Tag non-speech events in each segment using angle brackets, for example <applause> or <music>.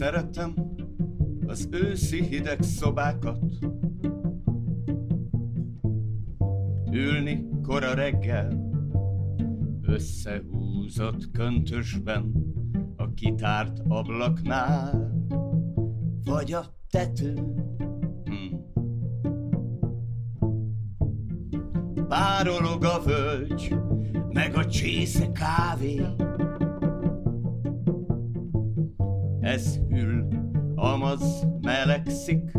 Szeretem az őszi hideg szobákat, ülni kora reggel, összehúzott köntösben, a kitárt ablaknál, vagy a tetőn. Hmm. Párolog a völgy, meg a csésze kávé. Ez hűl, amaz melegszik,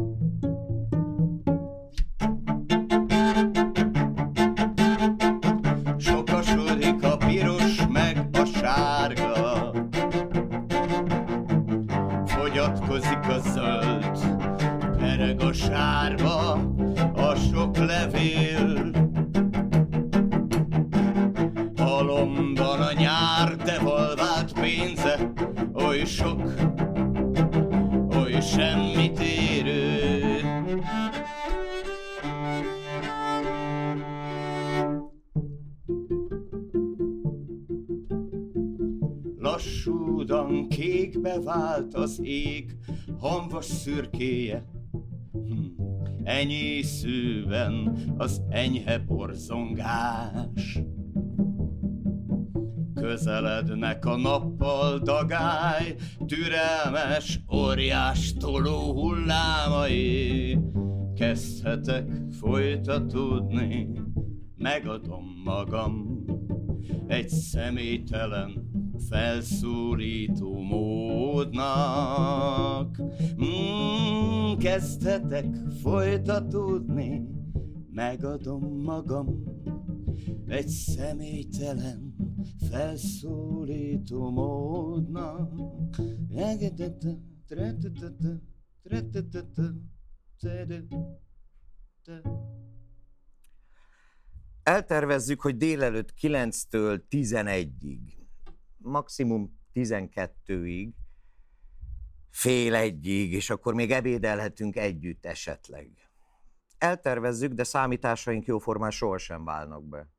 vált az ég, hamvas szürkéje. Hm, Enyészőben az enyhe borzongás. Közelednek a nappal dagály, türelmes, óriás toló hullámai. Kezdhetek folytatódni, megadom magam egy személytelen, felszólító módnak. Mm, kezdhetek folytatódni, megadom magam egy személytelen, felszólító módnak. Eltervezzük, hogy délelőtt 9-től 11-ig, maximum 12-ig, fél egyig, és akkor még ebédelhetünk együtt esetleg. Eltervezzük, de számításaink jóformán sohasem válnak be.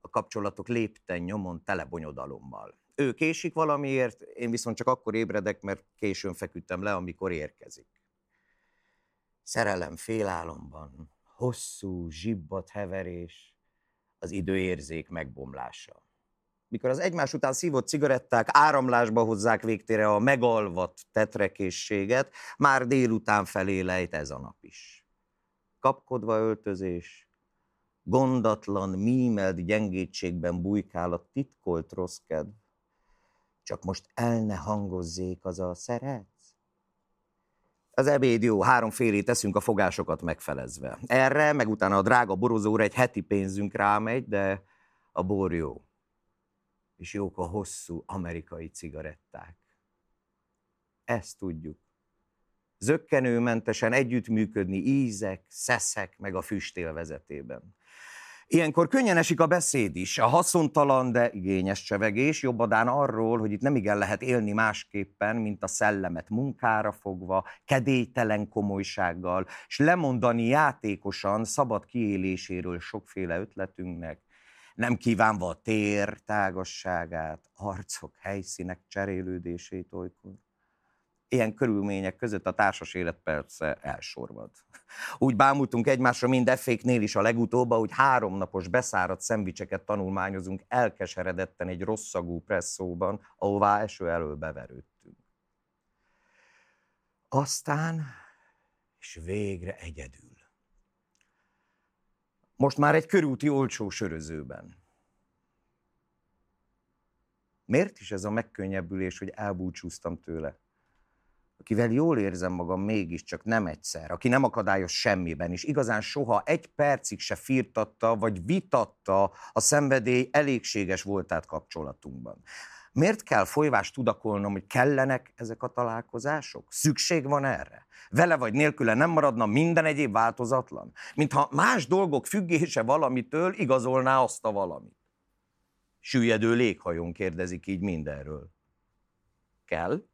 A kapcsolatok lépten nyomon tele bonyodalommal. Ő késik valamiért, én viszont csak akkor ébredek, mert későn feküdtem le, amikor érkezik. Szerelem félálomban, hosszú, zsibbat heverés, az időérzék megbomlása. Mikor az egymás után szívott cigaretták áramlásba hozzák végtére a megalvat tetrekészséget, már délután felé lejt ez a nap is. Kapkodva öltözés, gondatlan, mímelt gyengétségben bujkál a titkolt rossz kedv. Csak most el ne hangozzék az a szeret. Az ebéd jó, három félét teszünk a fogásokat megfelezve. Erre, meg utána a drága borozóra egy heti pénzünk rámegy, de a bor jó. És jók a hosszú amerikai cigaretták. Ezt tudjuk. Zöggenőmentesen együttműködni ízek, szeszek, meg a füstélvezetében. Ilyenkor könnyen esik a beszéd is, a haszontalan, de igényes csevegés, jobbadán arról, hogy itt nem igen lehet élni másképpen, mint a szellemet munkára fogva, kedélytelen komolysággal, és lemondani játékosan szabad kiéléséről sokféle ötletünknek, nem kívánva a tér tágasságát, arcok, helyszínek cserélődését olykor. Ilyen körülmények között a társas élet persze elsorvad. Úgy bámultunk egymásra mind efféknél is a legutóbb, hogy háromnapos beszáradt szendvicseket tanulmányozunk elkeseredetten egy rosszagú presszóban, ahová eső elől beverődtünk. Aztán, és végre egyedül. Most már egy körúti olcsó sörözőben. Miért is ez a megkönnyebbülés, hogy elbúcsúztam tőle? akivel jól érzem magam mégiscsak nem egyszer, aki nem akadályoz semmiben, és igazán soha egy percig se firtatta, vagy vitatta a szenvedély elégséges voltát kapcsolatunkban. Miért kell folyvást tudakolnom, hogy kellenek ezek a találkozások? Szükség van erre? Vele vagy nélküle nem maradna minden egyéb változatlan? Mintha más dolgok függése valamitől igazolná azt a valamit. Süllyedő léghajón kérdezik így mindenről. Kell?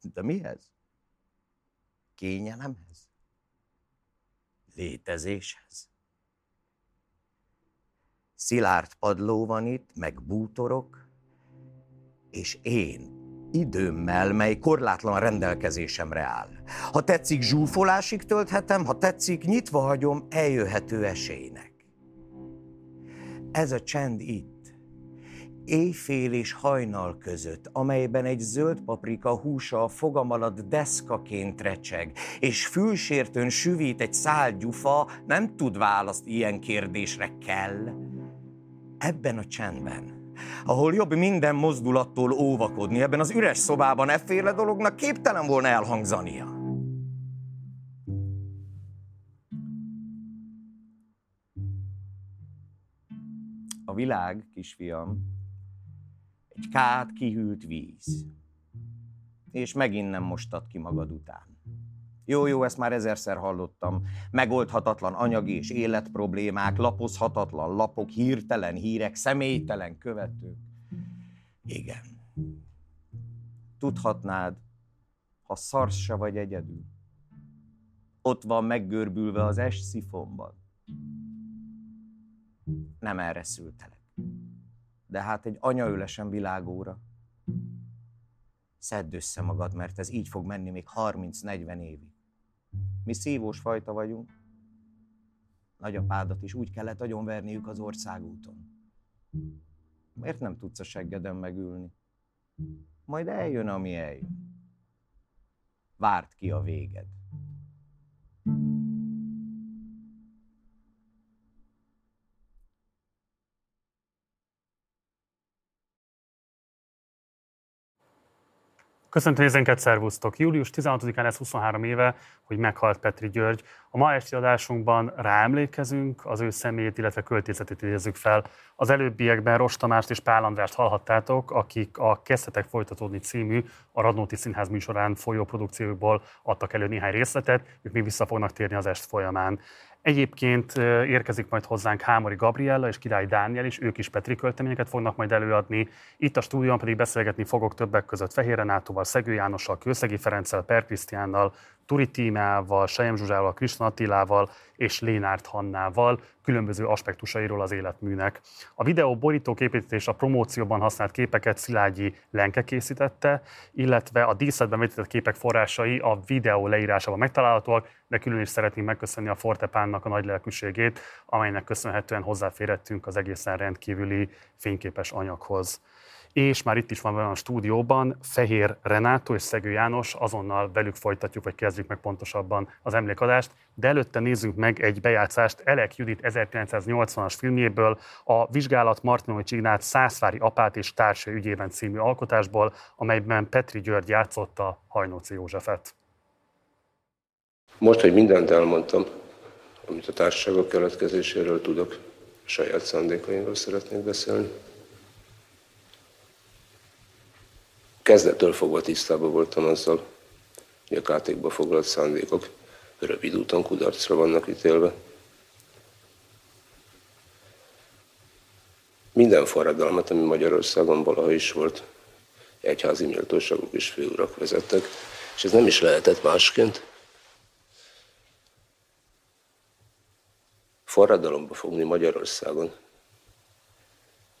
De mihez? Kényelemhez? Létezéshez? Szilárd padló van itt, meg bútorok, és én időmmel, mely korlátlan rendelkezésemre áll. Ha tetszik, zsúfolásig tölthetem, ha tetszik, nyitva hagyom eljöhető esélynek. Ez a csend itt, éjfél és hajnal között, amelyben egy zöld paprika húsa a fogam alatt deszkaként recseg, és fülsértőn süvít egy szál gyufa, nem tud választ ilyen kérdésre kell. Ebben a csendben, ahol jobb minden mozdulattól óvakodni, ebben az üres szobában efféle dolognak képtelen volna elhangzania. A világ, kisfiam, egy kát kihűlt víz. És megint nem mostad ki magad után. Jó, jó, ezt már ezerszer hallottam. Megoldhatatlan anyagi és életproblémák, lapozhatatlan lapok, hirtelen hírek, személytelen követők. Igen. Tudhatnád, ha szarsz se vagy egyedül. Ott van meggörbülve az es szifonban. Nem erre szültelek de hát egy anyaölesen világóra. Szedd össze magad, mert ez így fog menni még 30-40 évig. Mi szívós fajta vagyunk. Nagyapádat is úgy kellett agyonverniük az országúton. Miért nem tudsz a seggeden megülni? Majd eljön, ami eljön. Várt ki a véged. Köszöntöm nézőinket, szervusztok! Július 16-án lesz 23 éve, hogy meghalt Petri György. A ma esti adásunkban ráemlékezünk, az ő személyét, illetve költészetét idézzük fel. Az előbbiekben Rost Tamást és Pál Andrást hallhattátok, akik a Kezdetek folytatódni című, a Radnóti Színház műsorán folyó produkcióból adtak elő néhány részletet, ők még vissza fognak térni az est folyamán. Egyébként érkezik majd hozzánk Hámori Gabriella és Király Dániel is, ők is Petri költeményeket fognak majd előadni. Itt a stúdióban pedig beszélgetni fogok többek között Fehér Renátóval, Szegő Jánossal, Kőszegi Ferenccel, Per Krisztiánnal, Turi Tímával, Sejem Zsuzsával, Krisna Attilával és Lénárt Hannával különböző aspektusairól az életműnek. A videó borítóképítés a promócióban használt képeket Szilágyi Lenke készítette, illetve a díszletben vetített képek forrásai a videó leírásában megtalálhatóak, de külön is szeretném megköszönni a Fortepánnak a nagy lelkűségét, amelynek köszönhetően hozzáférhettünk az egészen rendkívüli fényképes anyaghoz és már itt is van olyan a stúdióban Fehér Renátó és Szegő János, azonnal velük folytatjuk, vagy kezdjük meg pontosabban az emlékadást, de előtte nézzünk meg egy bejátszást Elek Judit 1980-as filmjéből, a Vizsgálat Martinovics Ignác Szászvári apát és társai ügyében című alkotásból, amelyben Petri György játszotta Hajnóci Józsefet. Most, hogy mindent elmondtam, amit a társaságok keletkezéséről tudok, saját szándékaimról szeretnék beszélni. Kezdettől fogva tisztában voltam azzal, hogy a kátékba foglalt szándékok rövid úton kudarcra vannak ítélve. Minden forradalmat, ami Magyarországon valaha is volt, egyházi méltóságok és főurak vezettek, és ez nem is lehetett másként. Forradalomba fogni Magyarországon,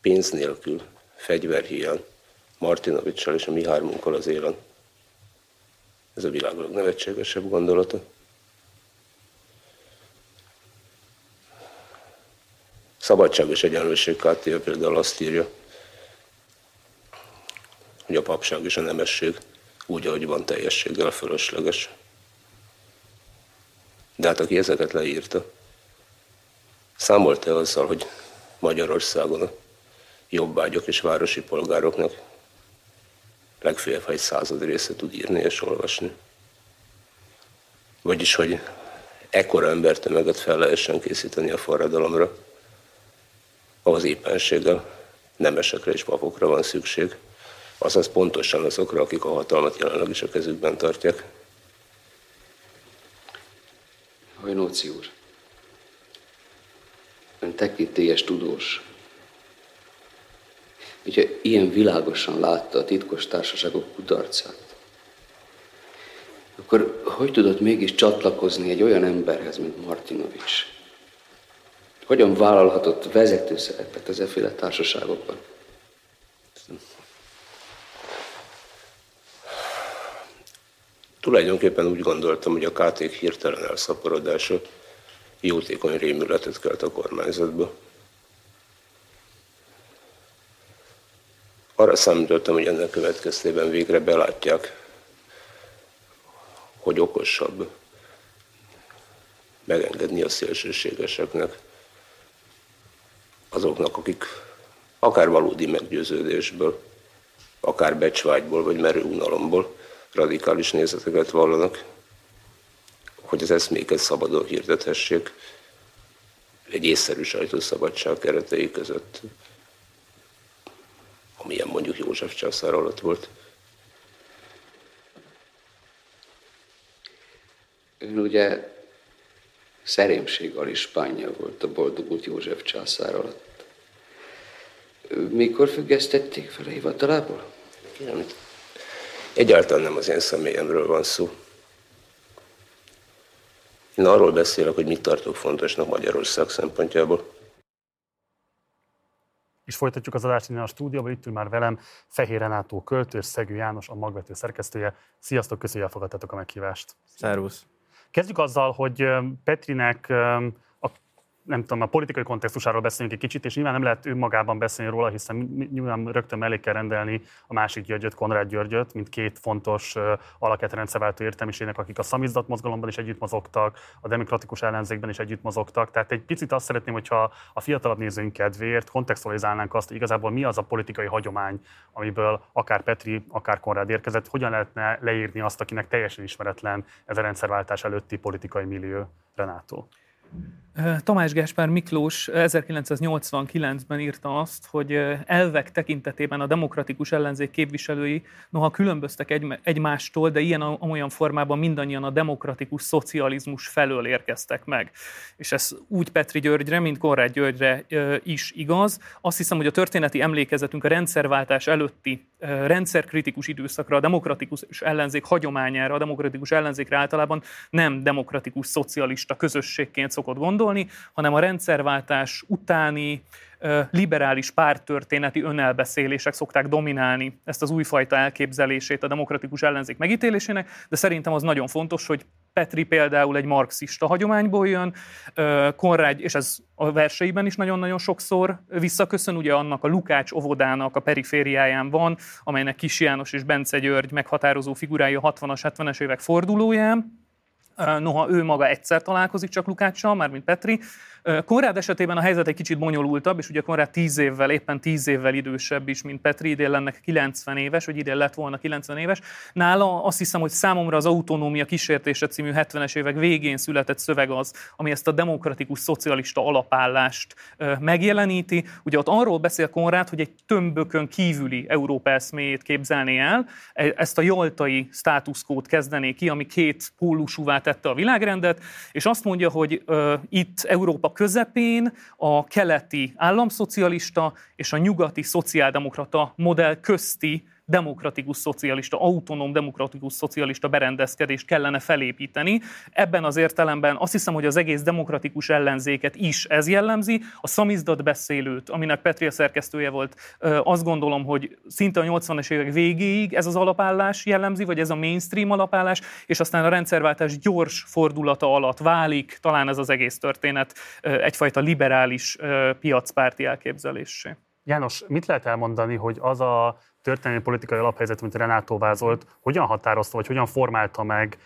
pénz nélkül, fegyverhiány, Martinovicsal és a mi hármunkkal az élen. Ez a világ legnevetségesebb gondolata. Szabadság és egyenlőség kártya például azt írja, hogy a papság és a nemesség úgy, ahogy van teljességgel fölösleges. De hát aki ezeket leírta, számolt-e azzal, hogy Magyarországon a jobbágyok és városi polgároknak legfeljebb, egy század része tud írni és olvasni. Vagyis, hogy ekkora embertömeget fel lehessen készíteni a forradalomra, ahhoz éppenséggel nemesekre és papokra van szükség, azaz pontosan azokra, akik a hatalmat jelenleg is a kezükben tartják. Hajnóci úr, ön tekintélyes tudós, hogyha ilyen világosan látta a titkos társaságok kudarcát, akkor hogy tudott mégis csatlakozni egy olyan emberhez, mint Martinovics? Hogyan vállalhatott vezető szerepet az efféle társaságokban? Tulajdonképpen úgy gondoltam, hogy a kt hirtelen elszaporodása jótékony rémületet kelt a kormányzatba. Arra számítottam, hogy ennek következtében végre belátják, hogy okosabb megengedni a szélsőségeseknek, azoknak, akik akár valódi meggyőződésből, akár becsvágyból vagy merő unalomból radikális nézeteket vallanak, hogy az eszméket szabadon hirdethessék egy észszerű sajtószabadság keretei között, amilyen mondjuk József császár alatt volt. Ön ugye szerémség alispánja volt a boldogult József császár alatt. Mikor függesztették fel a hivatalából? Kérem, egyáltalán nem az én személyemről van szó. Én arról beszélek, hogy mit tartok fontosnak Magyarország szempontjából. És folytatjuk az adást innen a stúdióban. Itt ül már velem Fehér Renátó költő és Szegő János, a magvető szerkesztője. Sziasztok, köszönjük, hogy elfogadtátok a meghívást. Szervusz. Kezdjük azzal, hogy Petrinek nem tudom, a politikai kontextusáról beszélünk egy kicsit, és nyilván nem lehet önmagában beszélni róla, hiszen nyilván rögtön mellé kell rendelni a másik Györgyöt, Konrád Györgyöt, mint két fontos uh, alaketrendszer értelmiségnek, akik a szamizdat mozgalomban is együtt mozogtak, a demokratikus ellenzékben is együtt mozogtak. Tehát egy picit azt szeretném, hogyha a fiatalabb nézőink kedvéért kontextualizálnánk azt, hogy igazából mi az a politikai hagyomány, amiből akár Petri, akár Konrád érkezett, hogyan lehetne leírni azt, akinek teljesen ismeretlen ez a rendszerváltás előtti politikai millió, Renátó. Tamás Gáspár Miklós 1989-ben írta azt, hogy elvek tekintetében a demokratikus ellenzék képviselői noha különböztek egy, egymástól, de ilyen olyan formában mindannyian a demokratikus szocializmus felől érkeztek meg. És ez úgy Petri Györgyre, mint Konrád Györgyre is igaz. Azt hiszem, hogy a történeti emlékezetünk a rendszerváltás előtti rendszerkritikus időszakra, a demokratikus ellenzék hagyományára, a demokratikus ellenzékre általában nem demokratikus szocialista közösségként szokott gondolni, hanem a rendszerváltás utáni liberális pártörténeti önelbeszélések szokták dominálni ezt az újfajta elképzelését a demokratikus ellenzék megítélésének, de szerintem az nagyon fontos, hogy Petri például egy marxista hagyományból jön, Konrád, és ez a verseiben is nagyon-nagyon sokszor visszaköszön, ugye annak a Lukács óvodának a perifériáján van, amelynek Kis János és Bence György meghatározó figurája a 60-as, 70-es évek fordulóján, noha ő maga egyszer találkozik csak Lukáccsal, mármint Petri, Konrád esetében a helyzet egy kicsit bonyolultabb, és ugye Konrád 10 évvel, éppen 10 évvel idősebb is, mint Petri, idén lenne 90 éves, vagy idén lett volna 90 éves. Nála azt hiszem, hogy számomra az Autonómia kísértése című 70-es évek végén született szöveg az, ami ezt a demokratikus szocialista alapállást megjeleníti. Ugye ott arról beszél Konrád, hogy egy tömbökön kívüli Európa eszméjét képzelné el, e, ezt a joltai státuszkót kezdené ki, ami két pólusúvá tette a világrendet, és azt mondja, hogy uh, itt Európa közepén a keleti államszocialista és a nyugati szociáldemokrata modell közti demokratikus szocialista, autonóm demokratikus szocialista berendezkedést kellene felépíteni. Ebben az értelemben azt hiszem, hogy az egész demokratikus ellenzéket is ez jellemzi. A szamizdat beszélőt, aminek Petri a szerkesztője volt, azt gondolom, hogy szinte a 80-es évek végéig ez az alapállás jellemzi, vagy ez a mainstream alapállás, és aztán a rendszerváltás gyors fordulata alatt válik talán ez az egész történet egyfajta liberális piacpárti elképzelésé. János, mit lehet elmondani, hogy az a történelmi politikai alaphelyzet, mint Renátó vázolt, hogyan határozta, vagy hogyan formálta meg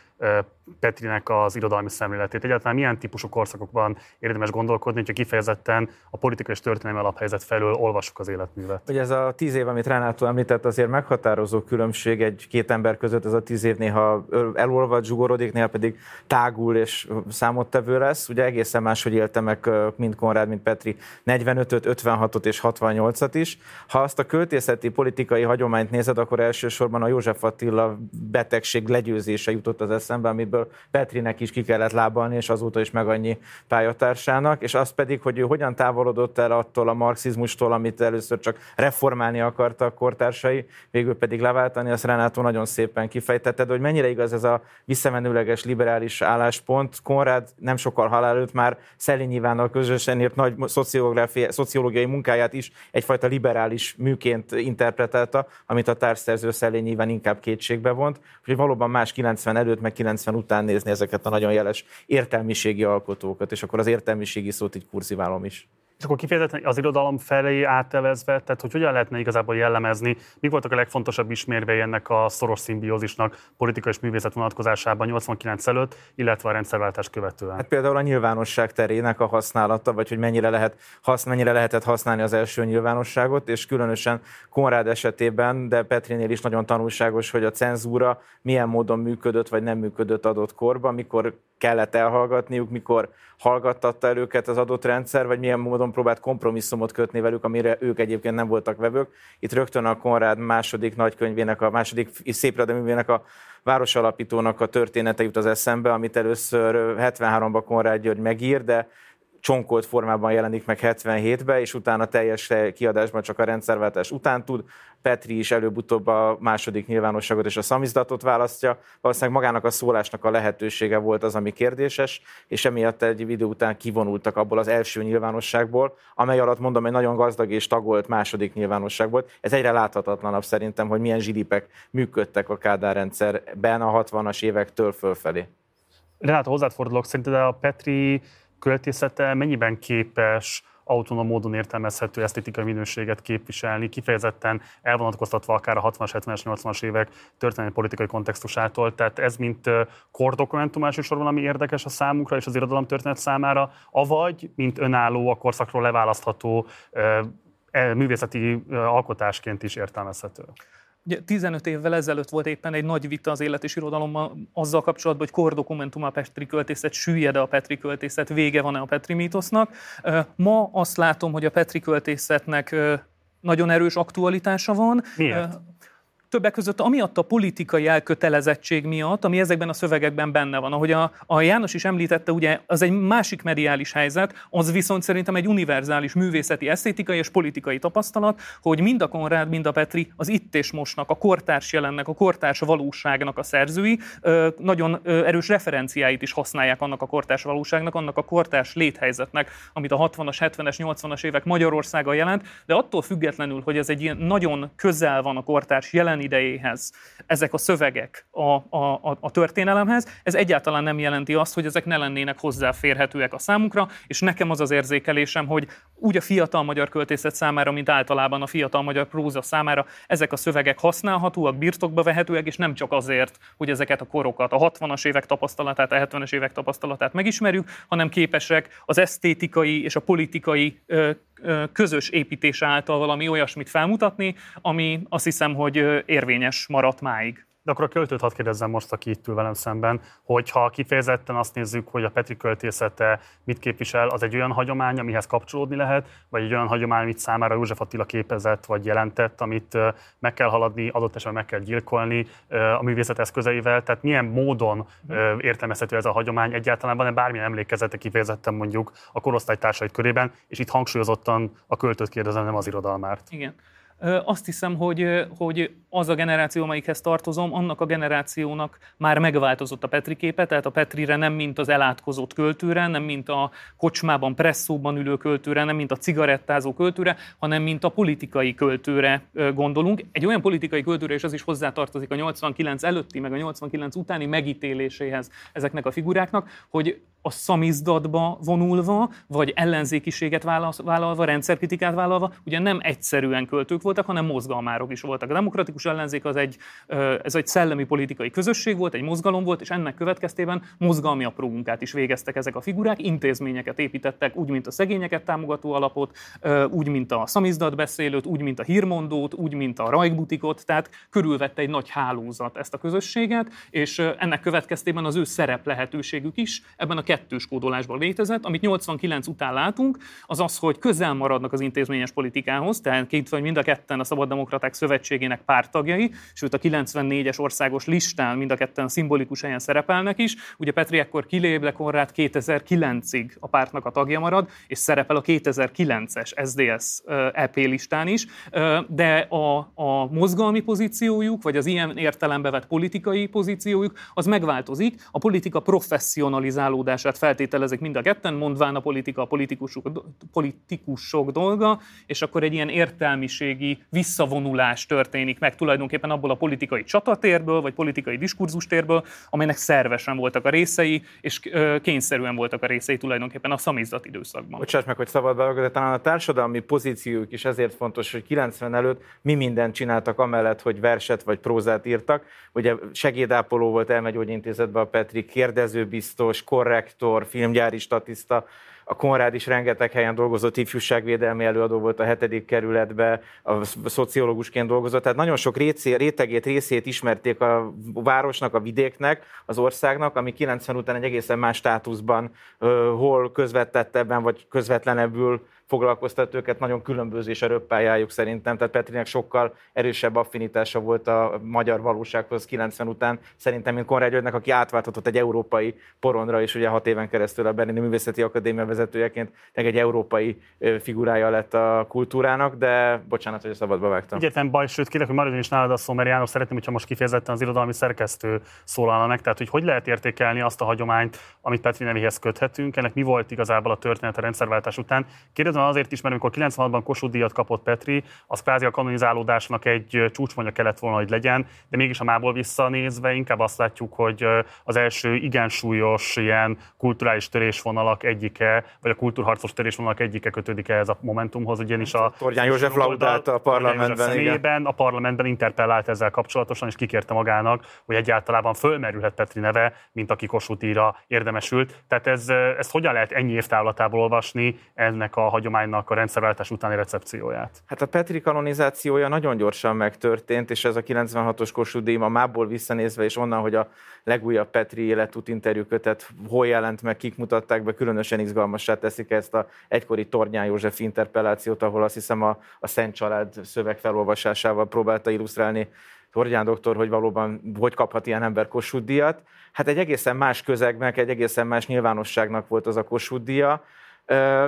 Petrinek az irodalmi szemléletét. Egyáltalán milyen típusú korszakokban érdemes gondolkodni, hogyha kifejezetten a politikai és történelmi alaphelyzet felől olvasok az életművet. Ugye ez a tíz év, amit Renátó említett, azért meghatározó különbség egy-két ember között, ez a tíz év néha elolvad, zsugorodik, néha pedig tágul és számottevő lesz. Ugye egészen máshogy élte meg mind Konrád, mint Petri 45-öt, 56-ot és 68-at is. Ha azt a költészeti politikai hagyományt nézed, akkor elsősorban a József Attila betegség legyőzése jutott az eszembe, amiből Petrinek is ki kellett lábalni, és azóta is meg annyi pályatársának, és az pedig, hogy ő hogyan távolodott el attól a marxizmustól, amit először csak reformálni akarta a kortársai, végül pedig leváltani, azt Renátó nagyon szépen kifejtetted, hogy mennyire igaz ez a visszamenőleges liberális álláspont. Konrád nem sokkal halál előtt már Szelin Ivánnal közösen írt nagy szociológiai munkáját is egyfajta liberális műként interpretálta, amit a társszerző Szellé nyilván inkább kétségbe vont, hogy valóban más 90 előtt, meg 90 után nézni ezeket a nagyon jeles értelmiségi alkotókat, és akkor az értelmiségi szót így kurziválom is. És akkor kifejezetten az irodalom felé átevezve, tehát hogy hogyan lehetne igazából jellemezni, mik voltak a legfontosabb ismérvei ennek a szoros szimbiózisnak politikai és művészet vonatkozásában 89 előtt, illetve a rendszerváltás követően? Hát például a nyilvánosság terének a használata, vagy hogy mennyire, lehet, hasz, mennyire lehetett használni az első nyilvánosságot, és különösen Konrád esetében, de Petrinél is nagyon tanulságos, hogy a cenzúra milyen módon működött, vagy nem működött adott korban, mikor kellett elhallgatniuk, mikor hallgattatta el őket az adott rendszer, vagy milyen módon próbált kompromisszumot kötni velük, amire ők egyébként nem voltak vevők. Itt rögtön a Konrád második nagykönyvének, a második szépradeművének a városalapítónak a története jut az eszembe, amit először 73-ban Konrád György megír, de csonkolt formában jelenik meg 77-ben, és utána teljes kiadásban csak a rendszerváltás után tud. Petri is előbb-utóbb a második nyilvánosságot és a szamizdatot választja. Valószínűleg magának a szólásnak a lehetősége volt az, ami kérdéses, és emiatt egy idő után kivonultak abból az első nyilvánosságból, amely alatt mondom, egy nagyon gazdag és tagolt második nyilvánosság volt. Ez egyre láthatatlanabb szerintem, hogy milyen zsidipek működtek a Kádár rendszerben a 60-as évektől fölfelé. Renát, hozzád fordulok, szerinted a Petri költészete mennyiben képes autonóm módon értelmezhető esztétikai minőséget képviselni, kifejezetten elvonatkoztatva akár a 60-as, 70-es, 80-as évek történelmi politikai kontextusától. Tehát ez mint kordokumentum elsősorban, ami érdekes a számunkra és az irodalom történet számára, avagy mint önálló, a korszakról leválasztható művészeti alkotásként is értelmezhető. Ugye 15 évvel ezelőtt volt éppen egy nagy vita az élet és irodalommal azzal kapcsolatban, hogy kordokumentum a Petri költészet, süllyed a Petri költészet, vége van-e a Petri mítosznak. Ma azt látom, hogy a Petri költészetnek nagyon erős aktualitása van. Miért? Többek között amiatt a politikai elkötelezettség miatt, ami ezekben a szövegekben benne van. Ahogy a, a János is említette, ugye az egy másik mediális helyzet, az viszont szerintem egy univerzális művészeti, esztétikai és politikai tapasztalat, hogy mind a Konrád, mind a Petri az itt és mostnak, a kortárs jelennek, a kortárs valóságnak a szerzői, nagyon erős referenciáit is használják annak a kortárs valóságnak, annak a kortárs léthelyzetnek, amit a 60-as, 70-es, 80-as évek Magyarországa jelent, de attól függetlenül, hogy ez egy ilyen nagyon közel van a kortárs jelen idejéhez. Ezek a szövegek a, a, a történelemhez, ez egyáltalán nem jelenti azt, hogy ezek ne lennének hozzáférhetőek a számunkra, és nekem az az érzékelésem, hogy úgy a fiatal magyar költészet számára, mint általában a fiatal magyar próza számára, ezek a szövegek használhatóak, birtokba vehetőek, és nem csak azért, hogy ezeket a korokat, a 60-as évek tapasztalatát, a 70-es évek tapasztalatát megismerjük, hanem képesek az esztétikai és a politikai közös építése által valami olyasmit felmutatni, ami azt hiszem, hogy érvényes maradt máig. De akkor a költőt hadd kérdezzem most, aki itt ül velem szemben, hogyha kifejezetten azt nézzük, hogy a Petri költészete mit képvisel, az egy olyan hagyomány, amihez kapcsolódni lehet, vagy egy olyan hagyomány, amit számára József Attila képezett, vagy jelentett, amit meg kell haladni, adott esetben meg kell gyilkolni a művészet eszközeivel. Tehát milyen módon értelmezhető ez a hagyomány? Egyáltalán van-e bármilyen emlékezete kifejezetten mondjuk a korosztálytársait körében, és itt hangsúlyozottan a költőt kérdezem, nem az irodalmárt. Igen. Azt hiszem, hogy, hogy az a generáció, amelyikhez tartozom, annak a generációnak már megváltozott a Petri képe, tehát a Petrire nem mint az elátkozott költőre, nem mint a kocsmában, presszóban ülő költőre, nem mint a cigarettázó költőre, hanem mint a politikai költőre gondolunk. Egy olyan politikai költőre, és az is hozzátartozik a 89 előtti, meg a 89 utáni megítéléséhez ezeknek a figuráknak, hogy a szamizdatba vonulva, vagy ellenzékiséget vállalva, rendszerkritikát vállalva, ugye nem egyszerűen költők voltak, hanem mozgalmárok is voltak. A demokratikus ellenzék az egy, ez egy szellemi politikai közösség volt, egy mozgalom volt, és ennek következtében mozgalmi apró is végeztek ezek a figurák, intézményeket építettek, úgy, mint a szegényeket támogató alapot, úgy, mint a szamizdatbeszélőt, úgy, mint a hírmondót, úgy, mint a rajkbutikot, tehát körülvette egy nagy hálózat ezt a közösséget, és ennek következtében az ő szerep lehetőségük is ebben a kettős kódolásban létezett. Amit 89 után látunk, az az, hogy közel maradnak az intézményes politikához, tehát két vagy mind a ketten a Szabaddemokraták Szövetségének pártagjai, sőt a 94-es országos listán mind a ketten szimbolikus helyen szerepelnek is. Ugye Petri ekkor kilép, de Konrád 2009-ig a pártnak a tagja marad, és szerepel a 2009-es SDS EP listán is, de a, a mozgalmi pozíciójuk, vagy az ilyen értelembe vett politikai pozíciójuk, az megváltozik, a politika professzionalizálódását feltételezik mind a ketten, mondván a politika a politikusok, politikusok dolga, és akkor egy ilyen értelmiségi lényegi visszavonulás történik meg tulajdonképpen abból a politikai csatatérből, vagy politikai diskurzustérből, amelynek szervesen voltak a részei, és kényszerűen voltak a részei tulajdonképpen a szamizdat időszakban. Bocsáss meg, hogy szabad belőle, de talán a társadalmi pozíciójuk is ezért fontos, hogy 90 előtt mi mindent csináltak amellett, hogy verset vagy prózát írtak. Ugye segédápoló volt elmegyógyintézetben a Petri, kérdezőbiztos, korrektor, filmgyári statiszta, a Konrád is rengeteg helyen dolgozott, ifjúságvédelmi előadó volt a hetedik kerületbe, a szociológusként dolgozott, tehát nagyon sok récé, rétegét, részét ismerték a városnak, a vidéknek, az országnak, ami 90 után egy egészen más státuszban, hol közvetettebben vagy közvetlenebbül foglalkoztat őket, nagyon különböző és a szerintem, tehát Petrinek sokkal erősebb affinitása volt a magyar valósághoz 90 után, szerintem, mint Konrád Györgynek, aki átválthatott egy európai porondra, és ugye hat éven keresztül a Berlini Művészeti Akadémia vezetőjeként egy európai figurája lett a kultúrának, de bocsánat, hogy a szabadba vágtam. Egyetlen baj, sőt, kérlek, hogy maradjon is nálad a szó, mert János szeretném, hogyha most kifejezetten az irodalmi szerkesztő szólalna meg, tehát hogy hogy lehet értékelni azt a hagyományt, amit Petri nevéhez köthetünk, ennek mi volt igazából a történet a rendszerváltás után. Kérdezem azért is, mert amikor 96-ban Kossuth díjat kapott Petri, az kvázi a kanonizálódásnak egy csúcspontja kellett volna, hogy legyen, de mégis a mából visszanézve inkább azt látjuk, hogy az első igen súlyos ilyen kulturális törésvonalak egyike, vagy a kultúrharcos törésvonalak egyike kötődik ehhez a momentumhoz, ugyanis a Torgyán József laudálta a parlamentben, személyében, a parlamentben interpellált ezzel kapcsolatosan, és kikérte magának, hogy egyáltalán fölmerülhet Petri neve, mint aki Kossuth érdemesült. Tehát ez, ezt hogyan lehet ennyi évtávlatából olvasni ennek a hagyománynak a rendszerváltás utáni recepcióját? Hát a Petri kanonizációja nagyon gyorsan megtörtént, és ez a 96-os Kossuth a mából visszanézve, és onnan, hogy a legújabb Petri életút interjúkötet hol jelent meg, kik mutatták be, különösen izgalmassá teszik ezt a egykori Tornyán József interpellációt, ahol azt hiszem a, a Szent Család szöveg felolvasásával próbálta illusztrálni Torgyán doktor, hogy valóban hogy kaphat ilyen ember Kossuth díjat. Hát egy egészen más közegnek, egy egészen más nyilvánosságnak volt az a Kossuth díja,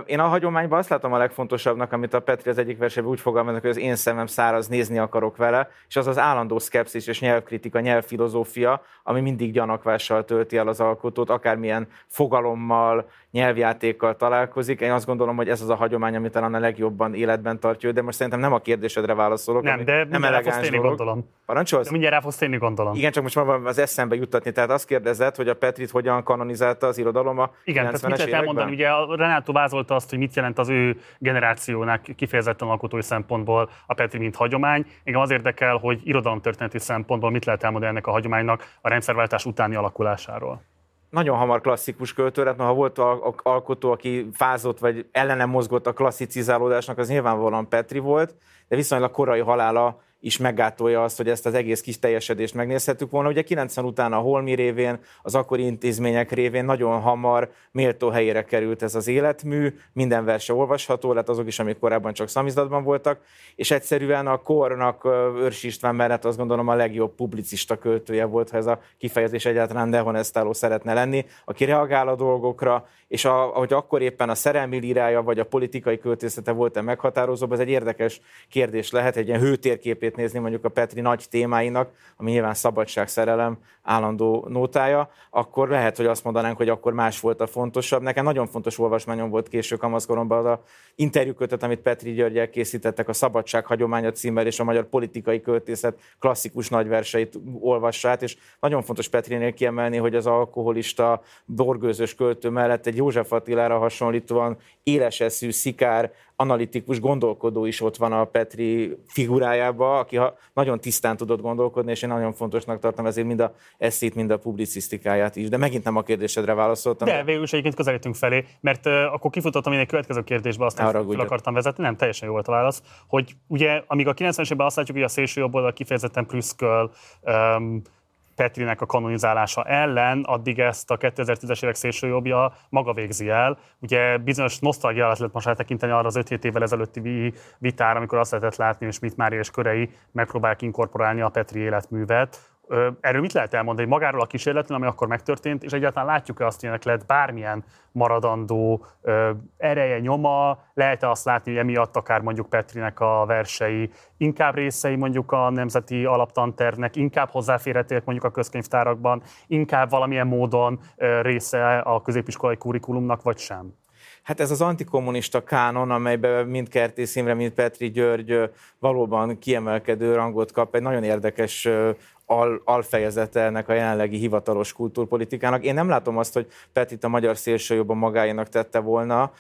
én a hagyományban azt látom a legfontosabbnak, amit a Petri az egyik versében úgy fogalmaznak, hogy az én szemem száraz, nézni akarok vele, és az az állandó szkepszis és nyelvkritika, nyelvfilozófia, ami mindig gyanakvással tölti el az alkotót, akármilyen fogalommal, nyelvjátékkal találkozik. Én azt gondolom, hogy ez az a hagyomány, ami talán a legjobban életben tartja, de most szerintem nem a kérdésedre válaszolok. Nem, de nem elegáns dolog. gondolom. Parancsolsz? De mindjárt rá fogsz térni, gondolom. Igen, csak most már az eszembe juttatni. Tehát azt kérdezed, hogy a Petrit hogyan kanonizálta az irodalom a Igen, tehát mit lehet elmondani? Ugye a Renátó vázolta azt, hogy mit jelent az ő generációnak kifejezetten alkotói szempontból a Petri, mint hagyomány. Engem az érdekel, hogy irodalomtörténeti szempontból mit lehet elmondani ennek a hagyománynak a rendszerváltás utáni alakulásáról nagyon hamar klasszikus költő lett, ha volt a, alkotó, aki fázott, vagy ellenem mozgott a klasszicizálódásnak, az nyilvánvalóan Petri volt, de viszonylag korai halála is meggátolja azt, hogy ezt az egész kis teljesedést megnézhetük volna. Ugye 90 után a Holmi révén, az akkori intézmények révén nagyon hamar méltó helyére került ez az életmű, minden verse olvasható lett, azok is, amik korábban csak szamizdatban voltak, és egyszerűen a kornak Őrs István mellett azt gondolom a legjobb publicista költője volt, ha ez a kifejezés egyáltalán dehonestáló szeretne lenni, aki reagál a dolgokra, és a, ahogy akkor éppen a szerelmi lírája vagy a politikai költészete volt-e meghatározóbb, ez egy érdekes kérdés lehet, egy ilyen hőtérképét nézni mondjuk a Petri nagy témáinak, ami nyilván szabadság, szerelem állandó nótája, akkor lehet, hogy azt mondanánk, hogy akkor más volt a fontosabb. Nekem nagyon fontos olvasmányom volt késő kamaszkoromban az a interjúkötet, amit Petri Györgyel készítettek, a Szabadság hagyománya címmel és a magyar politikai költészet klasszikus nagyverseit olvassát, és nagyon fontos Petrinél kiemelni, hogy az alkoholista, borgőzös költő mellett egy József Attilára hasonlítóan éleseszű, szikár, analitikus gondolkodó is ott van a Petri figurájába, aki nagyon tisztán tudott gondolkodni, és én nagyon fontosnak tartom ezért mind a eszét, mind a publicisztikáját is. De megint nem a kérdésedre válaszoltam. De végül is egyébként közelítünk felé, mert uh, akkor kifutottam én egy következő kérdésbe, azt fel akartam vezetni, nem teljesen jó volt a válasz, hogy ugye amíg a 90-es évben azt látjuk, hogy a szélső jobb oldal kifejezetten prüszköl, um, Petrinek a kanonizálása ellen, addig ezt a 2010-es évek szélsőjobbja maga végzi el. Ugye bizonyos nosztalgia lehet most eltekinteni arra az 5-7 évvel ezelőtti vitára, amikor azt lehetett látni, hogy Schmidt Mária és körei megpróbálják inkorporálni a Petri életművet, Erről mit lehet elmondani magáról a kísérletről, ami akkor megtörtént, és egyáltalán látjuk-e azt, hogy ennek lett bármilyen maradandó ereje, nyoma, lehet-e azt látni, hogy emiatt akár mondjuk Petrinek a versei inkább részei mondjuk a nemzeti alaptantervnek, inkább hozzáférhetőek mondjuk a közkönyvtárakban, inkább valamilyen módon része a középiskolai kurikulumnak, vagy sem? Hát ez az antikommunista kánon, amelyben mind Kertész Imre, mind Petri György valóban kiemelkedő rangot kap, egy nagyon érdekes al, alfejezete ennek a jelenlegi hivatalos kultúrpolitikának. Én nem látom azt, hogy Petit a magyar szélsőjobban magáénak tette volna.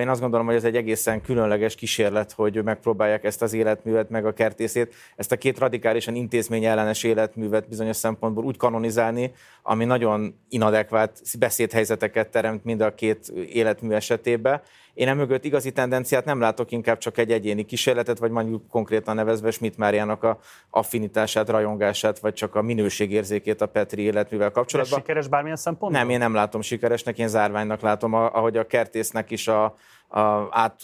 Én azt gondolom, hogy ez egy egészen különleges kísérlet, hogy megpróbálják ezt az életművet, meg a kertészét, ezt a két radikálisan intézmény ellenes életművet bizonyos szempontból úgy kanonizálni, ami nagyon inadekvát beszédhelyzeteket teremt mind a két életmű esetében én emögött igazi tendenciát nem látok, inkább csak egy egyéni kísérletet, vagy mondjuk konkrétan nevezve Schmidt Máriának a affinitását, rajongását, vagy csak a minőségérzékét a Petri életművel kapcsolatban. De sikeres bármilyen szempontból? Nem, én nem látom sikeresnek, én zárványnak látom, ahogy a kertésznek is a, a át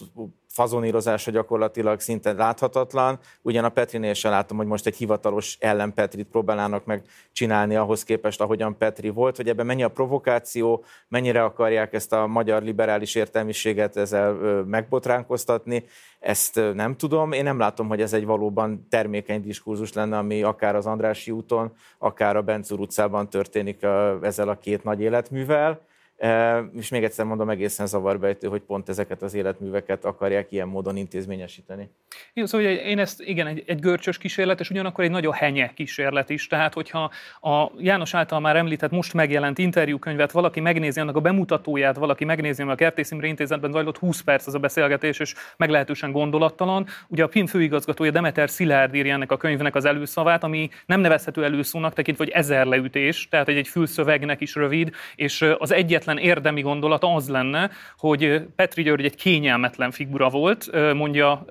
fazonírozása gyakorlatilag szinte láthatatlan. Ugyan a Petrinél sem látom, hogy most egy hivatalos ellen Petrit próbálnának meg csinálni ahhoz képest, ahogyan Petri volt, hogy ebben mennyi a provokáció, mennyire akarják ezt a magyar liberális értelmiséget ezzel megbotránkoztatni, ezt nem tudom. Én nem látom, hogy ez egy valóban termékeny diskurzus lenne, ami akár az Andrási úton, akár a Bencúr utcában történik ezzel a két nagy életművel és még egyszer mondom, egészen zavarbejtő, hogy pont ezeket az életműveket akarják ilyen módon intézményesíteni. Jó, szóval én ezt, igen, egy, egy görcsös kísérlet, és ugyanakkor egy nagyon henye kísérlet is. Tehát, hogyha a János által már említett, most megjelent interjúkönyvet, valaki megnézi annak a bemutatóját, valaki megnézi, a Kertész Imre intézetben zajlott 20 perc az a beszélgetés, és meglehetősen gondolattalan. Ugye a PIM főigazgatója Demeter Szilárd írja ennek a könyvnek az előszavát, ami nem nevezhető előszónak, tekintve, hogy ezer leütés, tehát egy, egy fülszövegnek is rövid, és az egyetlen egyetlen érdemi gondolata az lenne, hogy Petri György egy kényelmetlen figura volt, mondja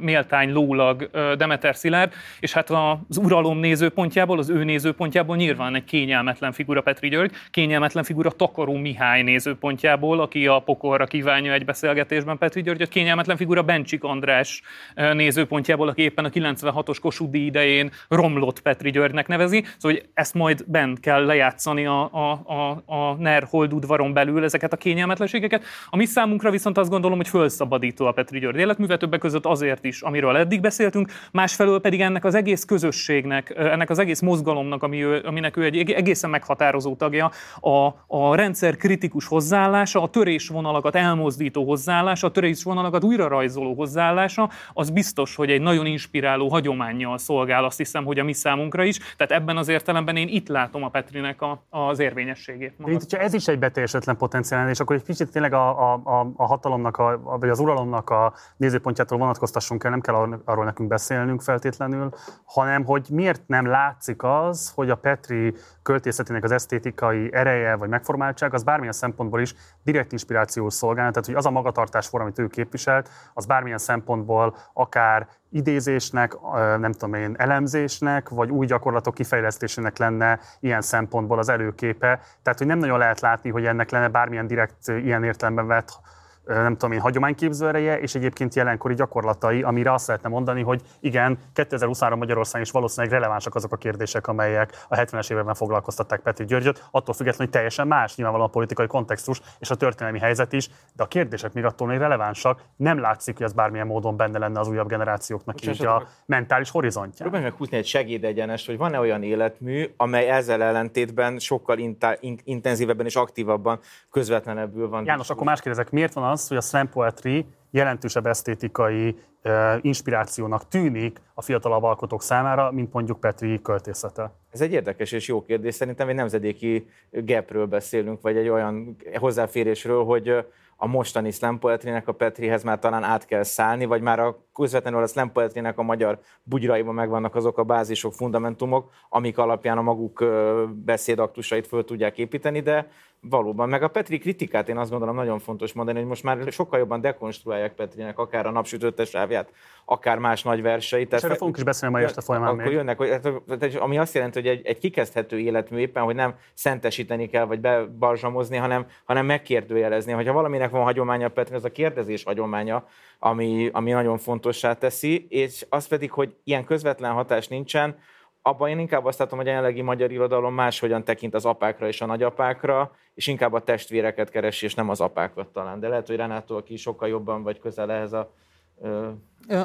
méltány lólag Demeter Szilárd, és hát az uralom nézőpontjából, az ő nézőpontjából nyilván egy kényelmetlen figura Petri György, kényelmetlen figura Takaró Mihály nézőpontjából, aki a pokorra kívánja egy beszélgetésben Petri Györgyöt, kényelmetlen figura Bencsik András nézőpontjából, aki éppen a 96-os Kossuth idején romlott Petri Györgynek nevezi, szóval hogy ezt majd bent kell lejátszani a, a, a, a NER Holdud udvaron belül ezeket a kényelmetlenségeket. A mi számunkra viszont azt gondolom, hogy fölszabadító a Petri György életműve többek között azért is, amiről eddig beszéltünk, másfelől pedig ennek az egész közösségnek, ennek az egész mozgalomnak, ami ő, aminek ő egy egészen meghatározó tagja, a, a rendszer kritikus hozzáállása, a törésvonalakat elmozdító hozzáállása, a törésvonalakat újra rajzoló hozzáállása, az biztos, hogy egy nagyon inspiráló hagyományjal szolgál, azt hiszem, hogy a mi számunkra is. Tehát ebben az értelemben én itt látom a Petrinek a, az érvényességét. Itt, ez is egy beteljesedetlen potenciál, és akkor egy kicsit tényleg a, a, a hatalomnak, a, vagy az uralomnak a nézőpontjától vonatkoztassunk el, nem kell arról nekünk beszélnünk feltétlenül, hanem hogy miért nem látszik az, hogy a Petri költészetének az esztétikai ereje vagy megformáltság az bármilyen szempontból is direkt inspirációs szolgál, tehát hogy az a magatartásforma, amit ő képviselt, az bármilyen szempontból akár idézésnek, nem tudom én, elemzésnek, vagy új gyakorlatok kifejlesztésének lenne ilyen szempontból az előképe. Tehát, hogy nem nagyon lehet látni, hogy ennek lenne bármilyen direkt ilyen értelemben vett nem tudom én, hagyományképző ereje, és egyébként jelenkori gyakorlatai, amire azt lehetne mondani, hogy igen, 2023 Magyarországon is valószínűleg relevánsak azok a kérdések, amelyek a 70-es években foglalkoztatták Petri Györgyöt, attól függetlenül, hogy teljesen más nyilvánvalóan a politikai kontextus és a történelmi helyzet is, de a kérdések még attól még relevánsak, nem látszik, hogy ez bármilyen módon benne lenne az újabb generációknak Most így a mentális horizontja. Próbálj meg húzni egy segédegyenest, hogy van-e olyan életmű, amely ezzel ellentétben sokkal intenzívebben és aktívabban közvetlenebbül van. János, akkor más kérdezek, miért van az, az, hogy a slam poetry jelentősebb esztétikai inspirációnak tűnik a fiatalabb alkotók számára, mint mondjuk Petri költészete? Ez egy érdekes és jó kérdés. Szerintem egy nemzedéki gapről beszélünk, vagy egy olyan hozzáférésről, hogy a mostani slam poetrynek a Petrihez már talán át kell szállni, vagy már a közvetlenül a slam poetrynek a magyar bugyraiban megvannak azok a bázisok, fundamentumok, amik alapján a maguk beszédaktusait föl tudják építeni, de valóban. Meg a Petri kritikát én azt gondolom nagyon fontos mondani, hogy most már sokkal jobban dekonstruálják Petrinek akár a napsütöttes sávját, akár más nagy verseit. És erre fogunk is beszélni majd este folyamán Akkor még. jönnek, hogy, hát, ami azt jelenti, hogy egy, egy kikezdhető életmű éppen, hogy nem szentesíteni kell, vagy bebarzsamozni, hanem, hanem megkérdőjelezni. Hogyha valaminek van hagyománya, Petri, az a kérdezés hagyománya, ami, ami nagyon fontossá teszi, és az pedig, hogy ilyen közvetlen hatás nincsen, abban én inkább azt látom, hogy a jelenlegi magyar irodalom máshogyan tekint az apákra és a nagyapákra, és inkább a testvéreket keresi, és nem az apákat talán. De lehet, hogy Renátó, aki sokkal jobban vagy közel ehhez a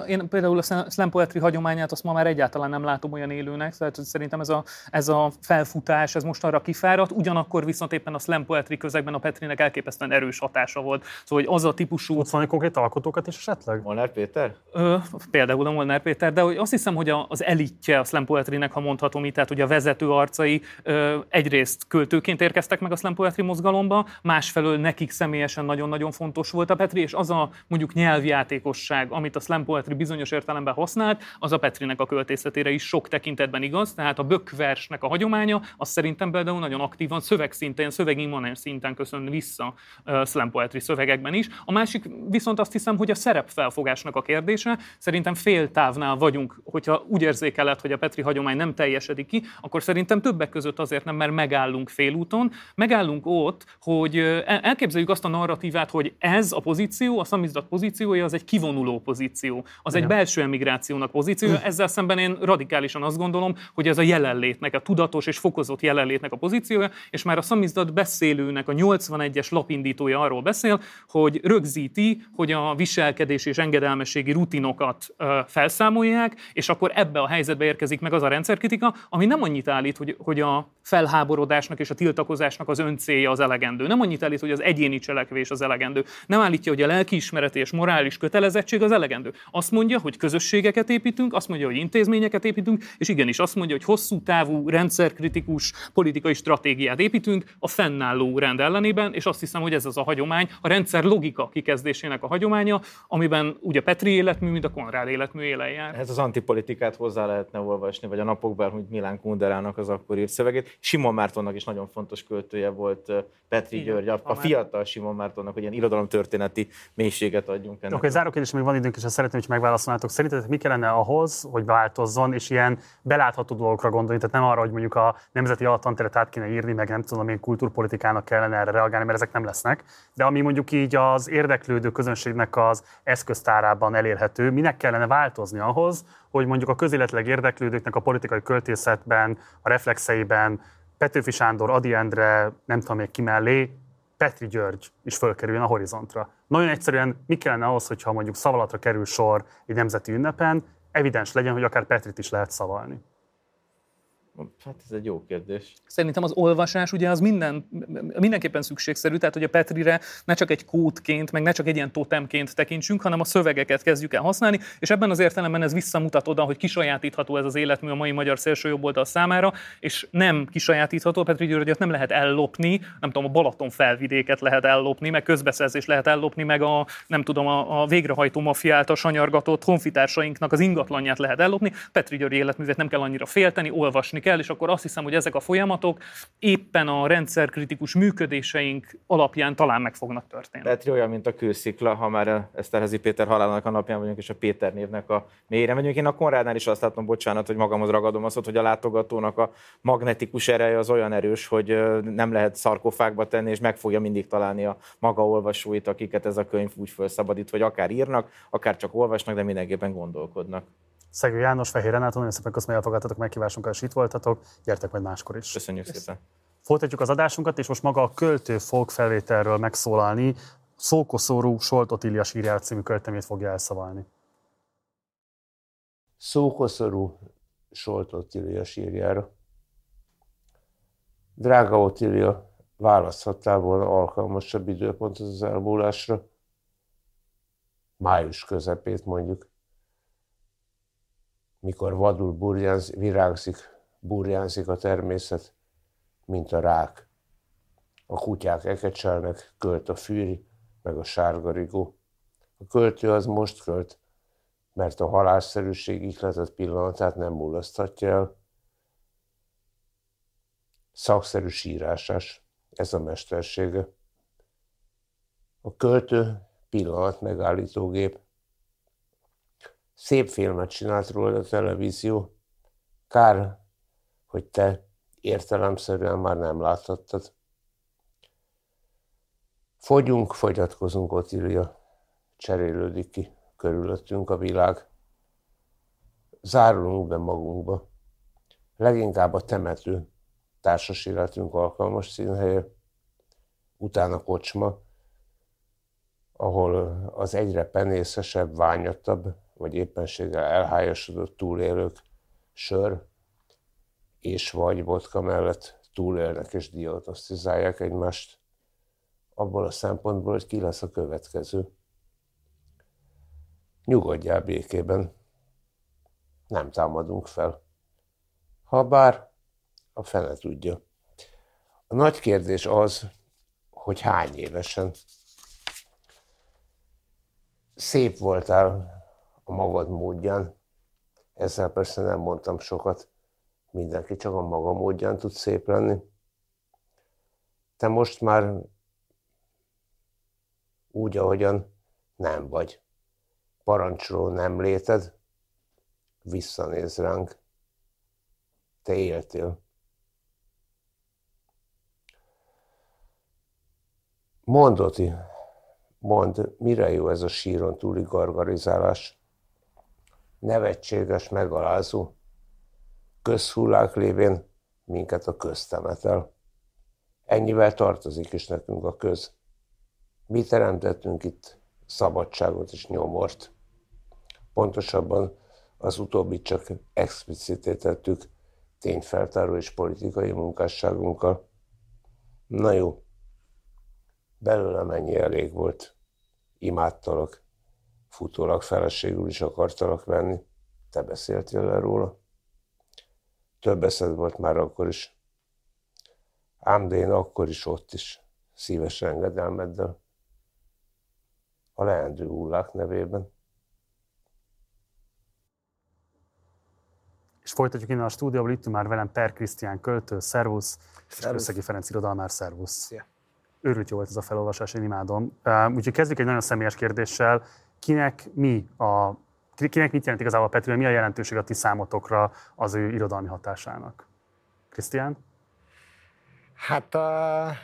Én például a slam poetry hagyományát azt ma már egyáltalán nem látom olyan élőnek, tehát szerintem ez a, ez a felfutás, ez most arra kifáradt, ugyanakkor viszont éppen a slam poetry közegben a Petrinek elképesztően erős hatása volt. Szóval hogy az a típusú... Tudsz valami konkrét alkotókat is esetleg? Molnár Péter? Ö, például a Molnár Péter, de hogy azt hiszem, hogy az elitje a slam poetrynek, ha mondhatom így, tehát hogy a vezető arcai ö, egyrészt költőként érkeztek meg a slam poetry mozgalomba, másfelől nekik személyesen nagyon-nagyon fontos volt a Petri, és az a mondjuk nyelvjátékosság, amit a slam poetry bizonyos értelemben használt, az a Petrinek a költészetére is sok tekintetben igaz, tehát a bökversnek a hagyománya, az szerintem például nagyon aktívan szövegszinten, szövegimmanens szinten köszön vissza uh, slam poetry szövegekben is. A másik viszont azt hiszem, hogy a szerepfelfogásnak a kérdése, szerintem fél távnál vagyunk, hogyha úgy érzékeled, hogy a Petri hagyomány nem teljesedik ki, akkor szerintem többek között azért nem, mert megállunk félúton, megállunk ott, hogy elképzeljük azt a narratívát, hogy ez a pozíció, a szamizdat pozíciója az egy kivonuló pozíció az egy belső emigrációnak pozíciója. Ezzel szemben én radikálisan azt gondolom, hogy ez a jelenlétnek, a tudatos és fokozott jelenlétnek a pozíciója, és már a szamizdat beszélőnek a 81-es lapindítója arról beszél, hogy rögzíti, hogy a viselkedés és engedelmességi rutinokat felszámolják, és akkor ebbe a helyzetbe érkezik meg az a rendszerkritika, ami nem annyit állít, hogy, hogy a felháborodásnak és a tiltakozásnak az öncélja az elegendő. Nem annyit állít, hogy az egyéni cselekvés az elegendő. Nem állítja, hogy a lelkiismereti és morális kötelezettség az elegendő. Azt mondja, hogy közösségeket építünk, azt mondja, hogy intézményeket építünk, és igenis azt mondja, hogy hosszú távú, rendszerkritikus politikai stratégiát építünk a fennálló rend ellenében, és azt hiszem, hogy ez az a hagyomány, a rendszer logika kikezdésének a hagyománya, amiben ugye Petri életmű, mint a Konrád életmű élen jár. Ez az antipolitikát hozzá lehetne olvasni, vagy a napokban, hogy Milán Kunderának az akkor írt szövegét. Simon Mártonnak is nagyon fontos költője volt Petri Igen, György, a, a fiatal Simon Mártonnak, hogy ilyen irodalomtörténeti mélységet adjunk ennek. Oké, okay, záró kérdés, még van időnk, és szeretném, hogy megválaszolnátok. Szerintetek mi kellene ahhoz, hogy változzon, és ilyen belátható dolgokra gondolni, tehát nem arra, hogy mondjuk a nemzeti alattanteret át kéne írni, meg nem tudom én kultúrpolitikának kellene erre reagálni, mert ezek nem lesznek. De ami mondjuk így az érdeklődő közönségnek az eszköztárában elérhető, minek kellene változni ahhoz, hogy mondjuk a közéletileg érdeklődőknek a politikai költészetben, a reflexeiben Petőfi Sándor, Adi Endre, nem tudom még ki mellé, Petri György is fölkerüljön a horizontra. Nagyon egyszerűen mi kellene ahhoz, hogyha mondjuk szavalatra kerül sor egy nemzeti ünnepen, evidens legyen, hogy akár Petrit is lehet szavalni. Hát ez egy jó kérdés. Szerintem az olvasás ugye az minden, mindenképpen szükségszerű, tehát hogy a Petrire ne csak egy kódként, meg ne csak egy ilyen totemként tekintsünk, hanem a szövegeket kezdjük el használni, és ebben az értelemben ez visszamutat oda, hogy kisajátítható ez az életmű a mai magyar szélsőjobboldal számára, és nem kisajátítható, Petri Györgyöt nem lehet ellopni, nem tudom, a Balaton felvidéket lehet ellopni, meg közbeszerzés lehet ellopni, meg a, nem tudom, a, a végrehajtó mafiát, a sanyargatott honfitársainknak az ingatlanját lehet ellopni. Petri György életművet nem kell annyira félteni, olvasni kell, és akkor azt hiszem, hogy ezek a folyamatok éppen a rendszerkritikus működéseink alapján talán meg fognak történni. Petri olyan, mint a kőszikla, ha már Eszterházi Péter halálának a napján vagyunk, és a Péter névnek a mélyre megyünk. Én a Konrádnál is azt látom, bocsánat, hogy magamhoz ragadom azt, hogy a látogatónak a magnetikus ereje az olyan erős, hogy nem lehet szarkofágba tenni, és meg fogja mindig találni a maga olvasóit, akiket ez a könyv úgy felszabadít, hogy akár írnak, akár csak olvasnak, de mindenképpen gondolkodnak. Szegő János, Fehér Renáton, nagyon szépen köszönöm, hogy elfogadtatok meghívásunkkal, és itt voltatok. Gyertek majd máskor is. Köszönjük szépen. Folytatjuk az adásunkat, és most maga a költő fog felvételről megszólalni. Szókoszorú Solt Otília sírjár című költemét fogja elszavalni. Szókoszorú Solt Otília sírjára. Drága Otília, választhattál volna alkalmasabb időpontot az elmúlásra? Május közepét mondjuk mikor vadul burjánz, virágzik, burjánzik a természet, mint a rák. A kutyák ekecselnek, költ a fűri, meg a sárgarigó. A költő az most költ, mert a halásszerűség ihletett pillanatát nem mulaszthatja el. Szakszerű sírásás, ez a mestersége. A költő pillanat megállítógép, Szép filmet csinált róla a televízió. Kár, hogy te értelemszerűen már nem láthattad. Fogyunk, fogyatkozunk, Otília. Cserélődik ki körülöttünk a világ. Zárulunk be magunkba. Leginkább a temető társas életünk alkalmas színhelye, utána kocsma, ahol az egyre penészesebb, ványattabb vagy éppenséggel elhályosodott túlélők sör és vagy vodka mellett túlélnek és diagnosztizálják egymást, abból a szempontból, hogy ki lesz a következő. Nyugodjál békében, nem támadunk fel. Ha bár a fene tudja. A nagy kérdés az, hogy hány évesen. Szép voltál a magad módján, ezzel persze nem mondtam sokat, mindenki csak a maga módján tud szép lenni. Te most már úgy, ahogyan nem vagy. Parancsoló nem léted, visszanéz ránk. Te éltél. Mondoti, mond, mire jó ez a síron túli gargarizálás? Nevetséges, megalázó. Közhullák lévén minket a köztemetel. Ennyivel tartozik is nekünk a köz. Mi teremtettünk itt szabadságot és nyomort. Pontosabban az utóbbi csak explicitétettük tényfeltáró és politikai munkásságunkkal. Na jó, belőlem ennyi elég volt. Imádtalak, futólag feleségül is akartalak venni. Te beszéltél le róla? Több eszed volt már akkor is. Ám de én akkor is ott is, szíves engedelmeddel. A leendő hullák nevében. És folytatjuk innen a stúdióból, itt már velem Per Krisztián költő, szervusz, és Összegi Ferenc irodalmár, szervusz. Szia. Őrült jó volt ez a felolvasás, én imádom. Úgyhogy kezdjük egy nagyon személyes kérdéssel. Kinek mi a kinek mit jelent igazából Petri, mi a jelentőség a ti számotokra az ő irodalmi hatásának? Krisztián? Hát uh,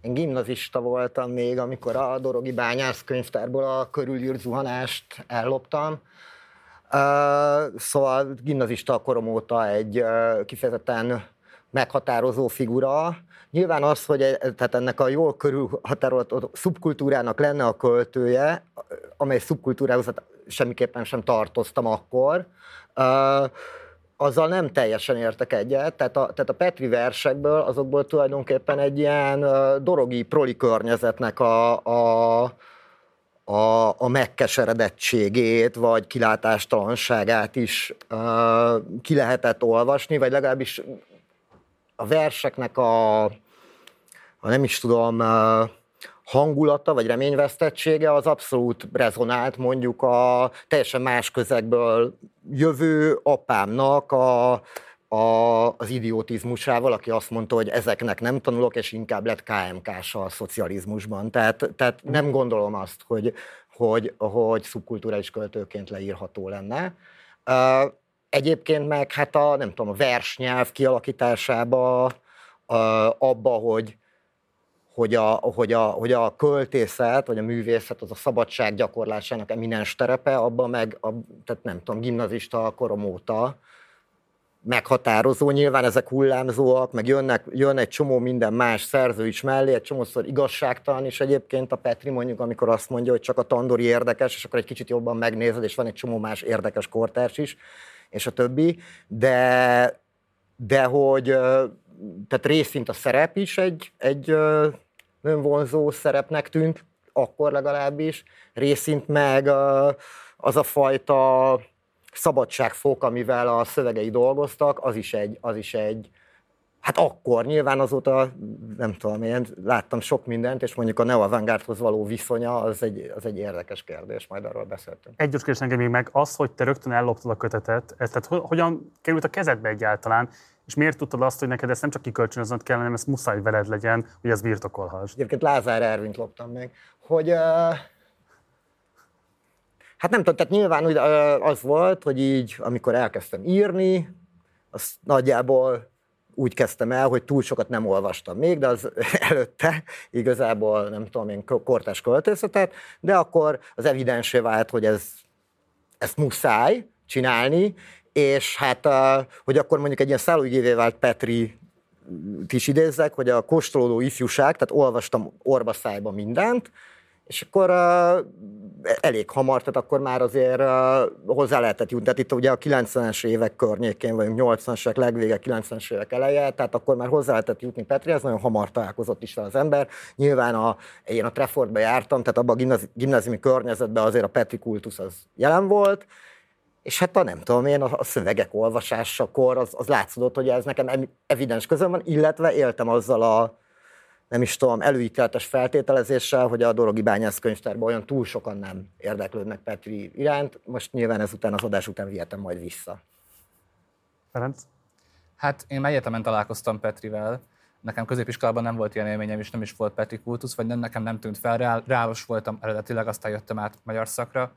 én gimnazista voltam még, amikor a Dorogi Bányász könyvtárból a körülírt zuhanást elloptam. Uh, szóval gimnazista korom óta egy uh, kifejezetten meghatározó figura. Nyilván az, hogy e, tehát ennek a jól körülhatárolt szubkultúrának lenne a költője, amely szubkultúrához hát semmiképpen sem tartoztam akkor, azzal nem teljesen értek egyet, tehát a, tehát a Petri versekből, azokból tulajdonképpen egy ilyen dorogi proli környezetnek a, a, a, a megkeseredettségét, vagy kilátástalanságát is uh, ki lehetett olvasni, vagy legalábbis a verseknek a, a nem is tudom, hangulata vagy reményvesztettsége az abszolút rezonált mondjuk a teljesen más közegből jövő apámnak a, a, az idiotizmusával, aki azt mondta, hogy ezeknek nem tanulok, és inkább lett KMK-s a szocializmusban. Tehát, tehát nem gondolom azt, hogy, hogy, hogy szubkulturális költőként leírható lenne. Egyébként meg hát a, nem tudom, a versnyelv kialakításába, abba, hogy, hogy a, hogy, a, hogy a költészet, vagy a művészet az a szabadság gyakorlásának eminens terepe, abban meg, a, tehát nem tudom, gimnazista korom óta meghatározó, nyilván ezek hullámzóak, meg jönnek, jön egy csomó minden más szerző is mellé, egy csomószor igazságtalan is egyébként a Petri mondjuk, amikor azt mondja, hogy csak a Tandori érdekes, és akkor egy kicsit jobban megnézed, és van egy csomó más érdekes kortárs is, és a többi, de, de hogy tehát részint a szerep is egy, egy önvonzó szerepnek tűnt, akkor legalábbis, részint meg az a fajta szabadságfok, amivel a szövegei dolgoztak, az is egy, az is egy Hát akkor nyilván azóta, nem tudom, én láttam sok mindent, és mondjuk a neo való viszonya az egy, az egy érdekes kérdés, majd arról beszéltünk. Egy kérdés még meg, az, hogy te rögtön elloptad a kötetet, ez, tehát hogyan került a kezedbe egyáltalán, és miért tudtad azt, hogy neked ezt nem csak kikölcsönöznöd kell, hanem ezt muszáj veled legyen, hogy ez birtokolhass? Egyébként Lázár Ervint loptam meg, hogy uh, hát nem tudom, tehát nyilván az volt, hogy így, amikor elkezdtem írni, az nagyjából úgy kezdtem el, hogy túl sokat nem olvastam még, de az <laughs> előtte igazából nem tudom én kortás költészetet, de akkor az evidensé vált, hogy ez, ezt muszáj csinálni, és hát, hogy akkor mondjuk egy ilyen szállóigévé vált Petri is idézzek, hogy a kóstolódó ifjúság, tehát olvastam orba mindent, és akkor elég hamar, tehát akkor már azért uh, hozzá lehetett jutni. Tehát itt ugye a 90-es évek környékén vagyunk, 80-as évek legvége, 90-es évek eleje, tehát akkor már hozzá lehetett jutni Petri, ez nagyon hamar találkozott is az ember. Nyilván a, én a Treffordba jártam, tehát abban a gimnázi, gimnáziumi környezetben azért a Petri kultusz az jelen volt, és hát a nem tudom én, a, a szövegek olvasásakor az, az látszódott, hogy ez nekem evidens közön van, illetve éltem azzal a nem is tudom, előítéletes feltételezéssel, hogy a Dorogi Bányász könyvtárban olyan túl sokan nem érdeklődnek Petri iránt. Most nyilván ezután az adás után vihetem majd vissza. Ferenc? Hát én egyetemen találkoztam Petrivel, nekem középiskolában nem volt ilyen élményem, és nem is volt Petri kultusz, vagy nem, nekem nem tűnt fel, Reál, reálos voltam eredetileg, aztán jöttem át magyar szakra.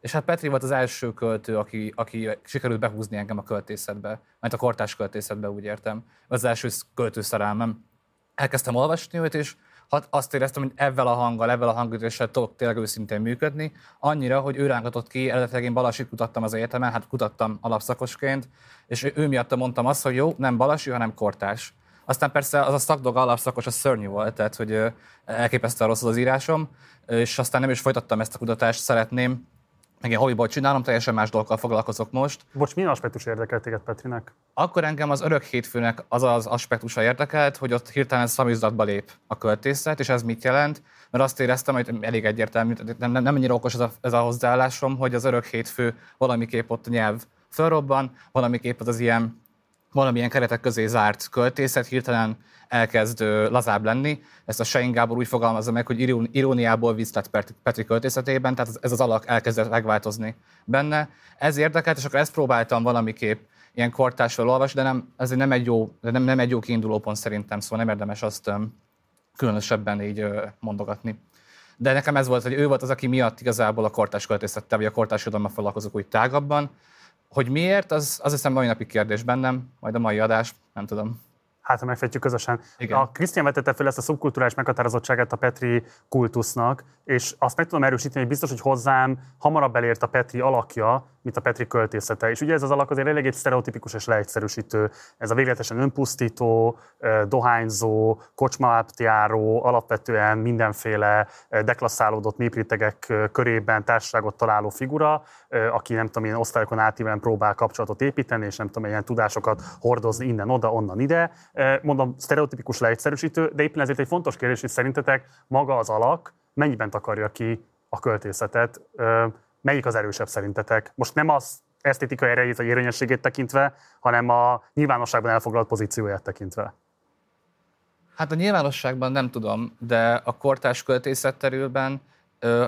És hát Petri volt az első költő, aki, aki sikerült behúzni engem a költészetbe, mert a kortás költészetbe úgy értem. Az első költőszerelmem elkezdtem olvasni őt, és azt éreztem, hogy ebben a hanggal, ebben a hangütéssel tudok tényleg őszintén működni, annyira, hogy ő rángatott ki, eredetileg én Balasit kutattam az egyetemen, hát kutattam alapszakosként, és ő miatt mondtam azt, hogy jó, nem Balasi, hanem Kortás. Aztán persze az a szakdog alapszakos, az szörnyű volt, tehát hogy elképesztően rossz az írásom, és aztán nem is folytattam ezt a kutatást, szeretném meg én hobbiból csinálom, teljesen más dolgokkal foglalkozok most. Bocs, milyen aspektus érdekelt téged Petrinek? Akkor engem az örök hétfőnek az az aspektusa érdekelt, hogy ott hirtelen szamizdatba lép a költészet, és ez mit jelent? Mert azt éreztem, hogy elég egyértelmű, nem, nem, nem annyira okos ez a, ez a hozzáállásom, hogy az örök hétfő valamiképp ott nyelv fölrobban, valamiképp az az ilyen valamilyen keretek közé zárt költészet hirtelen elkezd lazább lenni. Ezt a Sein Gábor úgy fogalmazza meg, hogy iróniából víz lett Petri költészetében, tehát ez az alak elkezdett megváltozni benne. Ez érdekelt, és akkor ezt próbáltam valamiképp ilyen kortásról olvasni, de nem, ez nem egy jó, de nem, nem egy jó kiinduló pont szerintem, szóval nem érdemes azt különösebben így mondogatni. De nekem ez volt, hogy ő volt az, aki miatt igazából a kortás költészettel, vagy a kortás foglalkozok úgy tágabban. Hogy miért, az, az hiszem mai napi kérdés bennem, majd a mai adás, nem tudom hát ha megfejtjük közösen. Igen. A Krisztián vetette fel ezt a szubkulturális meghatározottságát a Petri kultusznak, és azt meg tudom erősíteni, hogy biztos, hogy hozzám hamarabb elért a Petri alakja, mint a Petri költészete. És ugye ez az alak azért elég sztereotipikus és leegyszerűsítő. Ez a végletesen önpusztító, dohányzó, kocsmaáptjáró, alapvetően mindenféle deklasszálódott népritegek körében társaságot találó figura, aki nem tudom, ilyen osztályokon átívelően próbál kapcsolatot építeni, és nem tudom, ilyen tudásokat hordozni innen, oda, onnan, ide. Mondom, sztereotipikus leegyszerűsítő, de éppen ezért egy fontos kérdés, hogy szerintetek maga az alak mennyiben takarja ki a költészetet, melyik az erősebb szerintetek? Most nem az esztétikai erejét vagy érvényességét tekintve, hanem a nyilvánosságban elfoglalt pozícióját tekintve. Hát a nyilvánosságban nem tudom, de a kortás költészetterülben,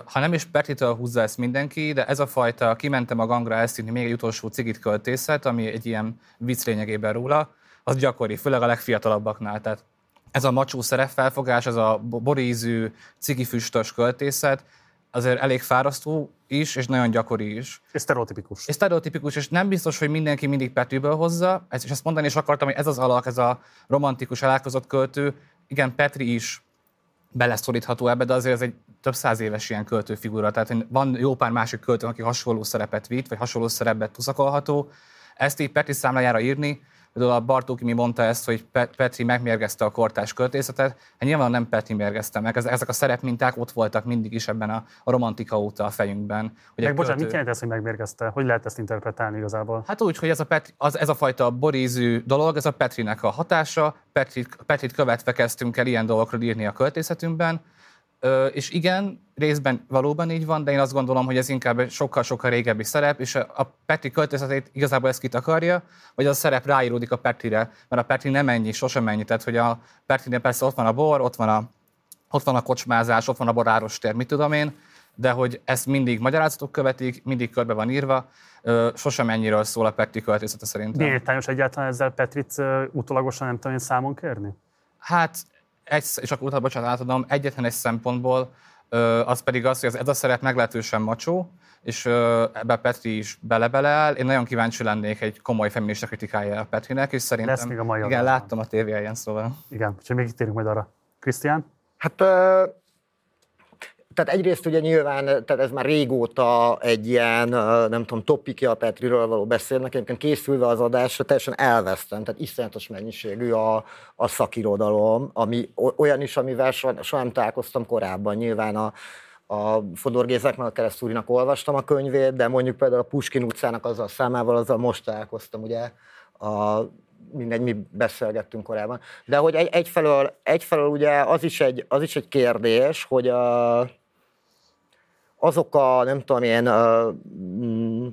ha nem is Petritől húzza ezt mindenki, de ez a fajta kimentem a gangra elszívni még egy utolsó cigit költészet, ami egy ilyen vicc lényegében róla, az gyakori, főleg a legfiatalabbaknál. Tehát ez a macsó szerepfelfogás, ez a borízű, cigifüstös költészet, azért elég fárasztó is, és nagyon gyakori is. És sztereotipikus. És sztereotipikus, és nem biztos, hogy mindenki mindig Petriből hozza, és ezt mondani is akartam, hogy ez az alak, ez a romantikus elálkozott költő, igen, Petri is beleszorítható ebbe, de azért ez egy több száz éves ilyen költőfigura, tehát van jó pár másik költő, aki hasonló szerepet vitt, vagy hasonló szerepet tuszakolható. Ezt így Petri számlájára írni, Például a Bartók mi mondta ezt, hogy Petri megmérgezte a kortás költészetet. Hát nyilván nem Petri mérgezte meg, ezek a szerepminták ott voltak mindig is ebben a, a romantika óta a fejünkben. Hogy meg bocsánat, költő... mit jelent ez, hogy megmérgezte? Hogy lehet ezt interpretálni igazából? Hát úgy, hogy ez a, Petri, az, ez a fajta borízű dolog, ez a Petrinek a hatása. Petrit, Petrit követve kezdtünk el ilyen dolgokról írni a költészetünkben és igen, részben valóban így van, de én azt gondolom, hogy ez inkább sokkal-sokkal régebbi szerep, és a Petri költészetét igazából ezt kitakarja, vagy az a szerep ráíródik a Petrire, mert a Petri nem ennyi, sosem ennyi. Tehát, hogy a Petrinél persze ott van a bor, ott van a, ott van a kocsmázás, ott van a boráros tér, mit tudom én, de hogy ezt mindig magyarázatok követik, mindig körbe van írva, sosem ennyiről szól a Petri költészete szerintem. Miért egyáltalán ezzel Petrit utólagosan nem tudom én számon kérni? Hát egy, és akkor utána, bocsánat, átadom, egyetlen egy szempontból, az pedig az, hogy ez a szerep meglehetősen macsó, és ebbe Petri is bele-beleáll. Én nagyon kíváncsi lennék egy komoly feminista kritikája a Petrinek, és szerintem... Lesz még a mai Igen, adásban. láttam a tévéjén, szóval... Igen, úgyhogy még itt térünk majd arra. Krisztián? Hát tehát egyrészt ugye nyilván, tehát ez már régóta egy ilyen, nem tudom, topikja a Petriről való beszélnek, egyébként készülve az adásra teljesen elvesztem, tehát iszonyatos mennyiségű a, a szakirodalom, ami olyan is, amivel soha, soha nem találkoztam korábban, nyilván a, a Fodor Gézek, meg a Keresztúrinak olvastam a könyvét, de mondjuk például a Puskin utcának azzal számával, azzal most találkoztam, ugye, a, mindegy, mi beszélgettünk korábban. De hogy egy, egyfelől, egyfelől ugye az is egy, az is egy kérdés, hogy a, azok a, nem tudom a, mm,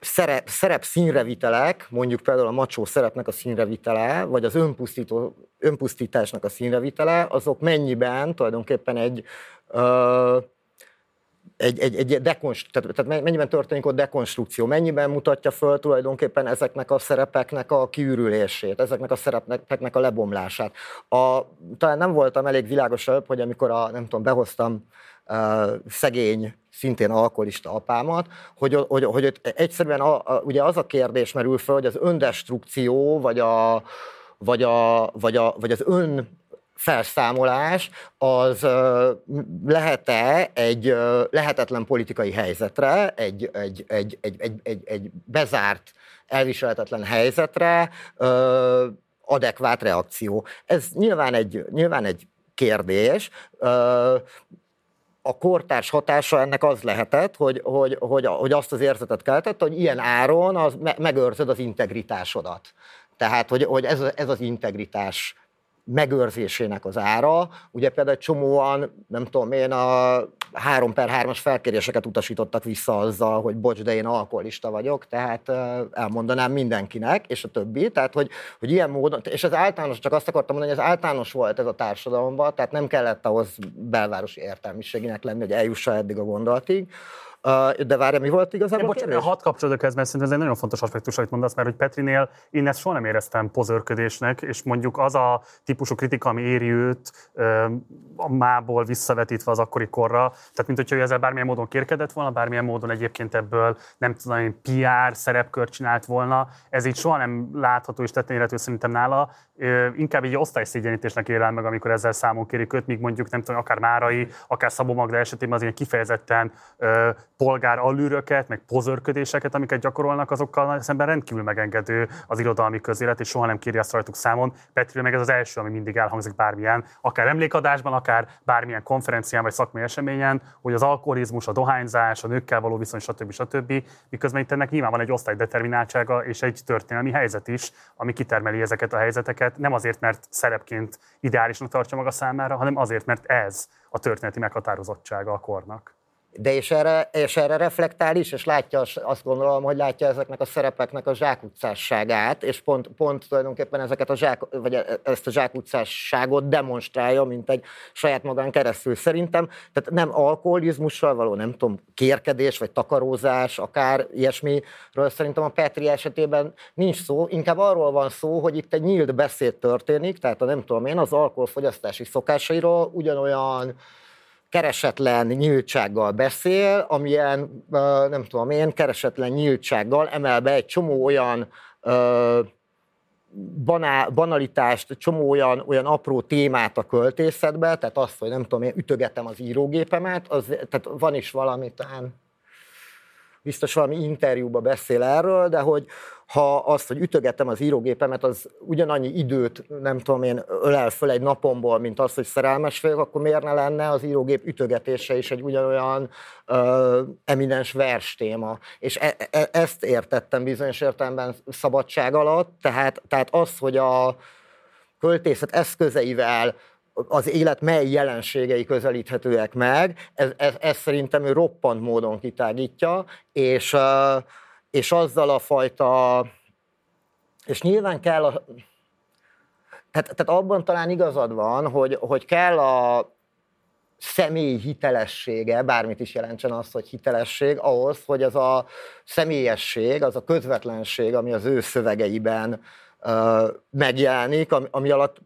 szerep, szerep színrevitelek, mondjuk például a macsó szerepnek a színrevitele, vagy az önpusztító, önpusztításnak a színrevitele, azok mennyiben tulajdonképpen egy, ö, egy, egy, egy dekonst, tehát, tehát mennyiben történik ott dekonstrukció, mennyiben mutatja föl tulajdonképpen ezeknek a szerepeknek a kiürülését, ezeknek a szerepeknek a lebomlását. A, talán nem voltam elég világosabb, hogy amikor a, nem tudom, behoztam szegény, szintén alkoholista apámat, hogy, hogy, hogy egyszerűen a, a, ugye az a kérdés merül fel, hogy az öndestrukció, vagy, a, vagy, a, vagy, a, vagy az ön felszámolás az lehet-e egy lehetetlen politikai helyzetre, egy, egy, egy, egy, egy, egy, egy bezárt, elviselhetetlen helyzetre adekvát reakció. Ez nyilván egy, nyilván egy kérdés a kortárs hatása ennek az lehetett, hogy, hogy, hogy, hogy azt az érzetet keltett, hogy ilyen áron az megőrzöd az integritásodat. Tehát, hogy, hogy ez, ez az integritás megőrzésének az ára. Ugye például egy csomóan, nem tudom én, a 3 per 3-as felkéréseket utasítottak vissza azzal, hogy bocs, de én alkoholista vagyok, tehát elmondanám mindenkinek, és a többi. Tehát, hogy, hogy ilyen módon, és ez általános, csak azt akartam mondani, hogy ez általános volt ez a társadalomban, tehát nem kellett ahhoz belvárosi értelmiséginek lenni, hogy eljussa eddig a gondolatig. De várja, mi volt igazából? Bocsánat, hat kapcsolódok ez, mert szerintem ez egy nagyon fontos aspektus, amit mondasz, mert hogy Petrinél én ezt soha nem éreztem pozörködésnek, és mondjuk az a típusú kritika, ami éri őt a mából visszavetítve az akkori korra, tehát mint hogyha ő ezzel bármilyen módon kérkedett volna, bármilyen módon egyébként ebből nem tudom, PR szerepkört csinált volna, ez így soha nem látható és tetten érhető szerintem nála, inkább egy osztályszégyenítésnek él meg, amikor ezzel számon kérik őt, míg mondjuk nem tudom, akár Márai, akár Szabó Magda esetében az ilyen kifejezetten polgár allűröket, meg pozörködéseket, amiket gyakorolnak, azokkal szemben rendkívül megengedő az irodalmi közélet, és soha nem kéri azt rajtuk számon. Petri meg ez az első, ami mindig elhangzik bármilyen, akár emlékadásban, akár bármilyen konferencián vagy szakmai eseményen, hogy az alkoholizmus, a dohányzás, a nőkkel való viszony, stb. stb. Miközben itt ennek nyilván van egy osztálydetermináltsága és egy történelmi helyzet is, ami kitermeli ezeket a helyzeteket, nem azért, mert szerepként ideálisnak tartja maga számára, hanem azért, mert ez a történeti meghatározottsága a kornak. De és erre, és erre reflektál is, és látja, azt gondolom, hogy látja ezeknek a szerepeknek a zsákutcásságát, és pont, pont tulajdonképpen ezeket a zsák, vagy e, ezt a zsákutcásságot demonstrálja, mint egy saját magán keresztül. Szerintem, tehát nem alkoholizmussal való, nem tudom, kérkedés, vagy takarózás, akár ilyesmiről szerintem a Petri esetében nincs szó, inkább arról van szó, hogy itt egy nyílt beszéd történik, tehát a nem tudom én, az alkoholfogyasztási szokásairól ugyanolyan keresetlen nyíltsággal beszél, amilyen, nem tudom én, keresetlen nyíltsággal emel be egy csomó olyan banál, banalitást, csomó olyan, olyan apró témát a költészetbe, tehát azt, hogy nem tudom, én ütögetem az írógépemet, az, tehát van is valami, talán biztos valami interjúba beszél erről, de hogy ha azt, hogy ütögetem az írógépemet, az ugyanannyi időt, nem tudom én, ölel föl egy napomból, mint az, hogy szerelmes vagyok, akkor miért ne lenne az írógép ütögetése is egy ugyanolyan ö, eminens vers téma. És e, e, ezt értettem bizonyos értelemben szabadság alatt, tehát, tehát az, hogy a költészet eszközeivel az élet mely jelenségei közelíthetőek meg, ez, ez, ez szerintem ő roppant módon kitágítja, és, és azzal a fajta, és nyilván kell a, tehát, tehát abban talán igazad van, hogy, hogy kell a személy hitelessége, bármit is jelentsen az, hogy hitelesség, ahhoz, hogy az a személyesség, az a közvetlenség, ami az ő szövegeiben uh, megjelenik, ami, ami alatt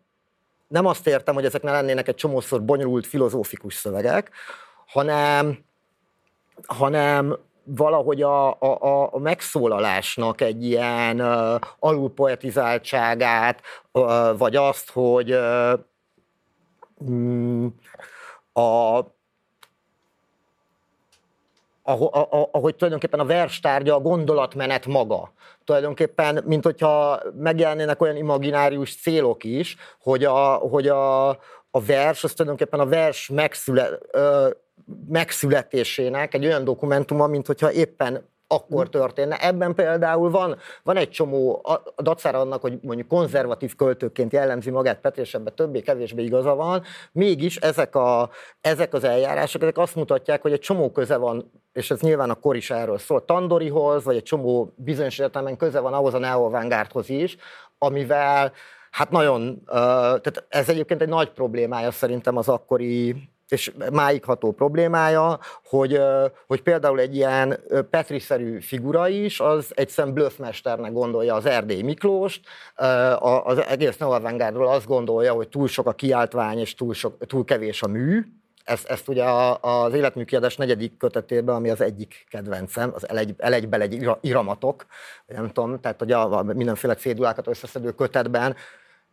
nem azt értem, hogy ezek ne lennének egy csomószor bonyolult filozófikus szövegek, hanem, hanem valahogy a, a, a megszólalásnak egy ilyen uh, alulpoetizáltságát, uh, vagy azt, hogy uh, a, ahogy tulajdonképpen a verstárgya a gondolatmenet maga. Tulajdonképpen, mint hogyha megjelennének olyan imaginárius célok is, hogy a, hogy a, a vers, az tulajdonképpen a vers megszüle, megszületésének egy olyan dokumentuma, mint hogyha éppen akkor történne. Ebben például van, van egy csomó, a dacára annak, hogy mondjuk konzervatív költőként jellemzi magát Petr, és ebben többé-kevésbé igaza van, mégis ezek, a, ezek az eljárások, ezek azt mutatják, hogy egy csomó köze van, és ez nyilván a kor is erről szól, Tandorihoz, vagy egy csomó bizonyos értelemben köze van ahhoz a neovangárdhoz is, amivel hát nagyon, tehát ez egyébként egy nagy problémája szerintem az akkori és máig ható problémája, hogy, hogy például egy ilyen Petri-szerű figura is, az egyszerűen bluffmesternek gondolja az Erdély Miklóst, az egész Neoavangardról azt gondolja, hogy túl sok a kiáltvány és túl, sok, túl kevés a mű, ezt, ezt ugye az életműkiadás negyedik kötetében, ami az egyik kedvencem, az L1, L1 egy iramatok, nem tudom, tehát hogy a, a mindenféle cédulákat összeszedő kötetben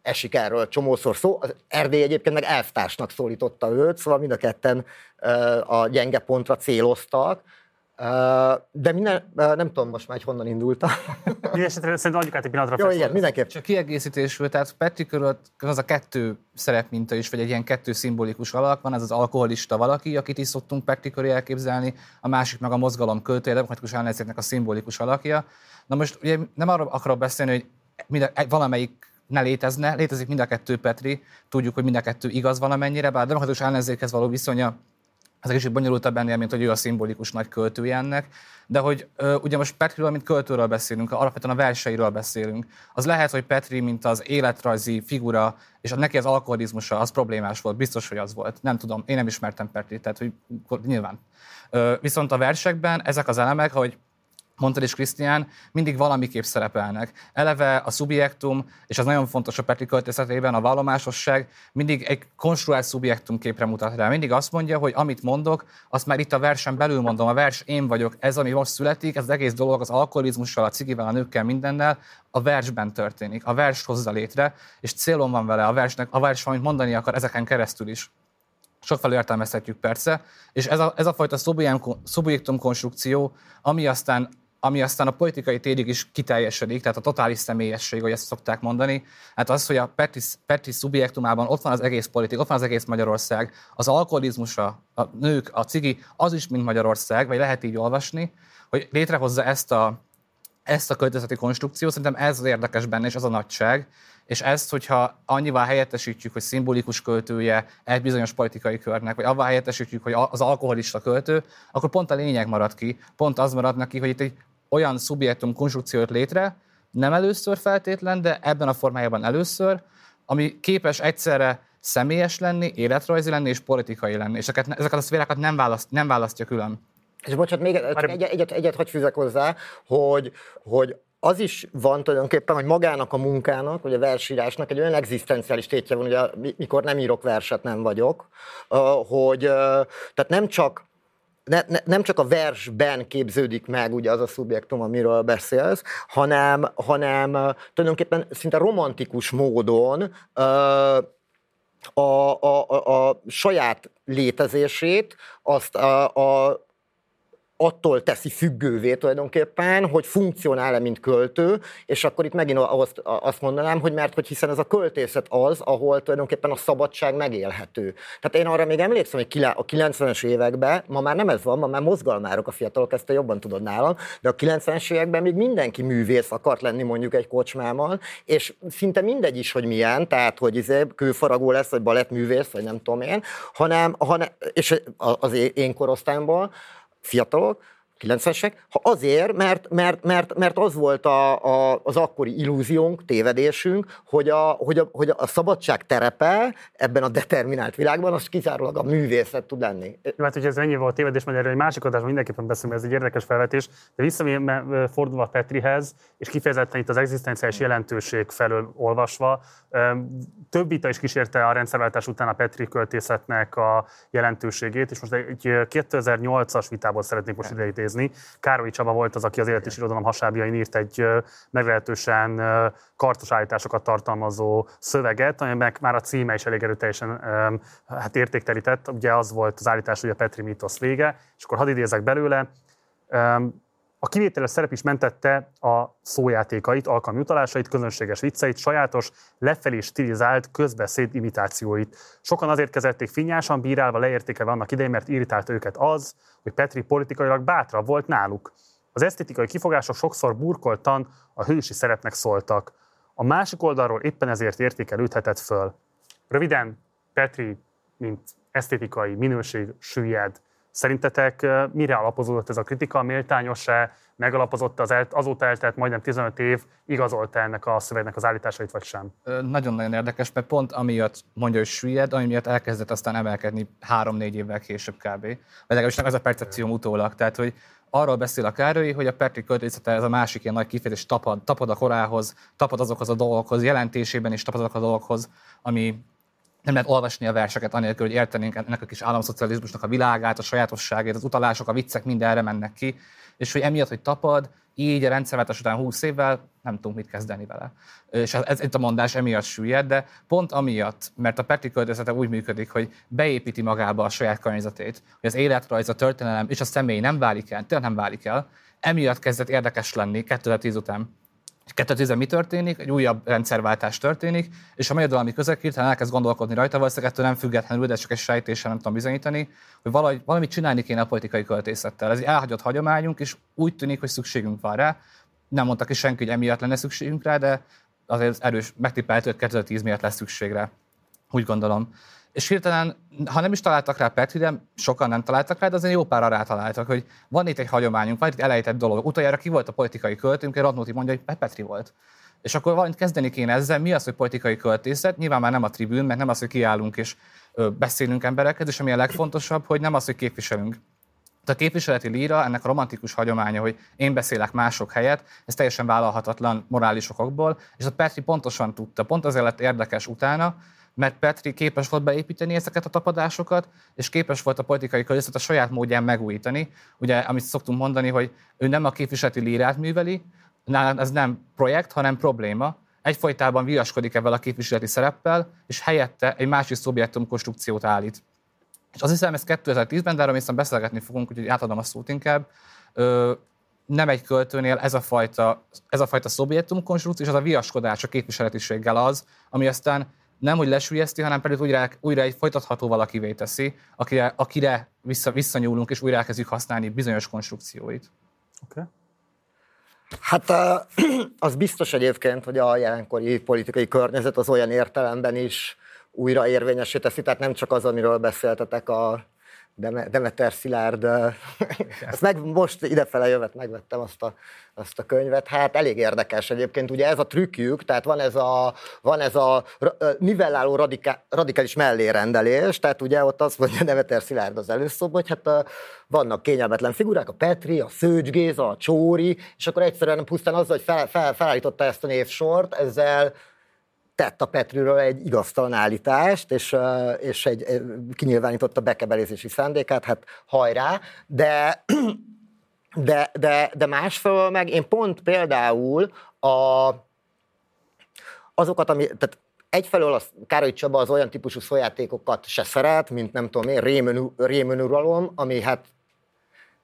esik erről csomószor szó. Az Erdély egyébként meg elvtársnak szólította őt, szóval mind a ketten a gyenge pontra céloztak. De minden, nem tudom most már, hogy honnan indultam. <laughs> Mindenesetre szerintem adjuk át egy pillanatra. Jó, igen, mindenképp. Csak kiegészítésül, tehát Petri körül az a kettő szerepminta is, vagy egy ilyen kettő szimbolikus alak van, ez az alkoholista valaki, akit is szoktunk Petri köré elképzelni, a másik meg a mozgalom költője, demokratikus ellenzéknek a szimbolikus alakja. Na most ugye nem arról akarok beszélni, hogy minden, valamelyik ne létezne. Létezik mind a kettő Petri, tudjuk, hogy mind a kettő igaz valamennyire, bár a demokratikus ellenzékhez való viszonya az egy kicsit bonyolultabb ennél, mint hogy ő a szimbolikus nagy költője ennek. De hogy ö, ugye most Petriről, mint költőről beszélünk, alapvetően a verseiről beszélünk. Az lehet, hogy Petri, mint az életrajzi figura, és neki az alkoholizmusa, az problémás volt, biztos, hogy az volt. Nem tudom, én nem ismertem Petrit, tehát hogy nyilván. Ö, viszont a versekben ezek az elemek, hogy mondtad is Krisztián, mindig valamiképp szerepelnek. Eleve a szubjektum, és az nagyon fontos a Petri költészetében, a vallomásosság mindig egy konstruált szubjektum képre mutat rá. Mindig azt mondja, hogy amit mondok, azt már itt a versen belül mondom, a vers én vagyok, ez, ami most születik, ez az egész dolog az alkoholizmussal, a cigivel, a nőkkel, mindennel, a versben történik. A vers hozza létre, és célom van vele a versnek, a vers, amit mondani akar ezeken keresztül is sokfelé értelmezhetjük persze, és ez a, ez a fajta szubjektum konstrukció, ami aztán ami aztán a politikai térig is kiteljesedik, tehát a totális személyesség, hogy ezt szokták mondani. Hát az, hogy a Petri, Petri szubjektumában ott van az egész politika, ott van az egész Magyarország, az alkoholizmusa, a nők, a cigi, az is, mint Magyarország, vagy lehet így olvasni, hogy létrehozza ezt a, ezt a költözeti konstrukciót, szerintem ez az érdekes benne, és az a nagyság, és ezt, hogyha annyival helyettesítjük, hogy szimbolikus költője egy bizonyos politikai körnek, vagy avval helyettesítjük, hogy az alkoholista költő, akkor pont a lényeg marad ki, pont az marad neki, hogy itt egy olyan szubjektum konstrukciót létre, nem először feltétlen, de ebben a formájában először, ami képes egyszerre személyes lenni, életrajzi lenni és politikai lenni. És ezeket, ezeket a szférákat nem, választ, nem választja külön. És bocsánat, még Már... egyet, egyet, egyet hagy fűzek hozzá, hogy, hogy az is van tulajdonképpen, hogy magának a munkának, vagy a versírásnak egy olyan egzisztenciális tétje van, ugye mikor nem írok verset, nem vagyok, hogy tehát nem csak ne, ne, nem csak a versben képződik meg ugye az a szubjektum, amiről beszélsz, hanem, hanem tulajdonképpen szinte romantikus módon a, a, a, a saját létezését azt a, a attól teszi függővé tulajdonképpen, hogy funkcionál-e, mint költő, és akkor itt megint azt, azt mondanám, hogy mert hogy hiszen ez a költészet az, ahol tulajdonképpen a szabadság megélhető. Tehát én arra még emlékszem, hogy a 90-es években, ma már nem ez van, ma már mozgalmárok a fiatalok, ezt te jobban tudod nálam, de a 90-es években még mindenki művész akart lenni mondjuk egy kocsmában, és szinte mindegy is, hogy milyen, tehát hogy izé, kőfaragó lesz, vagy balettművész, vagy nem tudom én, hanem, hanem és az én korosztályomból, fiatalok, 90-esek, ha azért, mert, mert, mert, mert az volt a, a, az akkori illúziónk, tévedésünk, hogy a, hogy, a, hogy a szabadság terepe ebben a determinált világban az kizárólag a művészet tud lenni. Jó, hát, hogy ez ennyi volt tévedés, mert erről egy másik adásban mindenképpen beszélünk, ez egy érdekes felvetés, de visszafordulva Petrihez, és kifejezetten itt az egzisztenciális jelentőség felől olvasva, több vita is kísérte a rendszerváltás után a Petri költészetnek a jelentőségét, és most egy 2008-as vitából szeretnék most idézni. Károly Csaba volt az, aki az élet és irodalom hasábjain írt egy meglehetősen kartos állításokat tartalmazó szöveget, amelynek már a címe is elég erőteljesen hát értéktelített. Ugye az volt az állítás, hogy a Petri mítosz vége, és akkor hadd idézek belőle. A kivételes szerep is mentette a szójátékait, alkalmi utalásait, közönséges vicceit, sajátos, lefelé stilizált közbeszéd imitációit. Sokan azért kezelték finnyásan, bírálva, leértékelve annak idején, mert irritált őket az, hogy Petri politikailag bátrabb volt náluk. Az esztétikai kifogások sokszor burkoltan a hősi szerepnek szóltak. A másik oldalról éppen ezért értékelődhetett föl. Röviden, Petri, mint esztétikai minőség süllyed, Szerintetek mire alapozódott ez a kritika? Méltányos-e, megalapozott az el, azóta eltelt majdnem 15 év, igazolta ennek a szövegnek az állításait, vagy sem? Nagyon-nagyon érdekes, mert pont amiatt mondja, hogy süllyed, ami miatt elkezdett aztán emelkedni három-négy évvel később kb. Vagy legalábbis az a percepcióm utólag. Tehát, hogy arról beszél a Károly, hogy a Petri költészete ez a másik ilyen nagy kifejezés, tapad, tapad a korához, tapad azokhoz a dolgokhoz, jelentésében is tapad azok a dolgokhoz, ami nem lehet olvasni a verseket anélkül, hogy értenénk ennek a kis államszocializmusnak a világát, a sajátosságát, az utalások, a viccek mind erre mennek ki, és hogy emiatt, hogy tapad, így a rendszerváltás után 20 évvel nem tudunk mit kezdeni vele. És ez, itt a mondás emiatt süllyed, de pont amiatt, mert a Petri költészete úgy működik, hogy beépíti magába a saját környezetét, hogy az életrajz, a történelem és a személy nem válik el, tényleg nem válik el, emiatt kezdett érdekes lenni 2010 után 2010 mi történik, egy újabb rendszerváltás történik, és a magyarodalmi közeg hirtelen elkezd gondolkodni rajta, valószínűleg ettől nem függetlenül, de csak egy sejtéssel nem tudom bizonyítani, hogy valahogy, valamit csinálni kéne a politikai költészettel. Ez egy elhagyott hagyományunk, és úgy tűnik, hogy szükségünk van rá. Nem mondta ki senki, hogy emiatt lenne szükségünk rá, de azért erős megtippelt, hogy 2010 miatt lesz szükségre. Úgy gondolom és hirtelen, ha nem is találtak rá Petrire, sokan nem találtak rá, de azért jó pára rátaláltak, hogy van itt egy hagyományunk, van itt egy elejtett dolog. Utoljára ki volt a politikai költőnk, Radnóti mondja, hogy Petri volt. És akkor valamit kezdeni kéne ezzel, mi az, hogy politikai költészet, nyilván már nem a tribűn, meg nem az, hogy kiállunk és beszélünk emberekhez, és ami a legfontosabb, hogy nem az, hogy képviselünk. A képviseleti líra, ennek a romantikus hagyománya, hogy én beszélek mások helyett, ez teljesen vállalhatatlan morális okokból, és a Petri pontosan tudta, pont azért lett érdekes utána, mert Petri képes volt beépíteni ezeket a tapadásokat, és képes volt a politikai környezet a saját módján megújítani. Ugye, amit szoktunk mondani, hogy ő nem a képviseleti lírát műveli, ez nem projekt, hanem probléma. Egyfolytában viaskodik ebben a képviseleti szereppel, és helyette egy másik szubjektum konstrukciót állít. És azt hiszem, ez 2010-ben, de erről viszont beszélgetni fogunk, úgyhogy átadom a szót inkább. Ö, nem egy költőnél ez a fajta, ez a fajta szubjektum konstrukció, és az a viaskodás a képviseletiséggel az, ami aztán nem hogy lesülyezti, hanem pedig újra, újra egy folytatható valakivé teszi, akire, akire vissza, visszanyúlunk, és újra elkezdjük használni bizonyos konstrukcióit. Okay. Hát <clears throat> az biztos egyébként, hogy a jelenkori politikai környezet az olyan értelemben is újra érvényesé teszi, tehát nem csak az, amiről beszéltetek a Demeter Szilárd, ezt <laughs> meg most idefele jövet, megvettem azt a, azt a könyvet, hát elég érdekes egyébként, ugye ez a trükkjük, tehát van ez a, van ez a nivelláló radiká, radikális mellérendelés, tehát ugye ott azt mondja Demeter Szilárd az előszóban, hogy hát vannak kényelmetlen figurák, a Petri, a Szőcs Géza, a Csóri, és akkor egyszerűen pusztán azzal, hogy fel, fel, felállította ezt a névsort, ezzel tett a Petriről egy igaztalan állítást, és, és egy, kinyilvánította bekebelezési szándékát, hát hajrá, de, <clears throat> de, de, de másfelől meg én pont például a, azokat, ami, tehát egyfelől az Károly Csaba az olyan típusú szójátékokat se szeret, mint nem tudom én, rémön, rémön uralom, ami hát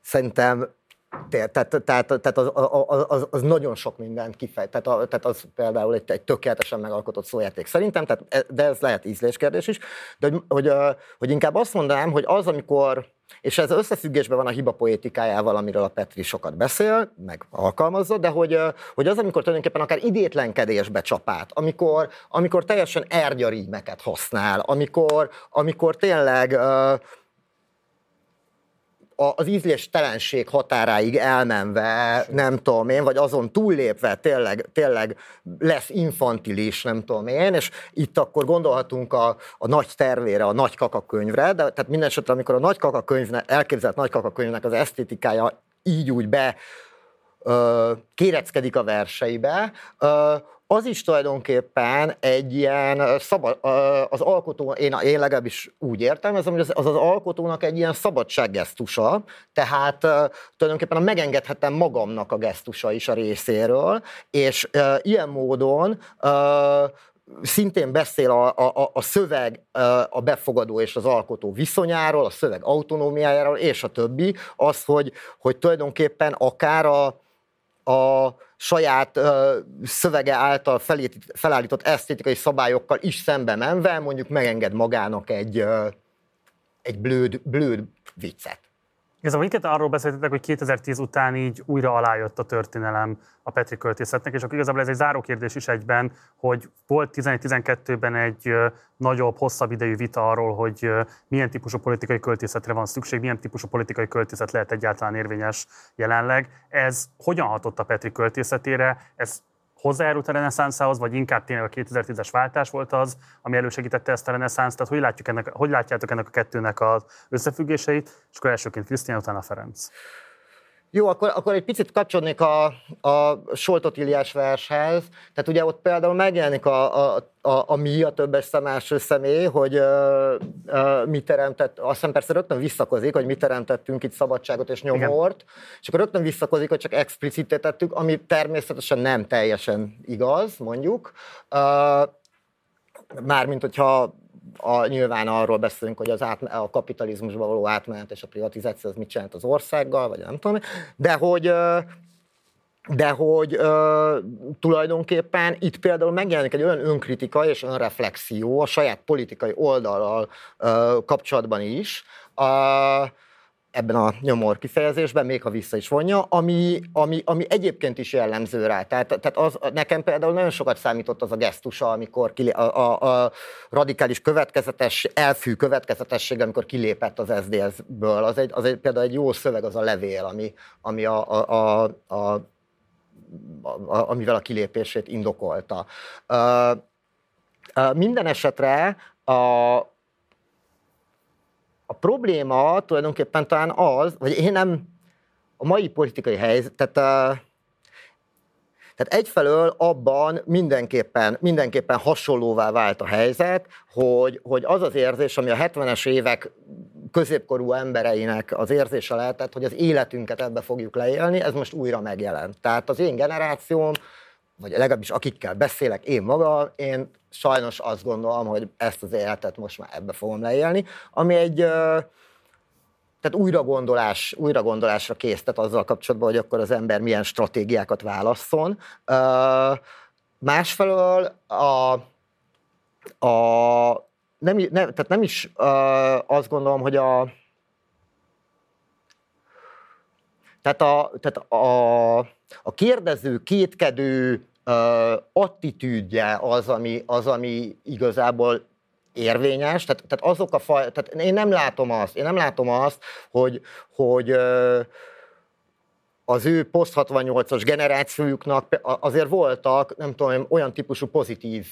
szerintem tehát, tehát, tehát az, az, az, nagyon sok mindent kifejt. Tehát, a, tehát az például egy, egy tökéletesen megalkotott szójáték szerintem, tehát, e, de ez lehet ízléskérdés is. De hogy, hogy, hogy inkább azt mondanám, hogy az, amikor, és ez összefüggésben van a hiba poétikájával, amiről a Petri sokat beszél, meg alkalmazza, de hogy, hogy az, amikor tulajdonképpen akár idétlenkedésbe csapát, amikor, amikor teljesen ergyarímeket használ, amikor, amikor tényleg az ízléstelenség határáig elmenve, nem tudom én, vagy azon túllépve tényleg, tényleg lesz infantilis, nem tudom én, és itt akkor gondolhatunk a, a nagy tervére, a nagy kakakönyvre, de tehát minden esetre, amikor a nagy kakakönyvnek, elképzelt nagy kakakönyvnek az esztétikája így úgy be ö, kéreckedik a verseibe, ö, az is tulajdonképpen egy ilyen szabad, az alkotó, én, én legalábbis úgy értem, ez az, az az alkotónak egy ilyen szabadsággesztusa, tehát tulajdonképpen a megengedhetem magamnak a gesztusa is a részéről, és ilyen módon szintén beszél a, a, a szöveg a befogadó és az alkotó viszonyáról, a szöveg autonómiájáról, és a többi, az, hogy, hogy tulajdonképpen akár a, a saját uh, szövege által felállított esztétikai szabályokkal is szembe menve, mondjuk megenged magának egy, uh, egy blőd, blőd viccet. Igazából mindketten arról beszéltetek, hogy 2010 után így újra alájött a történelem a Petri költészetnek, és akkor igazából ez egy záró kérdés is egyben, hogy volt 11-12-ben egy nagyobb, hosszabb idejű vita arról, hogy milyen típusú politikai költészetre van szükség, milyen típusú politikai költészet lehet egyáltalán érvényes jelenleg. Ez hogyan hatott a Petri költészetére? Ez hozzájárult a reneszánszához, vagy inkább tényleg a 2010-es váltás volt az, ami elősegítette ezt a reneszánsz? Tehát hogy, látjuk ennek, hogy látjátok ennek a kettőnek az összefüggéseit? És akkor elsőként Krisztián, utána Ferenc. Jó, akkor, akkor egy picit kapcsolnék a, a Soltot Iliás vershez. Tehát ugye ott például megjelenik a, a, a, a mi, a többes szemás személy, hogy ö, ö, mi teremtett, azt hiszem persze rögtön visszakozik, hogy mi teremtettünk itt szabadságot és nyomort, Igen. és akkor rögtön visszakozik, hogy csak explicítetettük, ami természetesen nem teljesen igaz, mondjuk. Ö, mármint, hogyha a, nyilván arról beszélünk, hogy az át, a kapitalizmusba való átmenet és a privatizáció az mit csinált az országgal, vagy nem tudom, de hogy de hogy ö, tulajdonképpen itt például megjelenik egy olyan önkritika és önreflexió a saját politikai oldalal ö, kapcsolatban is, ö, ebben a nyomor kifejezésben, még ha vissza is vonja, ami, ami, ami egyébként is jellemző rá. Tehát, tehát az, nekem például nagyon sokat számított az a gesztusa, amikor kilé, a, a, a radikális következetes, elfű következetesség, amikor kilépett az SZDSZ-ből. Az egy, az egy, például egy jó szöveg, az a levél, ami, ami a, a, a, a, amivel a kilépését indokolta. Minden esetre a probléma tulajdonképpen talán az, vagy én nem a mai politikai helyzet, tehát, tehát egyfelől abban mindenképpen, mindenképpen hasonlóvá vált a helyzet, hogy, hogy az az érzés, ami a 70-es évek középkorú embereinek az érzése lehetett, hogy az életünket ebbe fogjuk leélni, ez most újra megjelent. Tehát az én generációm, vagy legalábbis akikkel beszélek, én maga, én sajnos azt gondolom, hogy ezt az életet most már ebbe fogom leélni, ami egy tehát újra gondolás, újra gondolásra késztet azzal kapcsolatban, hogy akkor az ember milyen stratégiákat válasszon. Másfelől a, a nem, nem, tehát nem is azt gondolom, hogy a tehát a, tehát a, a kérdező, kétkedő, attitűdje az, ami, az, ami igazából érvényes, tehát, tehát azok a faj, tehát én nem látom azt, én nem látom azt, hogy, hogy az ő post 68-as generációjuknak azért voltak, nem tudom, olyan típusú pozitív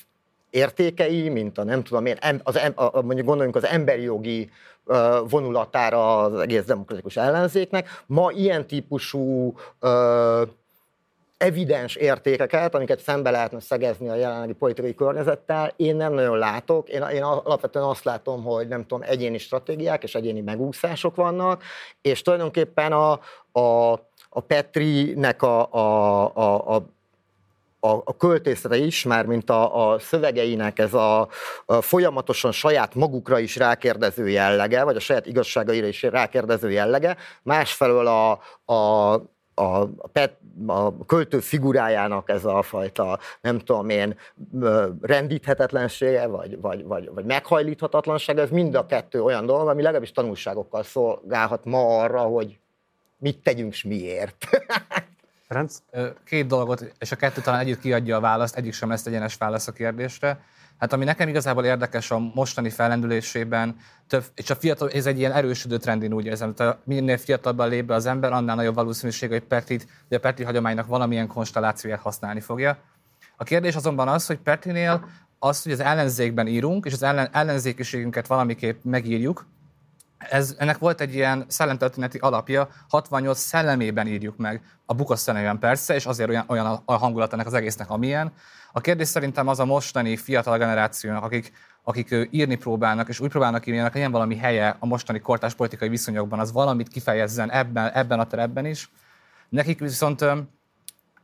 értékei, mint a nem tudom én, az, a, mondjuk gondoljunk az emberi jogi vonulatára az egész demokratikus ellenzéknek. Ma ilyen típusú evidens értékeket, amiket szembe lehetne szegezni a jelenlegi politikai környezettel, én nem nagyon látok. Én, én alapvetően azt látom, hogy nem tudom, egyéni stratégiák és egyéni megúszások vannak, és tulajdonképpen a, a, a Petrinek a, a, a, a a, a költészete is, már mint a, a szövegeinek ez a, a folyamatosan saját magukra is rákérdező jellege, vagy a saját igazságaira is rákérdező jellege, másfelől a, a a, pet, a költő figurájának ez a fajta, nem tudom én, rendíthetetlensége, vagy, vagy, vagy, vagy meghajlíthatatlansága, ez mind a kettő olyan dolog, ami legalábbis tanulságokkal szolgálhat ma arra, hogy mit tegyünk s miért. <laughs> Ferenc? Két dolgot, és a kettő talán együtt kiadja a választ, egyik sem lesz egyenes válasz a kérdésre. Hát ami nekem igazából érdekes a mostani fellendülésében, több, és a fiatal, ez egy ilyen erősödő trend, én úgy érzem, tehát minél fiatalabban lép be az ember, annál nagyobb valószínűség, hogy Petrit, de a Petri hagyománynak valamilyen konstellációját használni fogja. A kérdés azonban az, hogy Petrinél az, hogy az ellenzékben írunk, és az ellen, ellenzékiségünket valamiképp megírjuk, ez, ennek volt egy ilyen szellemtörténeti alapja, 68 szellemében írjuk meg, a buka szellemében persze, és azért olyan, olyan a hangulat ennek az egésznek, amilyen. A kérdés szerintem az a mostani fiatal generációnak, akik, akik írni próbálnak, és úgy próbálnak írni, hogy legyen valami helye a mostani kortás politikai viszonyokban, az valamit kifejezzen ebben, ebben a terepben is. Nekik viszont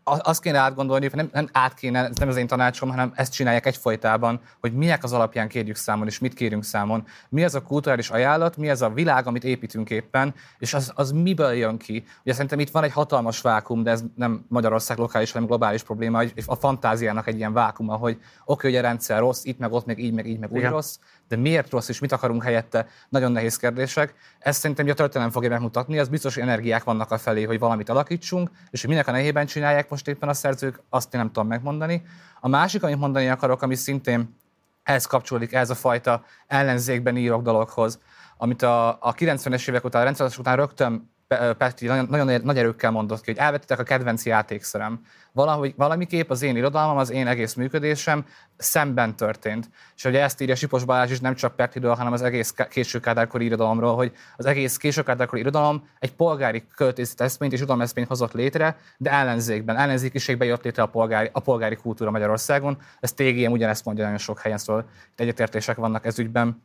azt kéne átgondolni, nem, nem át kéne, ez nem az én tanácsom, hanem ezt csinálják egyfolytában, hogy minek az alapján kérjük számon, és mit kérünk számon. Mi az a kulturális ajánlat, mi az a világ, amit építünk éppen, és az, az miből jön ki. Ugye szerintem itt van egy hatalmas vákum, de ez nem Magyarország lokális, hanem globális probléma, a fantáziának egy ilyen vákuma, hogy oké, okay, hogy a rendszer rossz, itt meg ott, meg így, meg így, meg úgy rossz, de miért rossz, és mit akarunk helyette, nagyon nehéz kérdések. Ezt szerintem a történelem fogja megmutatni, az biztos, hogy energiák vannak a felé, hogy valamit alakítsunk, és hogy minek a nehében csinálják most éppen a szerzők, azt én nem tudom megmondani. A másik, amit mondani akarok, ami szintén ehhez kapcsolódik, ez a fajta ellenzékben írok dologhoz, amit a, a 90-es évek után, a rendszeres után rögtön Petri nagyon, nagy erőkkel mondott ki, hogy elvettetek a kedvenc játékszerem. Valahogy, valamiképp az én irodalmam, az én egész működésem szemben történt. És ugye ezt írja Sipos Balázs is nem csak Petriről, hanem az egész késő kádárkori irodalomról, hogy az egész késő kádárkori irodalom egy polgári költészet eszményt és irodalomeszményt hozott létre, de ellenzékben, ellenzékiségben jött létre a polgári, a polgári kultúra Magyarországon. Ez TGM ugyanezt mondja nagyon sok helyen, szóval egyetértések vannak ez ügyben.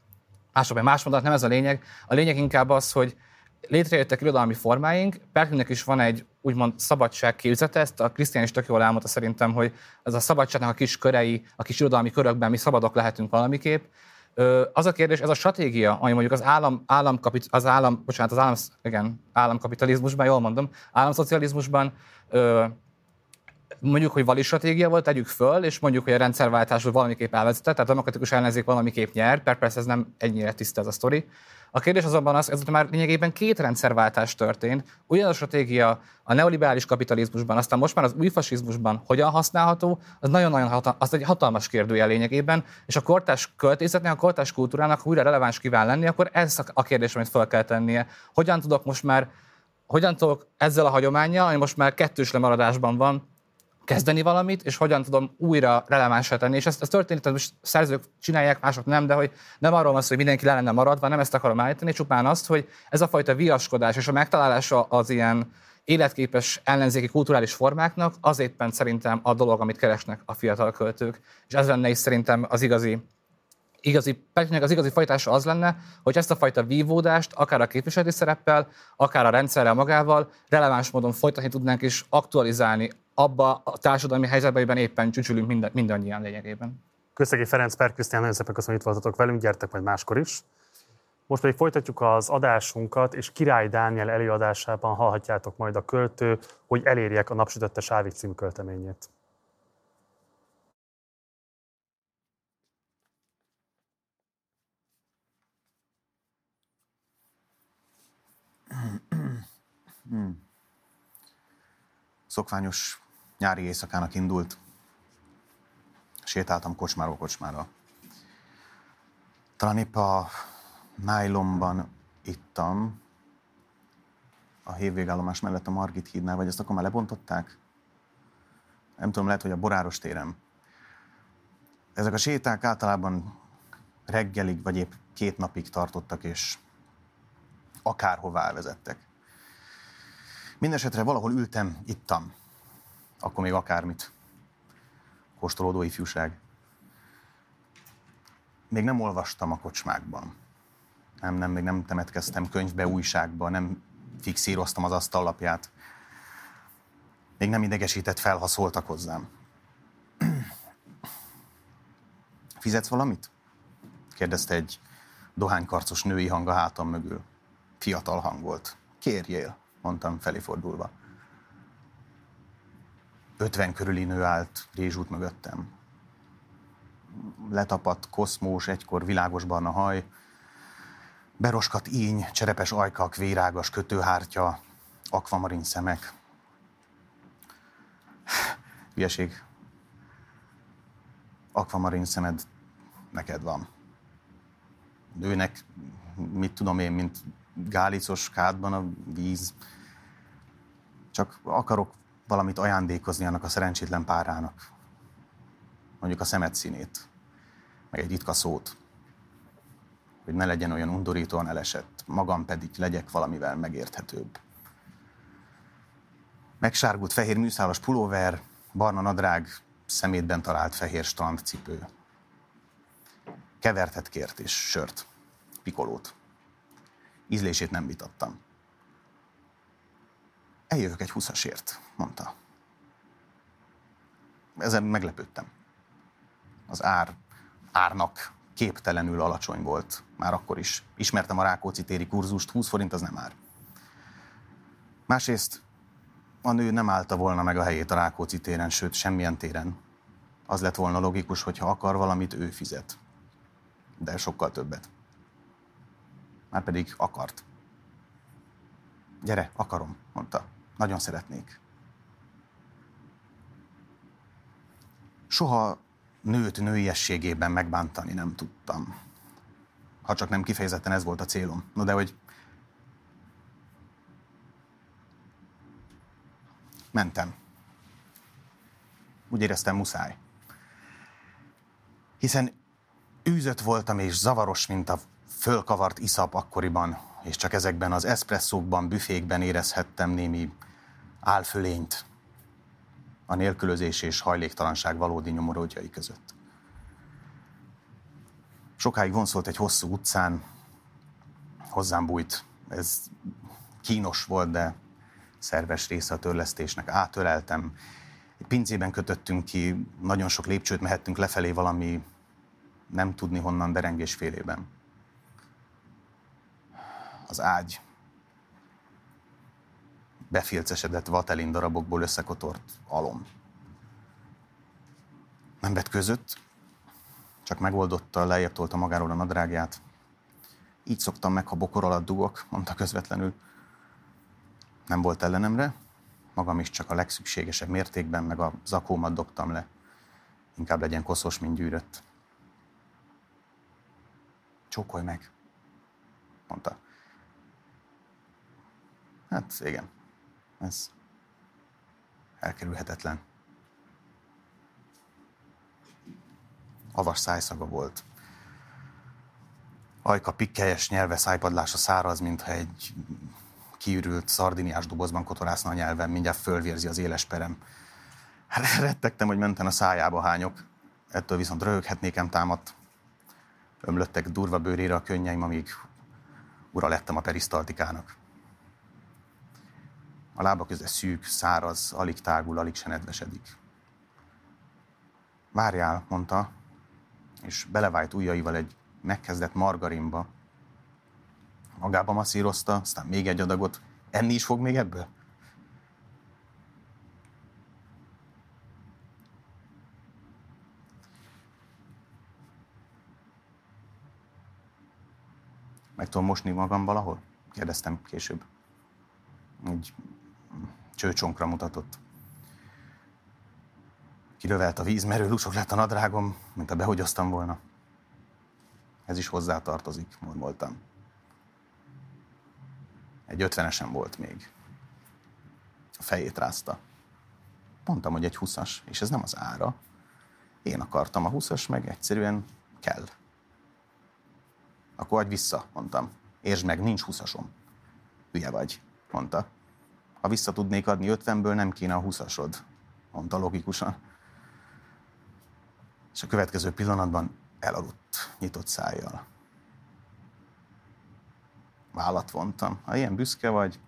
Másokban más mondat, nem ez a lényeg. A lényeg inkább az, hogy létrejöttek irodalmi formáink, Berkeleynek is van egy úgymond szabadságképzete, ezt a Krisztián is tök jól elmondta szerintem, hogy ez a szabadságnak a kis körei, a kis irodalmi körökben mi szabadok lehetünk valamiképp. Az a kérdés, ez a stratégia, ami mondjuk az állam, állam az állam, bocsánat, az állam, igen, államkapitalizmusban, jól mondom, államszocializmusban mondjuk, hogy vali stratégia volt, tegyük föl, és mondjuk, hogy a rendszerváltásból valamiképp elvezetett, tehát a demokratikus ellenzék valamiképp nyer, persze ez nem ennyire tiszta ez a sztori. A kérdés azonban az, ez már lényegében két rendszerváltás történt. Ugyan a stratégia a neoliberális kapitalizmusban, aztán most már az új fasizmusban hogyan használható, az nagyon-nagyon hatal- az egy hatalmas kérdője lényegében, és a kortás költészetnek, a kortás kultúrának, ha újra releváns kíván lenni, akkor ez a kérdés, amit fel kell tennie. Hogyan tudok most már, hogyan tudok ezzel a hagyományjal, ami most már kettős lemaradásban van, kezdeni valamit, és hogyan tudom újra relevánsá tenni. És ezt, ezt történik, tehát most szerzők csinálják, mások nem, de hogy nem arról van szó, hogy mindenki le lenne maradva, nem ezt akarom állítani, csupán azt, hogy ez a fajta viaskodás és a megtalálása az ilyen életképes ellenzéki kulturális formáknak az éppen szerintem a dolog, amit keresnek a fiatal költők. És ez lenne is szerintem az igazi igazi, Petrinek az igazi fajtása az lenne, hogy ezt a fajta vívódást akár a képviseleti szereppel, akár a rendszerrel magával releváns módon folytatni tudnánk és aktualizálni abba a társadalmi helyzetben, amiben éppen csücsülünk minden, mindannyian lényegében. Köszegi Ferenc Per Krisztián, nagyon szépen köszönöm, hogy itt voltatok velünk, gyertek majd máskor is. Most pedig folytatjuk az adásunkat, és Király Dániel előadásában hallhatjátok majd a költő, hogy elérjek a Napsütötte Sávik című költeményét. Hmm. Szokványos nyári éjszakának indult. Sétáltam kocsmáról kocsmára. Talán épp a nájlomban ittam, a hévvégállomás mellett a Margit hídnál, vagy ezt akkor már lebontották? Nem tudom, lehet, hogy a Boráros térem. Ezek a séták általában reggelig, vagy épp két napig tartottak, és akárhová elvezettek. Mindenesetre valahol ültem, ittam akkor még akármit. Kóstolódó ifjúság. Még nem olvastam a kocsmákban. Nem, nem, még nem temetkeztem könyvbe, újságba, nem fixíroztam az asztallapját. Még nem idegesített fel, ha szóltak hozzám. <clears throat> Fizetsz valamit? kérdezte egy dohánykarcos női hang a hátam mögül. Fiatal hang volt. Kérjél, mondtam felé fordulva. 50 körüli nő állt Rézsút mögöttem. Letapadt, koszmós, egykor világos barna haj, beroskat íny, cserepes ajkak, vérágas kötőhártya, akvamarin szemek. Hülyeség. Akvamarin szemed neked van. Nőnek, mit tudom én, mint gálicos kádban a víz. Csak akarok valamit ajándékozni annak a szerencsétlen párának. Mondjuk a szemet színét, meg egy ritka szót, hogy ne legyen olyan undorítóan elesett, magam pedig legyek valamivel megérthetőbb. Megsárgult fehér műszálas pulóver, barna nadrág, szemétben talált fehér cipő. Kevertet kért és sört, pikolót. Ízlését nem vitattam. Eljövök egy huszasért, mondta. ezen meglepődtem. Az ár, árnak képtelenül alacsony volt már akkor is. Ismertem a Rákóczi téri kurzust, 20 forint az nem ár. Másrészt a nő nem állta volna meg a helyét a Rákóczi téren, sőt, semmilyen téren. Az lett volna logikus, hogy ha akar valamit, ő fizet. De sokkal többet. Már pedig akart. Gyere, akarom, mondta. Nagyon szeretnék. Soha nőt nőiességében megbántani nem tudtam. Ha csak nem kifejezetten ez volt a célom. No de hogy mentem. Úgy éreztem muszáj. Hiszen űzött voltam és zavaros, mint a fölkavart iszap akkoriban, és csak ezekben az eszpresszókban, büfékben érezhettem némi álfölényt a nélkülözés és hajléktalanság valódi nyomoródjai között. Sokáig vonszolt egy hosszú utcán, hozzám bújt. Ez kínos volt, de szerves része a törlesztésnek. Átöleltem. Egy pincében kötöttünk ki, nagyon sok lépcsőt mehettünk lefelé valami nem tudni honnan derengés félében. Az ágy befilcesedett vatelin darabokból összekotort alom. Nem vetközött, csak megoldotta, lejjebb tolta magáról a nadrágját. Így szoktam meg, ha bokor alatt dugok, mondta közvetlenül. Nem volt ellenemre, magam is csak a legszükségesebb mértékben, meg a zakómat dobtam le. Inkább legyen koszos, mint gyűrött. Csókolj meg, mondta. Hát igen, ez elkerülhetetlen. Avas szájszaga volt. Ajka pikkelyes nyelve szájpadlása száraz, mintha egy kiürült szardiniás dobozban kotorászna a nyelven, mindjárt fölvérzi az éles perem. Hát <laughs> rettegtem, hogy menten a szájába hányok. Ettől viszont röhöghetnékem támadt. Ömlöttek durva bőrére a könnyeim, amíg ura lettem a perisztaltikának. A lába köze szűk, száraz, alig tágul, alig se nedvesedik. Várjál, mondta, és belevájt ujjaival egy megkezdett margarinba. Magába masszírozta, aztán még egy adagot. Enni is fog még ebből? Meg tudom mosni magam valahol? Kérdeztem később. Úgy csőcsonkra mutatott. Kirövelt a víz, merő lusok lett a nadrágom, mint a behogyoztam volna. Ez is hozzá tartozik, mormoltam. Egy ötvenesen volt még. A fejét rázta. Mondtam, hogy egy huszas, és ez nem az ára. Én akartam a huszas, meg egyszerűen kell. Akkor adj vissza, mondtam. Értsd meg, nincs huszasom. Hülye vagy, mondta. Ha vissza tudnék adni ötvenből, nem kéne a huszasod, mondta logikusan. És a következő pillanatban elaludt, nyitott szájjal. Vállat vontam. Ha ilyen büszke vagy,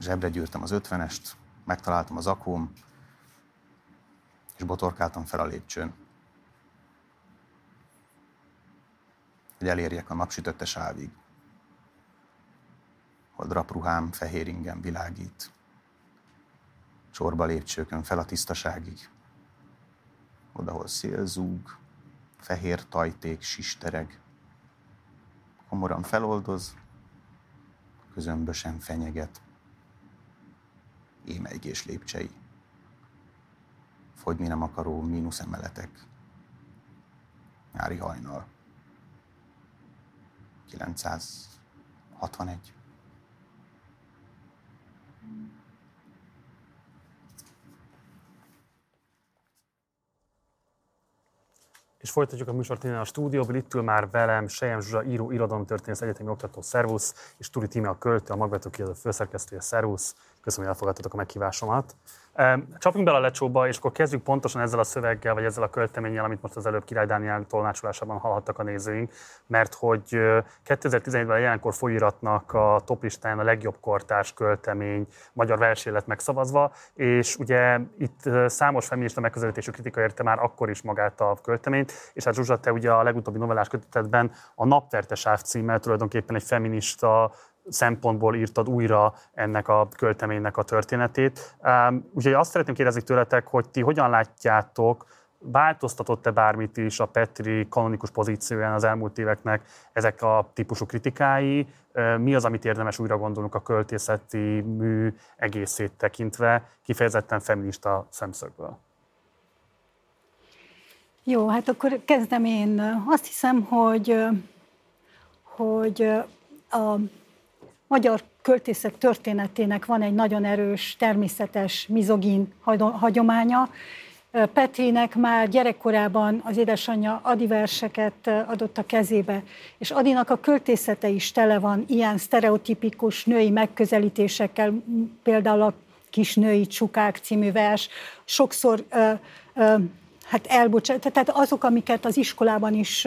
zsebre gyűrtem az ötvenest, megtaláltam az akóm, és botorkáltam fel a lépcsőn. Hogy elérjek a napsütötte sávig. Hol drapruhám fehér ingem világít. Csorba lépcsőkön fel a tisztaságig odahol szélzúg, fehér tajték sistereg. Komoran feloldoz, közömbösen fenyeget. Émeigés lépcsei. Fogyni nem akaró mínusz emeletek. Nyári hajnal. 961. És folytatjuk a műsort innen a stúdióból. Itt ül már velem Sejem Zsuzsa, író, történész, egyetemi oktató, szervusz, és Turi Tíme a költő, a magvető kiadó főszerkesztője, szervusz. Köszönöm, hogy elfogadtatok a meghívásomat. Csapjunk bele a lecsóba, és akkor kezdjük pontosan ezzel a szöveggel, vagy ezzel a költeménnyel, amit most az előbb Király Dániel tolmácsolásában hallhattak a nézőink, mert hogy 2017-ben jelenkor folyiratnak a toplistáján a legjobb kortárs költemény magyar versé lett megszavazva, és ugye itt számos feminista megközelítésű kritika érte már akkor is magát a költeményt, és hát Zsuzsa, te ugye a legutóbbi novellás kötetetben a Napverte sáv címmel tulajdonképpen egy feminista szempontból írtad újra ennek a költeménynek a történetét. Úgyhogy azt szeretném kérdezni tőletek, hogy ti hogyan látjátok, változtatott-e bármit is a Petri kanonikus pozícióján az elmúlt éveknek ezek a típusú kritikái? Mi az, amit érdemes újra gondolnunk a költészeti mű egészét tekintve, kifejezetten feminista szemszögből? Jó, hát akkor kezdem én. Azt hiszem, hogy, hogy a magyar költészet történetének van egy nagyon erős, természetes, mizogin hagyománya. Petrinek már gyerekkorában az édesanyja Adi verseket adott a kezébe, és Adinak a költészete is tele van ilyen sztereotipikus női megközelítésekkel, például a Kis női csukák című vers, sokszor hát elbocsát, tehát azok, amiket az iskolában is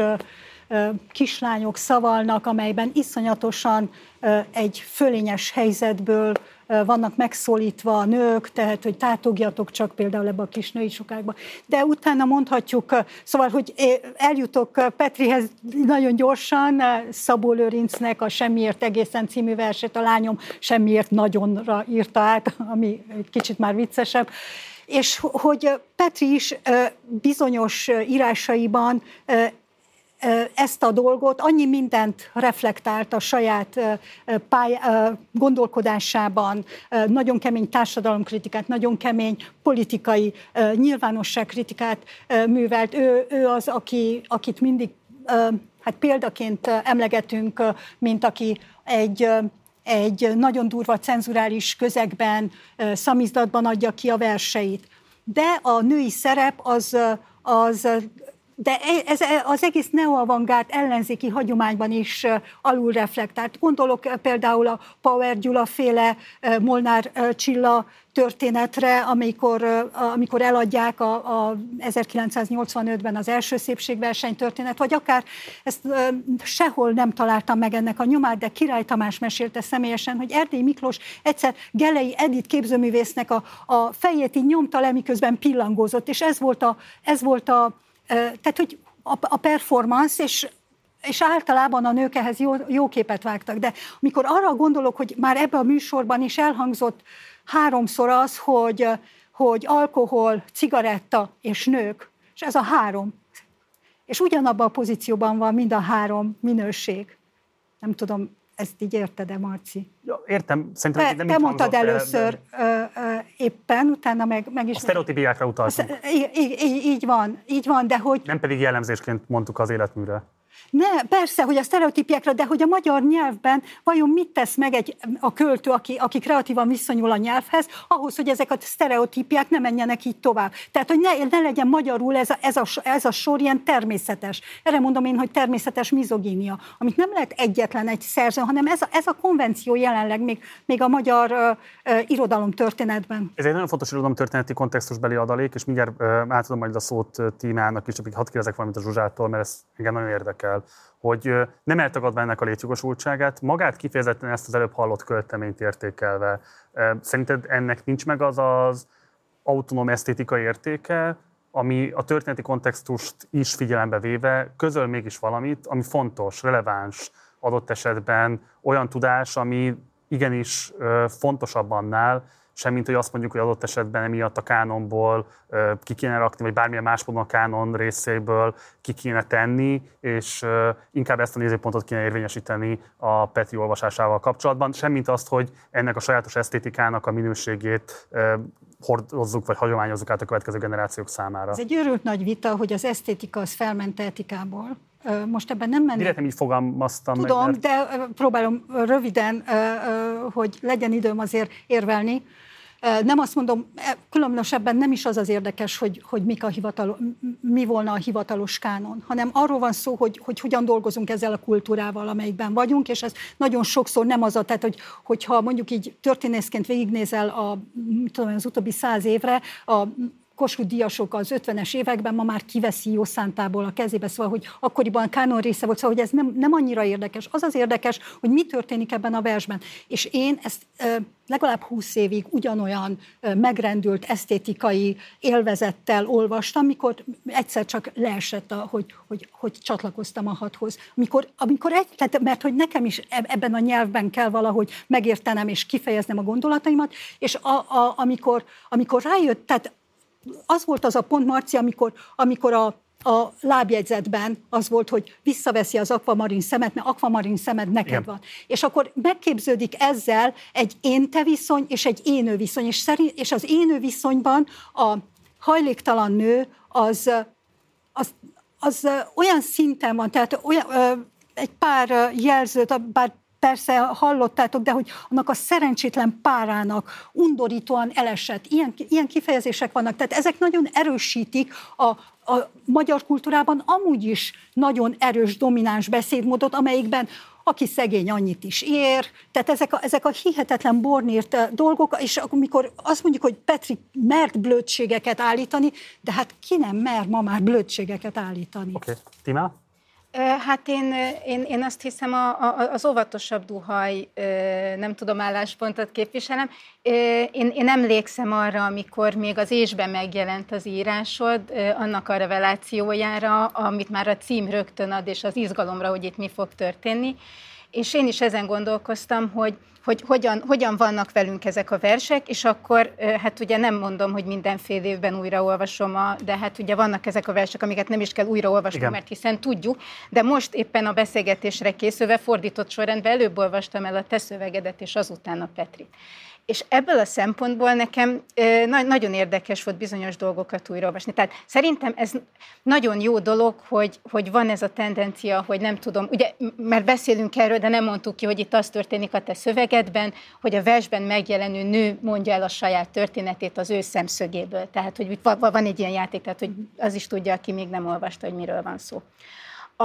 kislányok szavalnak, amelyben iszonyatosan egy fölényes helyzetből vannak megszólítva a nők, tehát, hogy tátogjatok csak például ebbe a kis női sokákba. De utána mondhatjuk, szóval, hogy eljutok Petrihez nagyon gyorsan, Szabó Lőrincnek a Semmiért egészen című verset a lányom Semmiért nagyonra írta át, ami egy kicsit már viccesebb, és hogy Petri is bizonyos írásaiban ezt a dolgot, annyi mindent reflektált a saját pály, gondolkodásában, nagyon kemény társadalomkritikát, nagyon kemény politikai nyilvánosságkritikát művelt. Ő, ő az, aki, akit mindig hát példaként emlegetünk, mint aki egy egy nagyon durva cenzurális közegben, szamizdatban adja ki a verseit. De a női szerep az, az de e, ez e, az egész neoavangárd ellenzéki hagyományban is alul reflektált. Gondolok például a Power Gyula féle Molnár Csilla történetre, amikor, amikor eladják a, a 1985-ben az első szépségverseny történet, vagy akár ezt sehol nem találtam meg ennek a nyomát, de Király Tamás mesélte személyesen, hogy Erdély Miklós egyszer Gelei Edith képzőművésznek a, a fejét így nyomta le, miközben pillangózott, és ez volt a, ez volt a tehát, hogy a, a performance, és és általában a nők ehhez jó, jó képet vágtak. De amikor arra gondolok, hogy már ebben a műsorban is elhangzott háromszor az, hogy, hogy alkohol, cigaretta és nők, és ez a három. És ugyanabban a pozícióban van mind a három minőség. Nem tudom, ezt így érted-e, Marci? Ja, értem, szerintem te, nem Te mondtad először de... ö, ö, éppen, utána meg, meg is... A sztereotípiákra utaltunk. Így, így, így van, így van, de hogy... Nem pedig jellemzésként mondtuk az életműre. Ne, persze, hogy a sztereotípiákra, de hogy a magyar nyelvben vajon mit tesz meg egy, a költő, aki, aki kreatívan viszonyul a nyelvhez, ahhoz, hogy ezek a sztereotípiák ne menjenek így tovább. Tehát, hogy ne, ne legyen magyarul ez a, ez, a, ez a sor ilyen természetes. Erre mondom én, hogy természetes mizogínia, amit nem lehet egyetlen egy szerző, hanem ez a, ez a konvenció jelenleg még, még a magyar uh, irodalom történetben. Ez egy nagyon fontos irodalom történeti kontextusbeli adalék, és mindjárt uh, átadom majd a szót Tímának is, csak hadd kérdezek valamit a Zsuzsától, mert ez engem nagyon érdekel el, hogy nem eltagadva ennek a létjogosultságát, magát kifejezetten ezt az előbb hallott költeményt értékelve, szerinted ennek nincs meg az az autonóm esztétikai értéke, ami a történeti kontextust is figyelembe véve közöl mégis valamit, ami fontos, releváns adott esetben, olyan tudás, ami igenis fontosabb annál, semmint, hogy azt mondjuk, hogy adott esetben emiatt a kánonból ki kéne rakni, vagy bármilyen más módon a kánon részéből ki kéne tenni, és inkább ezt a nézőpontot kéne érvényesíteni a Petri olvasásával kapcsolatban, semmint azt, hogy ennek a sajátos esztétikának a minőségét hordozzuk, vagy hagyományozzuk át a következő generációk számára. Ez egy őrült nagy vita, hogy az esztétika az felment etikából. Most ebben nem mennék. Direkt nem így fogalmaztam Tudom, meg, mert... de próbálom röviden, hogy legyen időm azért érvelni. Nem azt mondom, e, különösebben nem is az az érdekes, hogy, hogy mik a hivatal, mi volna a hivatalos kánon, hanem arról van szó, hogy, hogy hogyan dolgozunk ezzel a kultúrával, amelyikben vagyunk, és ez nagyon sokszor nem az a, tehát hogy, hogyha mondjuk így történészként végignézel a, tudom, az utóbbi száz évre, a Kossuth díjasok az 50-es években ma már kiveszi jó szántából a kezébe, szóval, hogy akkoriban a kánon része volt, szóval, hogy ez nem, nem annyira érdekes. Az az érdekes, hogy mi történik ebben a versben. És én ezt legalább 20 évig ugyanolyan megrendült esztétikai élvezettel olvastam, mikor egyszer csak leesett, a, hogy, hogy, hogy csatlakoztam a hathoz. Amikor, amikor egy, tehát, mert hogy nekem is ebben a nyelvben kell valahogy megértenem és kifejeznem a gondolataimat, és a, a, amikor, amikor rájött, tehát az volt az a pont, Marci, amikor, amikor a, a lábjegyzetben az volt, hogy visszaveszi az akvamarin szemet, mert akvamarin szemed neked Igen. van. És akkor megképződik ezzel egy én-te viszony és egy én-ő viszony, és, szerint, és az én-ő viszonyban a hajléktalan nő az, az, az olyan szinten van, tehát olyan, egy pár jelzőt, bár persze hallottátok, de hogy annak a szerencsétlen párának undorítóan elesett. Ilyen, ilyen kifejezések vannak. Tehát ezek nagyon erősítik a, a magyar kultúrában amúgy is nagyon erős, domináns beszédmódot, amelyikben aki szegény annyit is ér, tehát ezek a, ezek a hihetetlen bornírt eh, dolgok, és amikor azt mondjuk, hogy Petri mert blödségeket állítani, de hát ki nem mer ma már blödségeket állítani. Oké, okay. Tima? Hát én, én, én azt hiszem a, a, az óvatosabb duhaj, nem tudom, álláspontot képviselem. Én, én emlékszem arra, amikor még az ésben megjelent az írásod, annak a revelációjára, amit már a cím rögtön ad, és az izgalomra, hogy itt mi fog történni. És én is ezen gondolkoztam, hogy, hogy hogyan, hogyan vannak velünk ezek a versek, és akkor hát ugye nem mondom, hogy minden fél évben újraolvasom, a, de hát ugye vannak ezek a versek, amiket nem is kell újraolvasnom, Igen. mert hiszen tudjuk, de most éppen a beszélgetésre készülve fordított sorrendben előbb olvastam el a te szövegedet, és azután a Petrit. És ebből a szempontból nekem na- nagyon érdekes volt bizonyos dolgokat újraolvasni. Tehát szerintem ez nagyon jó dolog, hogy, hogy van ez a tendencia, hogy nem tudom, ugye, mert beszélünk erről, de nem mondtuk ki, hogy itt az történik a te szövegedben, hogy a versben megjelenő nő mondja el a saját történetét az ő szemszögéből. Tehát, hogy van egy ilyen játék, tehát, hogy az is tudja, aki még nem olvasta, hogy miről van szó. A,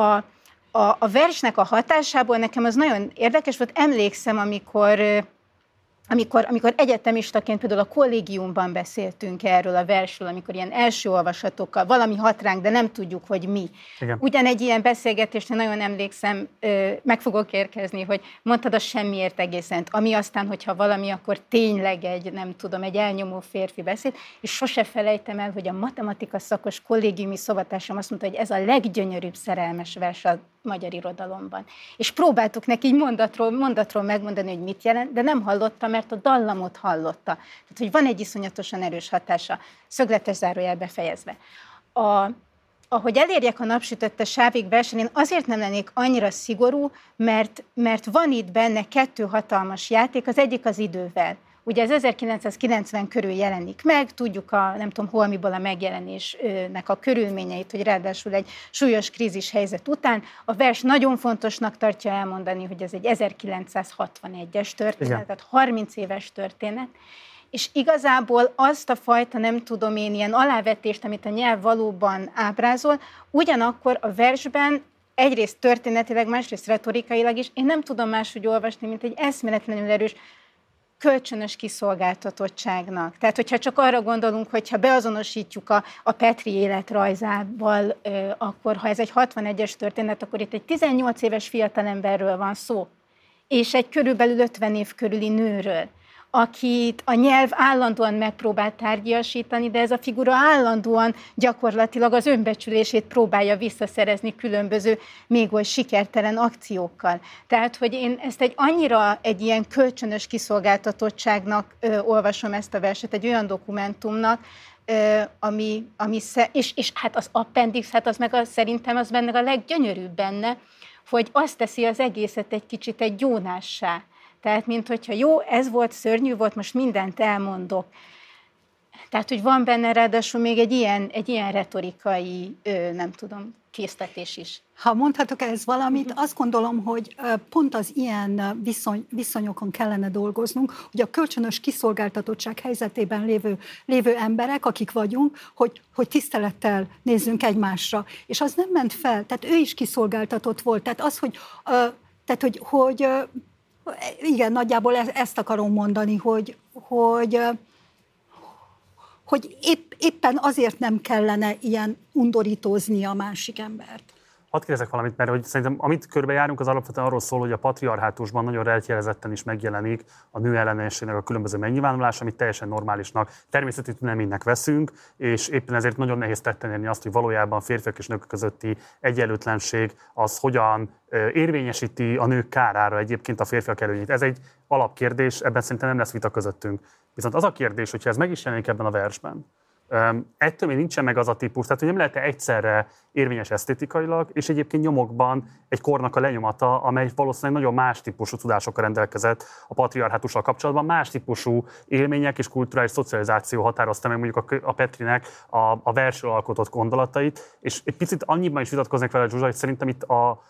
a, a versnek a hatásából nekem az nagyon érdekes volt. Emlékszem, amikor amikor, amikor egyetemistaként például a kollégiumban beszéltünk erről a versről, amikor ilyen első olvasatokkal valami hat ránk, de nem tudjuk, hogy mi. Igen. Ugyan egy ilyen beszélgetésre nagyon emlékszem, meg fogok érkezni, hogy mondtad a semmiért egészen, ami aztán, hogyha valami, akkor tényleg egy, nem tudom, egy elnyomó férfi beszéd, és sose felejtem el, hogy a matematika szakos kollégiumi szobatársam azt mondta, hogy ez a leggyönyörűbb szerelmes vers a magyar irodalomban. És próbáltuk neki így mondatról, mondatról megmondani, hogy mit jelent, de nem hallotta, mert a dallamot hallotta. Tehát, hogy van egy iszonyatosan erős hatása, szögletes zárójel befejezve. A, ahogy elérjek a napsütötte sávig versen, én azért nem lennék annyira szigorú, mert, mert van itt benne kettő hatalmas játék, az egyik az idővel. Ugye ez 1990 körül jelenik meg, tudjuk a nem tudom holmiból a megjelenésnek a körülményeit, hogy ráadásul egy súlyos krízis helyzet után. A vers nagyon fontosnak tartja elmondani, hogy ez egy 1961-es történet, Igen. tehát 30 éves történet, és igazából azt a fajta, nem tudom én, ilyen alávetést, amit a nyelv valóban ábrázol, ugyanakkor a versben egyrészt történetileg, másrészt retorikailag is, én nem tudom máshogy olvasni, mint egy eszméletlenül erős kölcsönös kiszolgáltatottságnak. Tehát, hogyha csak arra gondolunk, hogyha beazonosítjuk a, a Petri életrajzával, akkor ha ez egy 61-es történet, akkor itt egy 18 éves fiatalemberről van szó, és egy körülbelül 50 év körüli nőről akit a nyelv állandóan megpróbál tárgyasítani, de ez a figura állandóan gyakorlatilag az önbecsülését próbálja visszaszerezni különböző még oly sikertelen akciókkal. Tehát, hogy én ezt egy annyira egy ilyen kölcsönös kiszolgáltatottságnak ö, olvasom ezt a verset, egy olyan dokumentumnak, ö, ami, ami és, és hát az appendix, hát az meg a, szerintem az benne a leggyönyörűbb benne, hogy azt teszi az egészet egy kicsit egy gyónássá tehát, mint hogyha jó, ez volt, szörnyű volt, most mindent elmondok. Tehát, hogy van benne ráadásul még egy ilyen, egy ilyen retorikai, nem tudom, késztetés is. Ha mondhatok ehhez valamit, azt gondolom, hogy pont az ilyen viszony, viszonyokon kellene dolgoznunk, hogy a kölcsönös kiszolgáltatottság helyzetében lévő, lévő emberek, akik vagyunk, hogy, hogy tisztelettel nézzünk egymásra. És az nem ment fel, tehát ő is kiszolgáltatott volt. Tehát az, hogy, tehát, hogy, hogy igen, nagyjából e-, ezt akarom mondani, hogy, hogy hogy épp, éppen azért nem kellene ilyen undorítózni a másik embert. Hadd kérdezek valamit, mert hogy szerintem amit körbejárunk, az alapvetően arról szól, hogy a patriarhátusban nagyon rejtjelezetten is megjelenik a nő ellenességnek a különböző megnyilvánulás, amit teljesen normálisnak, természeti tüneménynek veszünk, és éppen ezért nagyon nehéz tetten érni azt, hogy valójában férfiak és nők közötti egyenlőtlenség az hogyan érvényesíti a nők kárára egyébként a férfiak előnyét. Ez egy alapkérdés, ebben szerintem nem lesz vita közöttünk. Viszont az a kérdés, hogyha ez meg is jelenik ebben a versben, ettől még nincsen meg az a típus, tehát hogy nem lehet egyszerre érvényes esztétikailag, és egyébként nyomokban egy kornak a lenyomata, amely valószínűleg nagyon más típusú tudásokkal rendelkezett a patriarhátussal kapcsolatban, más típusú élmények és kulturális szocializáció határozta meg mondjuk a, Petrinek a, a versről alkotott gondolatait, és egy picit annyiban is vitatkoznék vele Zsuzsa, hogy szerintem itt a,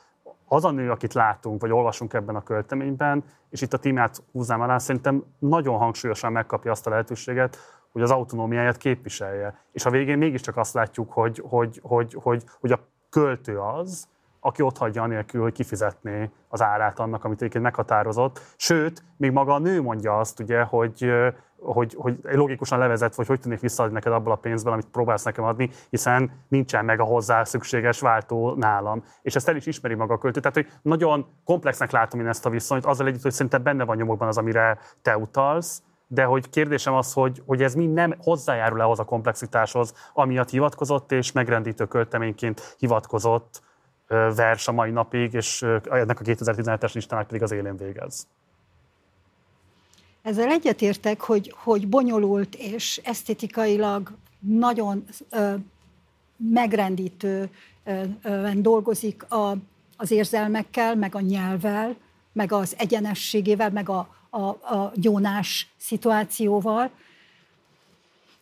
az a nő, akit látunk, vagy olvasunk ebben a költeményben, és itt a tímát húznám alá, szerintem nagyon hangsúlyosan megkapja azt a lehetőséget, hogy az autonómiáját képviselje. És a végén mégiscsak azt látjuk, hogy, hogy, hogy, hogy, hogy a költő az, aki ott hagyja anélkül, hogy kifizetné az árát annak, amit egyébként meghatározott. Sőt, még maga a nő mondja azt, ugye, hogy, hogy, hogy logikusan levezet, hogy hogy tudnék visszaadni neked abból a pénzből, amit próbálsz nekem adni, hiszen nincsen meg a hozzá szükséges váltó nálam. És ezt el is ismeri maga a költő. Tehát, hogy nagyon komplexnek látom én ezt a viszonyt, azzal együtt, hogy szerintem benne van nyomokban az, amire te utalsz, de hogy kérdésem az, hogy, hogy ez mind nem hozzájárul ahhoz a komplexitáshoz, amiatt hivatkozott, és megrendítő költeményként hivatkozott vers a mai napig, és ennek a 2017-es listának pedig az élén végez. Ezzel egyetértek, hogy, hogy bonyolult és esztétikailag nagyon ö, megrendítően dolgozik a, az érzelmekkel, meg a nyelvvel, meg az egyenességével, meg a, a, a gyónás szituációval.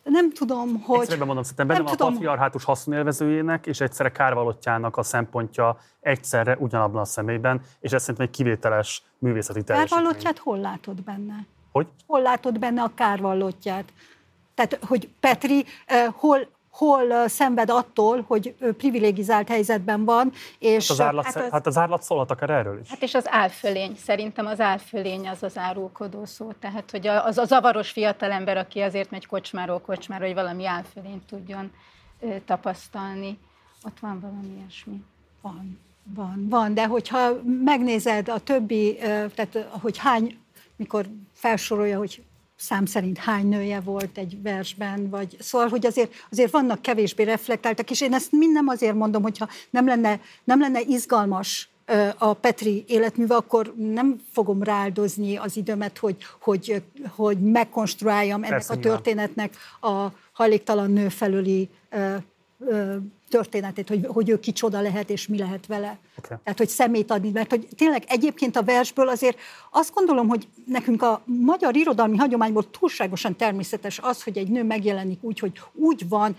Nem tudom, hogy... Egyszerűen mondom, szerintem benne van a patriarhátus haszonélvezőjének és egyszerre kárvalottjának a szempontja egyszerre ugyanabban a személyben, és ez szerintem egy kivételes művészeti teljesítmény. Kárvallottját hol látod benne? Hogy? Hol látod benne a kárvallottját? Tehát, hogy Petri eh, hol, hol szenved attól, hogy privilegizált helyzetben van. És hát, az árlat, hát, az, hát az árlat szólhat akár erről is. Hát és az álfölény, szerintem az álfölény az az árulkodó szó. Tehát, hogy az a zavaros fiatalember, aki azért megy kocsmáról kocsmáról, hogy valami álfölényt tudjon tapasztalni. Ott van valami ilyesmi. Van, van, van, de hogyha megnézed a többi, tehát hogy hány, mikor felsorolja, hogy szám szerint hány nője volt egy versben, vagy szóval, hogy azért, azért vannak kevésbé reflektáltak, és én ezt mind nem azért mondom, hogyha nem lenne, nem lenne izgalmas a Petri életműve, akkor nem fogom rááldozni az időmet, hogy, hogy, hogy megkonstruáljam ennek Persze, a történetnek a hajléktalan nő felüli történetét, hogy, hogy ő kicsoda lehet, és mi lehet vele. Okay. Tehát, hogy szemét adni, mert hogy tényleg egyébként a versből azért azt gondolom, hogy nekünk a magyar irodalmi hagyományból túlságosan természetes az, hogy egy nő megjelenik úgy, hogy úgy van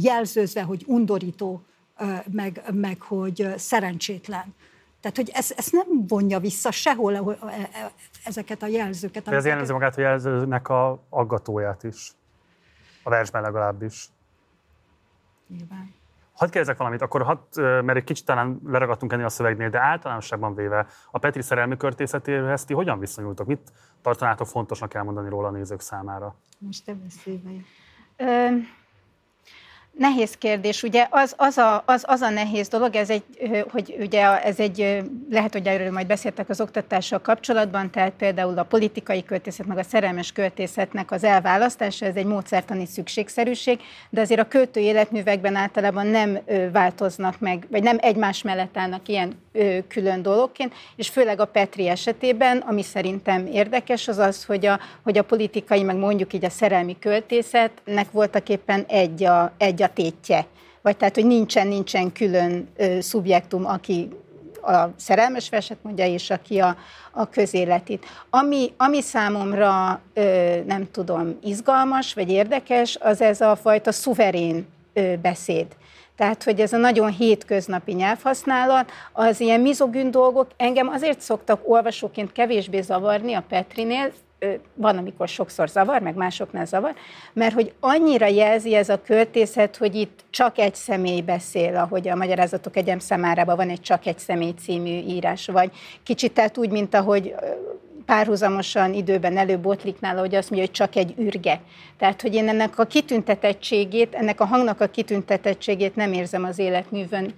jelzőzve, hogy undorító, meg, meg hogy szerencsétlen. Tehát, hogy ez, ez nem vonja vissza sehol e, e, ezeket a jelzőket. De ez jellemzi magát a jelzőnek a aggatóját is. A versben legalábbis. Nyilván. Hadd kérdezek valamit, akkor hadd, mert egy kicsit talán leragadtunk ennél a szövegnél, de általánosságban véve a Petri szerelmi körtészetéhez ti hogyan viszonyultok? Mit tartanátok fontosnak elmondani róla a nézők számára? Most te beszélj Nehéz kérdés, ugye az, az, a, az, az a nehéz dolog, ez egy, hogy ugye ez egy, lehet, hogy erről majd beszéltek az oktatással kapcsolatban, tehát például a politikai költészet, meg a szerelmes költészetnek az elválasztása, ez egy módszertani szükségszerűség, de azért a költő életművekben általában nem változnak meg, vagy nem egymás mellett állnak ilyen külön dologként, és főleg a Petri esetében, ami szerintem érdekes, az az, hogy a, hogy a politikai, meg mondjuk így a szerelmi költészetnek voltak éppen egy a, egy a tétje. Vagy tehát, hogy nincsen, nincsen külön ö, szubjektum, aki a szerelmes verset mondja, és aki a, a közéletét. Ami, ami számomra, ö, nem tudom, izgalmas vagy érdekes, az ez a fajta szuverén ö, beszéd. Tehát, hogy ez a nagyon hétköznapi nyelvhasználat, az ilyen mizogün dolgok engem azért szoktak olvasóként kevésbé zavarni a Petrinél, van, amikor sokszor zavar, meg másoknál zavar, mert hogy annyira jelzi ez a költészet, hogy itt csak egy személy beszél, ahogy a Magyarázatok Egyem szemárában van egy csak egy személy című írás, vagy kicsit tehát úgy, mint ahogy párhuzamosan időben előbotlik nála, hogy azt mondja, hogy csak egy ürge. Tehát, hogy én ennek a kitüntetettségét, ennek a hangnak a kitüntetettségét nem érzem az életművön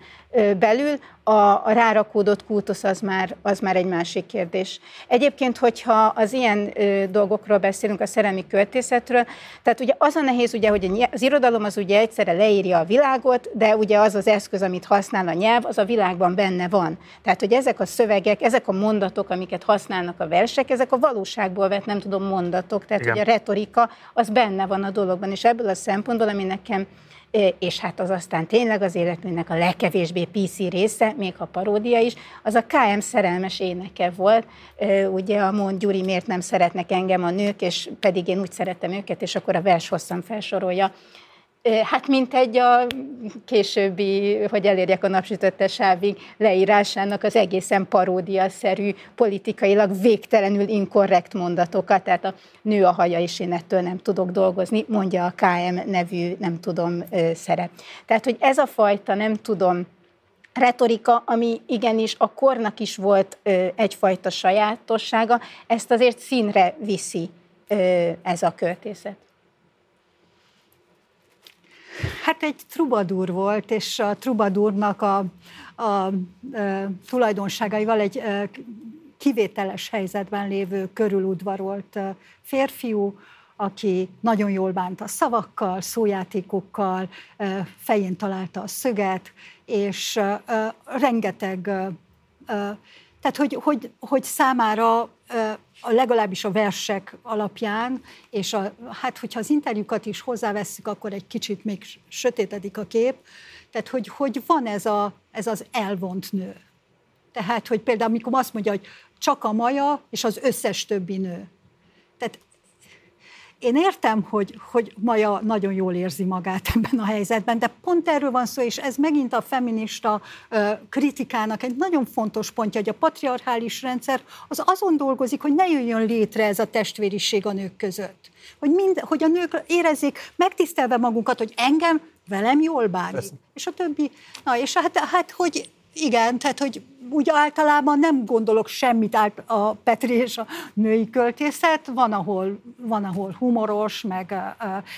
belül, a, a rárakódott kultusz az már, az már egy másik kérdés. Egyébként, hogyha az ilyen ö, dolgokról beszélünk, a szerelmi költészetről, tehát ugye az a nehéz, ugye, hogy az irodalom az ugye egyszerre leírja a világot, de ugye az az eszköz, amit használ a nyelv, az a világban benne van. Tehát, hogy ezek a szövegek, ezek a mondatok, amiket használnak a versek, ezek a valóságból vett, nem tudom, mondatok. Tehát, Igen. hogy a retorika az benne van a dologban, és ebből a szempontból, ami nekem és hát az aztán tényleg az életműnek a legkevésbé PC része, még ha paródia is, az a KM szerelmes éneke volt. Ugye a Mond Gyuri miért nem szeretnek engem a nők, és pedig én úgy szeretem őket, és akkor a vers hosszan felsorolja Hát mint egy a későbbi, hogy elérjek a napsütötte sávig leírásának az egészen paródiaszerű, politikailag végtelenül inkorrekt mondatokat, tehát a nő a haja, és én ettől nem tudok dolgozni, mondja a KM nevű, nem tudom, szerep. Tehát, hogy ez a fajta, nem tudom, retorika, ami igenis a kornak is volt egyfajta sajátossága, ezt azért színre viszi ez a költészet. Hát egy trubadúr volt, és a trubadúrnak a, a, a tulajdonságaival egy kivételes helyzetben lévő körüludvarolt férfiú, aki nagyon jól bánt a szavakkal, szójátékokkal, fején találta a szöget, és rengeteg tehát, hogy, hogy, hogy számára a legalábbis a versek alapján, és a, hát hogyha az interjúkat is hozzávesszük, akkor egy kicsit még sötétedik a kép, tehát hogy, hogy van ez, a, ez az elvont nő. Tehát, hogy például amikor azt mondja, hogy csak a maja és az összes többi nő. Tehát én értem, hogy, hogy Maja nagyon jól érzi magát <laughs> ebben a helyzetben, de pont erről van szó, és ez megint a feminista ö, kritikának egy nagyon fontos pontja, hogy a patriarchális rendszer az azon dolgozik, hogy ne jöjjön létre ez a testvériség a nők között. Hogy, mind, hogy a nők érezzék megtisztelve magunkat, hogy engem velem jól bánik. Persze. És a többi, na és hát, hát hogy igen, tehát hogy úgy általában nem gondolok semmit a Petri és a női költészet, van ahol, van, ahol humoros, meg,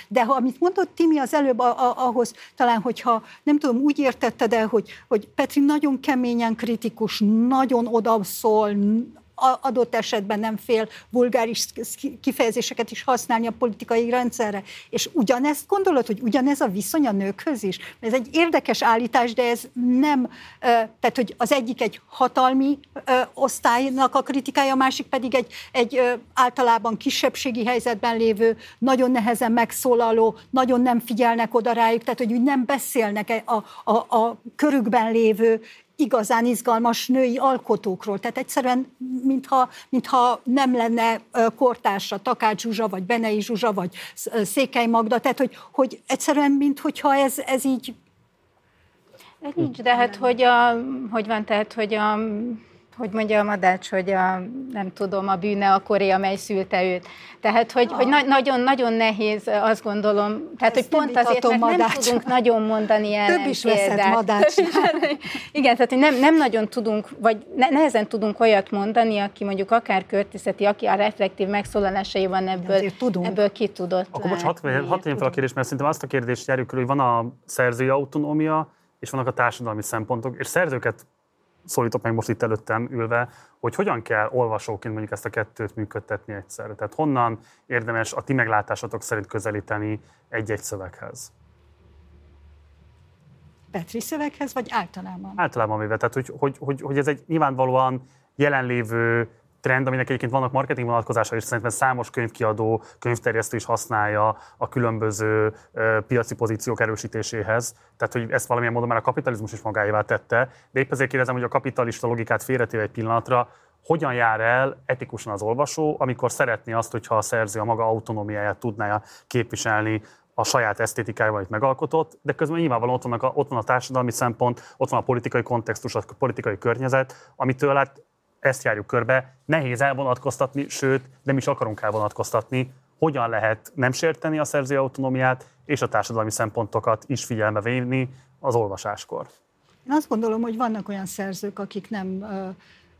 de ha amit mondott Timi az előbb, ahhoz talán, hogyha nem tudom, úgy értetted el, hogy, hogy Petri nagyon keményen kritikus, nagyon odaszól, adott esetben nem fél vulgáris kifejezéseket is használni a politikai rendszerre. És ugyanezt gondolod, hogy ugyanez a viszony a nőkhöz is? Ez egy érdekes állítás, de ez nem, tehát hogy az egyik egy hatalmi osztálynak a kritikája, a másik pedig egy, egy általában kisebbségi helyzetben lévő, nagyon nehezen megszólaló, nagyon nem figyelnek oda rájuk, tehát hogy úgy nem beszélnek a, a, a körükben lévő igazán izgalmas női alkotókról. Tehát egyszerűen, mintha, mintha nem lenne kortársa Takács Zsuzsa, vagy Benei Zsuzsa, vagy Székely Magda, tehát hogy, hogy egyszerűen, mintha ez, ez így de nincs, de hát hogy, a, hogy van, tehát, hogy a, hogy mondja a madács, hogy a, nem tudom, a bűne a Korea, mely szülte őt. Tehát, hogy, ah. hogy na- nagyon, nagyon nehéz, azt gondolom, tehát, Ezt hogy pont azért, mert madács. nem tudunk nagyon mondani el. Több is veszett madács. <laughs> Igen, tehát, hogy nem, nem nagyon tudunk, vagy nehezen tudunk olyat mondani, aki mondjuk akár költészeti, aki a reflektív megszólalásaiban ebből, ebből ki tudott Akkor most hat, hat fel a kérdés, mert szerintem azt a kérdést járjuk körül, hogy van a szerzői autonómia, és vannak a társadalmi szempontok, és szerzőket szólítok meg most itt előttem ülve, hogy hogyan kell olvasóként mondjuk ezt a kettőt működtetni egyszerre. Tehát honnan érdemes a ti meglátásatok szerint közelíteni egy-egy szöveghez? Petri szöveghez, vagy általában? Általában véve, tehát hogy, hogy, hogy, hogy ez egy nyilvánvalóan jelenlévő trend, aminek egyébként vannak marketing vonatkozása, és szerintem számos könyvkiadó, könyvterjesztő is használja a különböző piaci pozíciók erősítéséhez. Tehát, hogy ezt valamilyen módon már a kapitalizmus is magáévá tette. De épp ezért kérdezem, hogy a kapitalista logikát félretéve egy pillanatra, hogyan jár el etikusan az olvasó, amikor szeretné azt, hogyha a szerző a maga autonómiáját tudná képviselni a saját esztétikájával, amit megalkotott, de közben nyilvánvalóan ott, vannak a, ott van a társadalmi szempont, ott van a politikai kontextus, a politikai környezet, amitől hát ezt járjuk körbe, nehéz elvonatkoztatni, sőt, nem is akarunk elvonatkoztatni, hogyan lehet nem sérteni a szerzői autonómiát, és a társadalmi szempontokat is figyelme venni az olvasáskor. Én azt gondolom, hogy vannak olyan szerzők, akik nem, ö,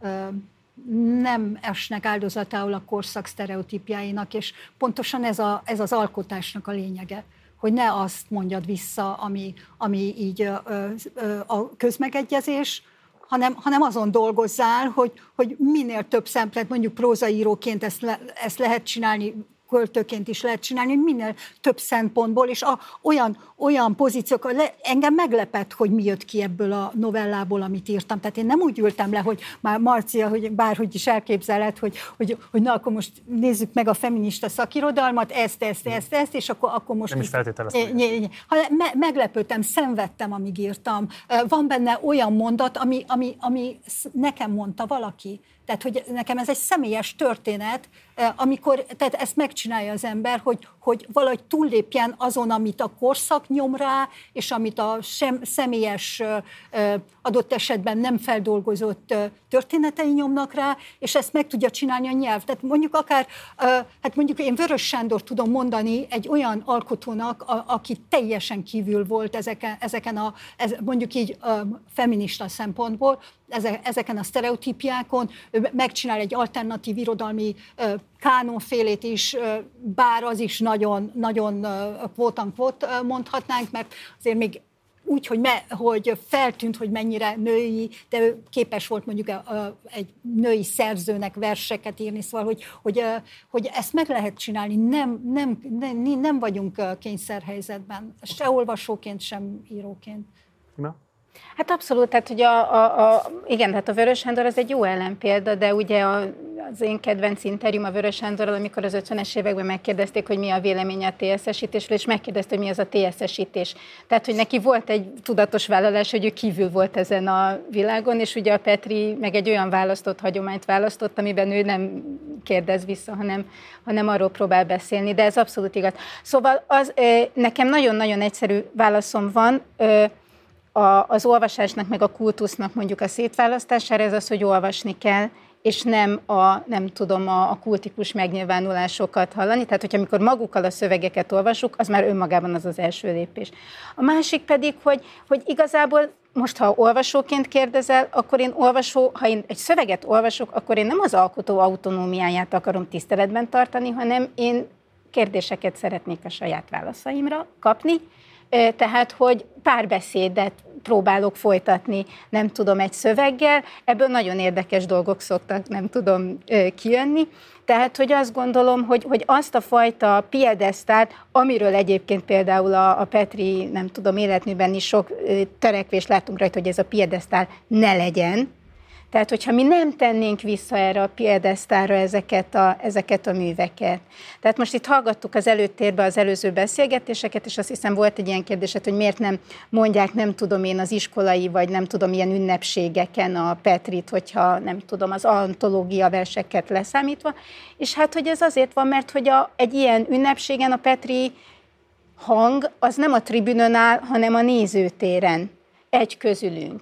ö, nem esnek áldozatául a korszak sztereotípjáinak, és pontosan ez, a, ez az alkotásnak a lényege hogy ne azt mondjad vissza, ami, ami így ö, ö, a közmegegyezés, hanem, hanem azon dolgozzál, hogy, hogy minél több szemplet, mondjuk prózaíróként ezt, le, ezt lehet csinálni költőként is lehet csinálni, minél több szempontból, és a, olyan, olyan pozíciók, le, engem meglepett, hogy mi jött ki ebből a novellából, amit írtam. Tehát én nem úgy ültem le, hogy már Marcia, hogy bárhogy is elképzeled, hogy, hogy, hogy na, akkor most nézzük meg a feminista szakirodalmat, ezt, ezt, ezt, ezt, és akkor, akkor most... Nem is feltételeztem. Me, meglepődtem, szenvedtem, amíg írtam. Van benne olyan mondat, ami, ami, ami nekem mondta valaki. Tehát, hogy nekem ez egy személyes történet, amikor tehát ezt megcsinálja az ember, hogy, hogy valahogy túllépjen azon, amit a korszak nyom rá, és amit a sem, személyes adott esetben nem feldolgozott történetei nyomnak rá, és ezt meg tudja csinálni a nyelv. Tehát mondjuk akár, hát mondjuk én Vörös Sándor tudom mondani egy olyan alkotónak, a, aki teljesen kívül volt ezeken, ezeken a, ez, mondjuk így feminista szempontból, ezeken a sztereotípiákon, megcsinál egy alternatív irodalmi kánonfélét is, bár az is nagyon, nagyon kvótan-kvót mondhatnánk, mert azért még úgy, hogy, me, hogy feltűnt, hogy mennyire női, de ő képes volt mondjuk egy női szerzőnek verseket írni, szóval, hogy, hogy, hogy ezt meg lehet csinálni, nem, nem, nem, nem vagyunk kényszerhelyzetben, se olvasóként, sem íróként. Na? Hát abszolút, tehát hogy a, a, a, igen, tehát a Vörös Sándor az egy jó ellenpélda, de ugye a, az én kedvenc interjúm a Vörös Sándorral, amikor az 50-es években megkérdezték, hogy mi a véleménye a TSS-ítésről, és megkérdezte, hogy mi az a TSS-ítés. Tehát, hogy neki volt egy tudatos vállalás, hogy ő kívül volt ezen a világon, és ugye a Petri meg egy olyan választott hagyományt választott, amiben ő nem kérdez vissza, hanem, hanem arról próbál beszélni, de ez abszolút igaz. Szóval az, nekem nagyon-nagyon egyszerű válaszom van, a, az olvasásnak, meg a kultusznak mondjuk a szétválasztására, ez az, hogy olvasni kell, és nem a, nem tudom, a, a kultikus megnyilvánulásokat hallani. Tehát, hogyha amikor magukkal a szövegeket olvasuk, az már önmagában az az első lépés. A másik pedig, hogy, hogy igazából most, ha olvasóként kérdezel, akkor én olvasó, ha én egy szöveget olvasok, akkor én nem az alkotó autonómiáját akarom tiszteletben tartani, hanem én kérdéseket szeretnék a saját válaszaimra kapni, tehát, hogy párbeszédet próbálok folytatni, nem tudom, egy szöveggel, ebből nagyon érdekes dolgok szoktak, nem tudom, kijönni. Tehát, hogy azt gondolom, hogy, hogy azt a fajta piedesztát, amiről egyébként például a, a Petri, nem tudom, életműben is sok törekvést látunk rajta, hogy ez a piedesztál ne legyen, tehát, hogyha mi nem tennénk vissza erre a piedesztára ezeket a, ezeket a műveket. Tehát most itt hallgattuk az előttérbe az előző beszélgetéseket, és azt hiszem volt egy ilyen kérdés, hogy miért nem mondják, nem tudom én, az iskolai, vagy nem tudom, ilyen ünnepségeken a Petrit, hogyha nem tudom, az antológia verseket leszámítva. És hát, hogy ez azért van, mert hogy a, egy ilyen ünnepségen a Petri hang az nem a tribünön áll, hanem a nézőtéren egy közülünk.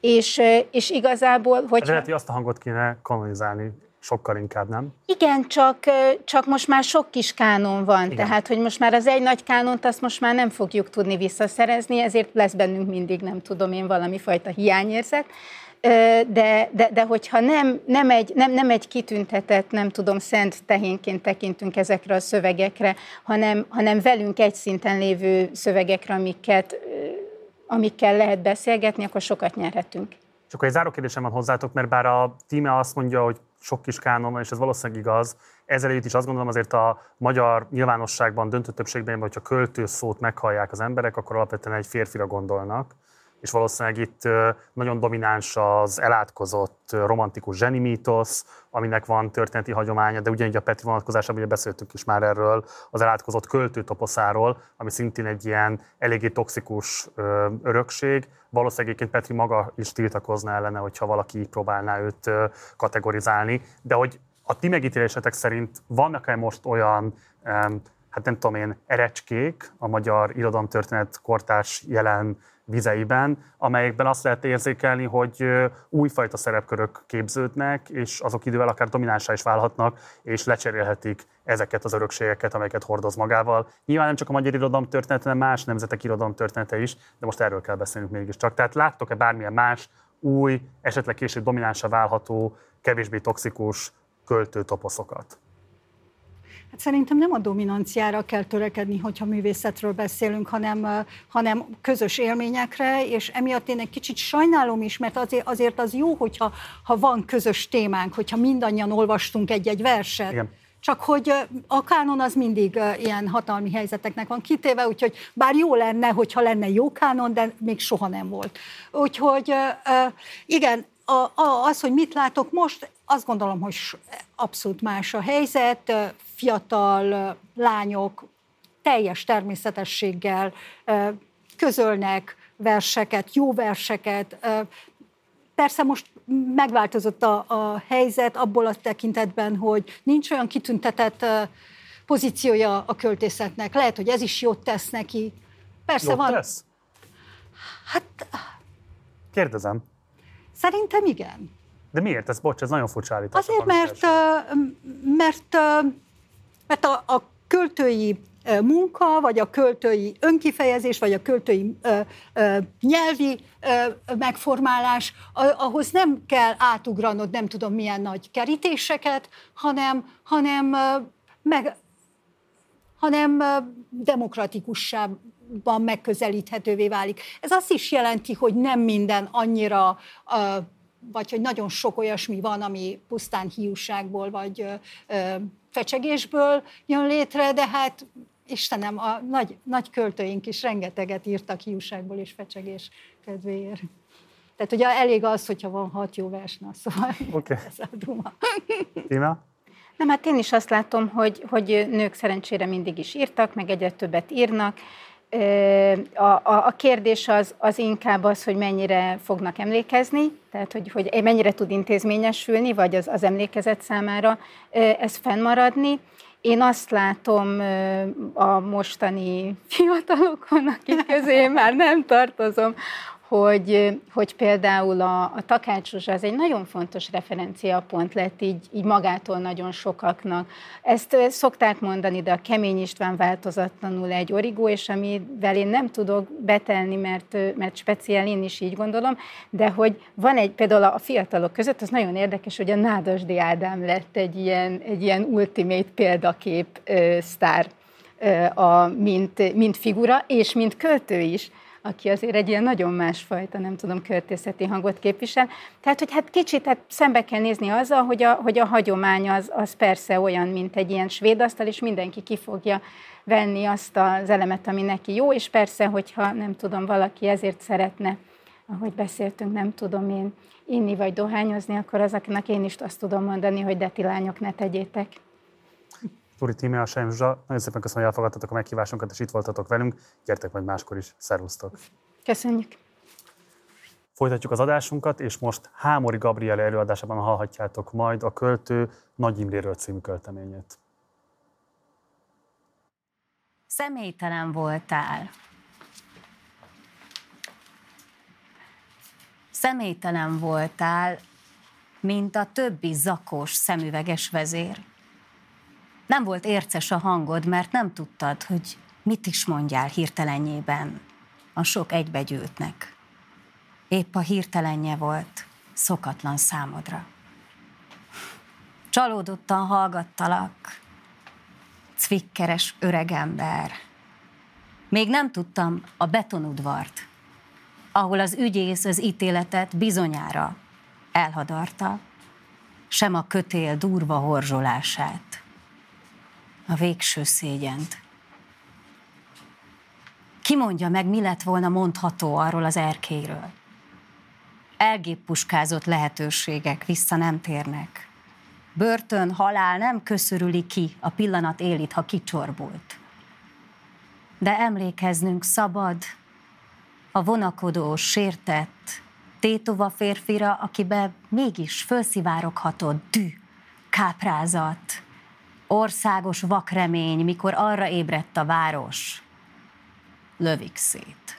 És, és igazából, hogy... Lehet, hogy azt a hangot kéne kanonizálni sokkal inkább, nem? Igen, csak, csak most már sok kis kánon van, Igen. tehát hogy most már az egy nagy kánont azt most már nem fogjuk tudni visszaszerezni, ezért lesz bennünk mindig, nem tudom én, valami fajta hiányérzet. De, de, de hogyha nem, nem, egy, nem, nem egy kitüntetett, nem tudom, szent tehénként tekintünk ezekre a szövegekre, hanem, hanem velünk egy szinten lévő szövegekre, amiket amikkel lehet beszélgetni, akkor sokat nyerhetünk. És akkor egy záró kérdésem van hozzátok, mert bár a tíme azt mondja, hogy sok kis kánon és ez valószínűleg igaz, ezzel együtt is azt gondolom azért a magyar nyilvánosságban döntő többségben, hogyha költő szót meghallják az emberek, akkor alapvetően egy férfira gondolnak és valószínűleg itt nagyon domináns az elátkozott romantikus zseni mítosz, aminek van történeti hagyománya, de ugyanígy a Petri vonatkozásában ugye beszéltünk is már erről az elátkozott költőtoposzáról, ami szintén egy ilyen eléggé toxikus örökség. Valószínűleg egyébként Petri maga is tiltakozna ellene, hogyha valaki próbálná őt kategorizálni, de hogy a ti megítélésetek szerint vannak-e most olyan hát nem tudom én, erecskék a magyar irodalomtörténet kortárs jelen vizeiben, amelyekben azt lehet érzékelni, hogy újfajta szerepkörök képződnek, és azok idővel akár dominánsá is válhatnak, és lecserélhetik ezeket az örökségeket, amelyeket hordoz magával. Nyilván nem csak a magyar irodalom története, hanem más nemzetek irodalom története is, de most erről kell beszélnünk mégiscsak. Tehát láttok-e bármilyen más, új, esetleg később dominánsa válható, kevésbé toxikus költőtoposzokat? Hát szerintem nem a dominanciára kell törekedni, hogyha művészetről beszélünk, hanem, hanem közös élményekre, és emiatt én egy kicsit sajnálom is, mert azért, azért az jó, hogyha ha van közös témánk, hogyha mindannyian olvastunk egy-egy verset. Igen. Csak hogy a kánon az mindig ilyen hatalmi helyzeteknek van kitéve, úgyhogy bár jó lenne, hogyha lenne jó kánon, de még soha nem volt. Úgyhogy igen, az, hogy mit látok most, azt gondolom, hogy abszolút más a helyzet, fiatal lányok teljes természetességgel közölnek verseket, jó verseket. Persze most megváltozott a, a helyzet abból a tekintetben, hogy nincs olyan kitüntetett pozíciója a költészetnek. Lehet, hogy ez is jót tesz neki. Persze jót van. Tesz? Hát... Kérdezem. Szerintem igen. De miért? Ez, bocs, ez nagyon furcsa állítás. Azért, mert, mert, mert a, a költői munka, vagy a költői önkifejezés, vagy a költői ö, ö, nyelvi ö, megformálás, ahhoz nem kell átugranod nem tudom milyen nagy kerítéseket, hanem, hanem, meg, hanem demokratikussában megközelíthetővé válik. Ez azt is jelenti, hogy nem minden annyira vagy hogy nagyon sok olyasmi van, ami pusztán hiúságból vagy ö, fecsegésből jön létre, de hát Istenem, a nagy, nagy költőink is rengeteget írtak hiúságból és fecsegés kedvéért. Tehát ugye elég az, hogyha van hat jó vers, na, szóval okay. <laughs> ez a duma. Tina? Nem, hát én is azt látom, hogy, hogy nők szerencsére mindig is írtak, meg egyre többet írnak, a, a, a kérdés az, az inkább az, hogy mennyire fognak emlékezni, tehát hogy, hogy mennyire tud intézményesülni, vagy az, az emlékezet számára ez fennmaradni. Én azt látom a mostani fiatalokon, akik közé már nem tartozom, hogy, hogy például a, a Takács Zsuzsa az egy nagyon fontos referenciapont lett így, így magától nagyon sokaknak. Ezt szokták mondani, de a Kemény István változatlanul egy origó, és amivel én nem tudok betelni, mert, mert speciál én is így gondolom, de hogy van egy, például a fiatalok között, az nagyon érdekes, hogy a Nádasdi Ádám lett egy ilyen, egy ilyen ultimate példakép ö, sztár, a, mint, mint figura, és mint költő is aki azért egy ilyen nagyon másfajta, nem tudom, költészeti hangot képvisel. Tehát, hogy hát kicsit hát szembe kell nézni azzal, hogy a, hogy a hagyomány az, az persze olyan, mint egy ilyen svéd asztal, és mindenki ki fogja venni azt az elemet, ami neki jó, és persze, hogyha nem tudom, valaki ezért szeretne, ahogy beszéltünk, nem tudom én, inni vagy dohányozni, akkor azoknak én is azt tudom mondani, hogy de ti lányok, ne tegyétek. Turi Tímea, Sejm Zsa, nagyon szépen köszönöm, hogy elfogadtatok a meghívásunkat, és itt voltatok velünk. Gyertek majd máskor is. Szervusztok! Köszönjük! Folytatjuk az adásunkat, és most Hámori Gabriele előadásában hallhatjátok majd a költő Nagy Imréről című költeményét. Személytelen voltál. Személytelen voltál, mint a többi zakós szemüveges vezér. Nem volt érces a hangod, mert nem tudtad, hogy mit is mondjál hirtelenjében a sok egybegyűltnek. Épp a hirtelenje volt szokatlan számodra. Csalódottan hallgattalak, cvikkeres öregember. Még nem tudtam a betonudvart, ahol az ügyész az ítéletet bizonyára elhadarta, sem a kötél durva horzsolását a végső szégyent. Ki mondja meg, mi lett volna mondható arról az erkéről? Elgéppuskázott lehetőségek vissza nem térnek. Börtön, halál nem köszörüli ki, a pillanat élit, ha kicsorbult. De emlékeznünk szabad a vonakodó, sértett, tétova férfira, akibe mégis fölszivároghatott dű, káprázat, országos vakremény, mikor arra ébredt a város, lövik szét.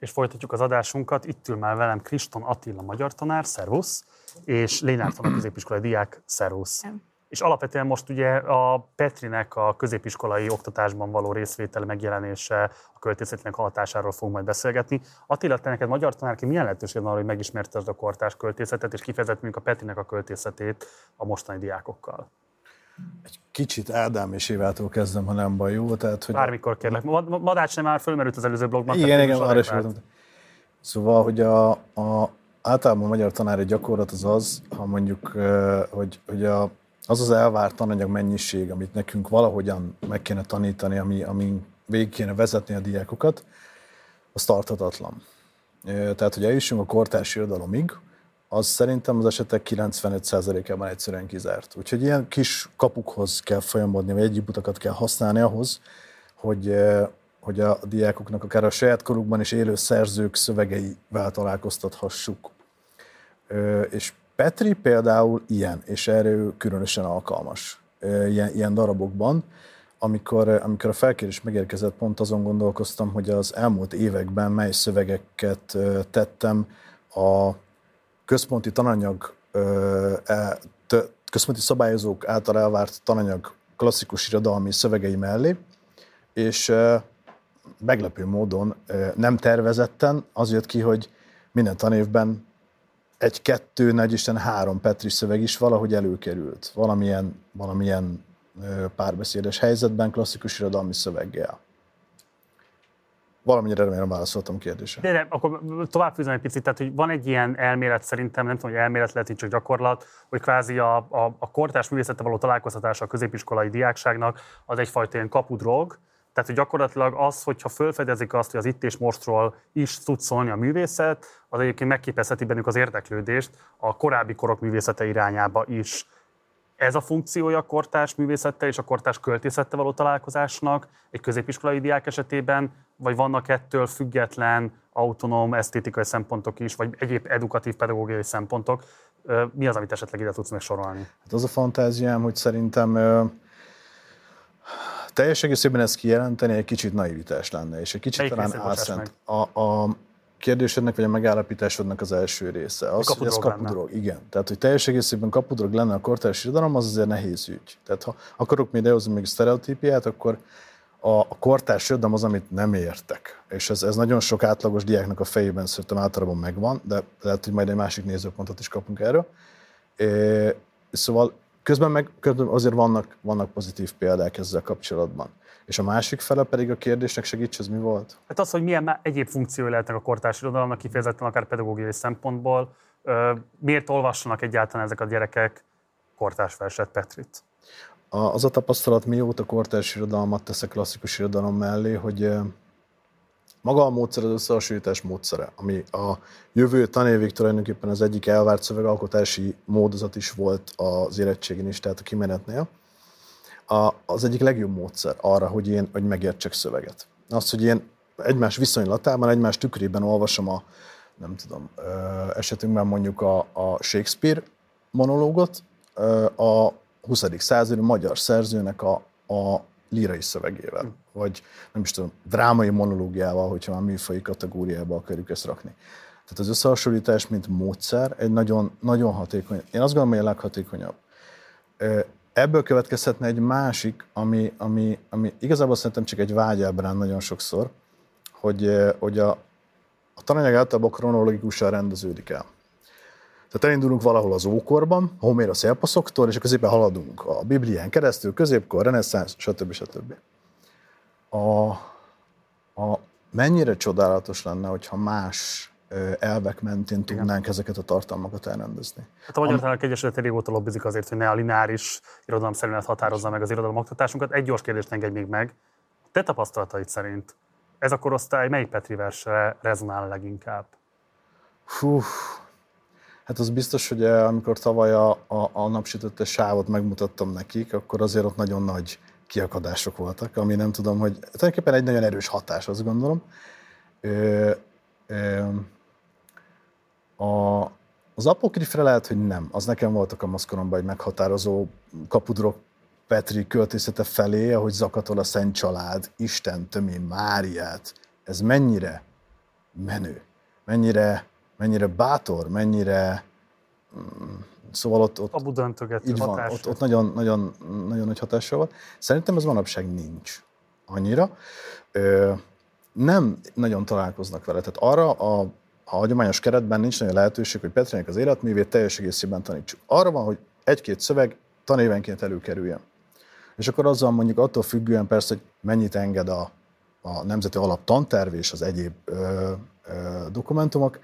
és folytatjuk az adásunkat. Itt ül már velem Kriston Attila magyar tanár, szervusz, és Lénár tanár középiskolai diák, szervusz. És alapvetően most ugye a Petrinek a középiskolai oktatásban való részvétel megjelenése, a költészetnek hatásáról fogunk majd beszélgetni. Attila, te neked magyar tanárként milyen lehetőség van arra, hogy megismerted a kortárs költészetet, és kifejezetten a Petrinek a költészetét a mostani diákokkal? Egy kicsit Ádám és Évától kezdem, ha nem baj, jó? Tehát, hogy... Bármikor kérlek. Madács nem már fölmerült az előző blogban. Igen, igen, arra is voltam. Szóval, hogy a, a általában a magyar tanári gyakorlat az az, ha mondjuk, hogy, hogy a, az az elvárt tananyag mennyiség, amit nekünk valahogyan meg kéne tanítani, ami, ami végig kéne vezetni a diákokat, az tarthatatlan. Tehát, hogy eljussunk a kortárs irodalomig, az szerintem az esetek 95%-ában egyszerűen kizárt. Úgyhogy ilyen kis kapukhoz kell folyamodni, vagy utakat kell használni ahhoz, hogy, hogy a diákoknak akár a saját korukban is élő szerzők szövegeivel találkoztathassuk. És Petri például ilyen, és erre ő különösen alkalmas ilyen, ilyen darabokban. Amikor, amikor a felkérés megérkezett, pont azon gondolkoztam, hogy az elmúlt években mely szövegeket tettem a központi tananyag, e, központi szabályozók által elvárt tananyag klasszikus irodalmi szövegei mellé, és meglepő módon nem tervezetten az jött ki, hogy minden tanévben egy-kettő, nagy Isten három Petri szöveg is valahogy előkerült, valamilyen, valamilyen párbeszédes helyzetben klasszikus irodalmi szöveggel. Valamennyire remélem válaszoltam kérdésre. De, de akkor tovább fűzöm egy picit, tehát hogy van egy ilyen elmélet szerintem, nem tudom, hogy elmélet lehet, csak gyakorlat, hogy kvázi a, a, a kortárs művészete való találkoztatása a középiskolai diákságnak az egyfajta ilyen kapudrog, tehát, hogy gyakorlatilag az, hogyha felfedezik azt, hogy az itt és mostról is tud szólni a művészet, az egyébként megképezheti bennük az érdeklődést a korábbi korok művészete irányába is. Ez a funkciója a kortárs művészettel és a kortárs költészettel való találkozásnak egy középiskolai diák esetében, vagy vannak ettől független, autonóm esztétikai szempontok is, vagy egyéb edukatív pedagógiai szempontok. Mi az, amit esetleg ide tudsz megsorolni? Hát az a fantáziám, hogy szerintem teljes egészében ezt kijelenteni egy kicsit naivitás lenne, és egy kicsit Melyik talán álszent. A, a kérdésednek, vagy a megállapításodnak az első része. Az, hogy ez kapudrog. Lenne. Igen. Tehát, hogy teljes egészében kapudrog lenne a kortárs irodalom, az azért nehéz ügy. Tehát, ha akarok még idehozni még sztereotípiát, akkor a, a kortárs irodalom az, amit nem értek. És ez, ez nagyon sok átlagos diáknak a fejében szerintem általában megvan, de lehet, hogy majd egy másik nézőpontot is kapunk erről. É, szóval Közben meg közben azért vannak, vannak pozitív példák ezzel kapcsolatban. És a másik fele pedig a kérdésnek segíts, ez mi volt? Hát az, hogy milyen egyéb funkciói lehetnek a kortárs irodalomnak, kifejezetten akár pedagógiai szempontból. Miért olvassanak egyáltalán ezek a gyerekek kortárs verset Petrit? Az a tapasztalat, mióta kortárs irodalmat teszek klasszikus irodalom mellé, hogy maga a módszer az összehasonlítás módszere, ami a jövő tanévig tulajdonképpen az egyik elvárt szövegalkotási módozat is volt az érettségén is, tehát a kimenetnél. A, az egyik legjobb módszer arra, hogy én hogy megértsek szöveget. Az, hogy én egymás viszonylatában, egymás tükrében olvasom a, nem tudom, esetünkben mondjuk a, a Shakespeare monológot, a 20. századi magyar szerzőnek a, a lírai szövegével. Vagy nem is tudom, drámai monológiával, hogyha már műfai kategóriába akarjuk ezt rakni. Tehát az összehasonlítás, mint módszer, egy nagyon, nagyon hatékony, én azt gondolom, hogy a leghatékonyabb. Ebből következhetne egy másik, ami, ami, ami igazából szerintem csak egy vágyábrán nagyon sokszor, hogy, hogy a, a tananyag általában kronológikusan rendeződik el. Tehát elindulunk valahol az ókorban, Homér a szélpaszoktól, és a középen haladunk a Biblián keresztül, középkor, reneszánsz, stb. stb. A, a, mennyire csodálatos lenne, hogyha más elvek mentén tudnánk Igen. ezeket a tartalmakat elrendezni. Hát a Magyar Tanárok Egyesülete régóta lobbizik azért, hogy ne a lineáris irodalom szerint határozza meg az irodalom oktatásunkat. Egy gyors kérdést engedj még meg. Te tapasztalataid szerint ez a korosztály melyik Petri versre rezonál leginkább? Hú, Hát az biztos, hogy eh, amikor tavaly a, a, a napsütötte sávot megmutattam nekik, akkor azért ott nagyon nagy kiakadások voltak, ami nem tudom, hogy tulajdonképpen egy nagyon erős hatás, azt gondolom. Ö, ö, A, az apokrifre lehet, hogy nem. Az nekem volt a kamaszkoromban egy meghatározó kapudrok Petri költészete felé, ahogy zakatol a Szent Család, Isten tömi Máriát. Ez mennyire menő, mennyire, mennyire bátor, mennyire... Szóval ott, ott, döntögető így van, ott, ott nagyon, nagyon, nagyon nagy hatással volt. Szerintem ez manapság nincs annyira. Ö, nem nagyon találkoznak vele. Tehát arra a, a hagyományos keretben nincs nagyon lehetőség, hogy Petrinek az életművét teljes egészében tanítsuk. Arra van, hogy egy-két szöveg tanévenként előkerüljön. És akkor azzal mondjuk attól függően persze, hogy mennyit enged a, a Nemzeti Alap tanterv és az egyéb ö, ö, dokumentumok,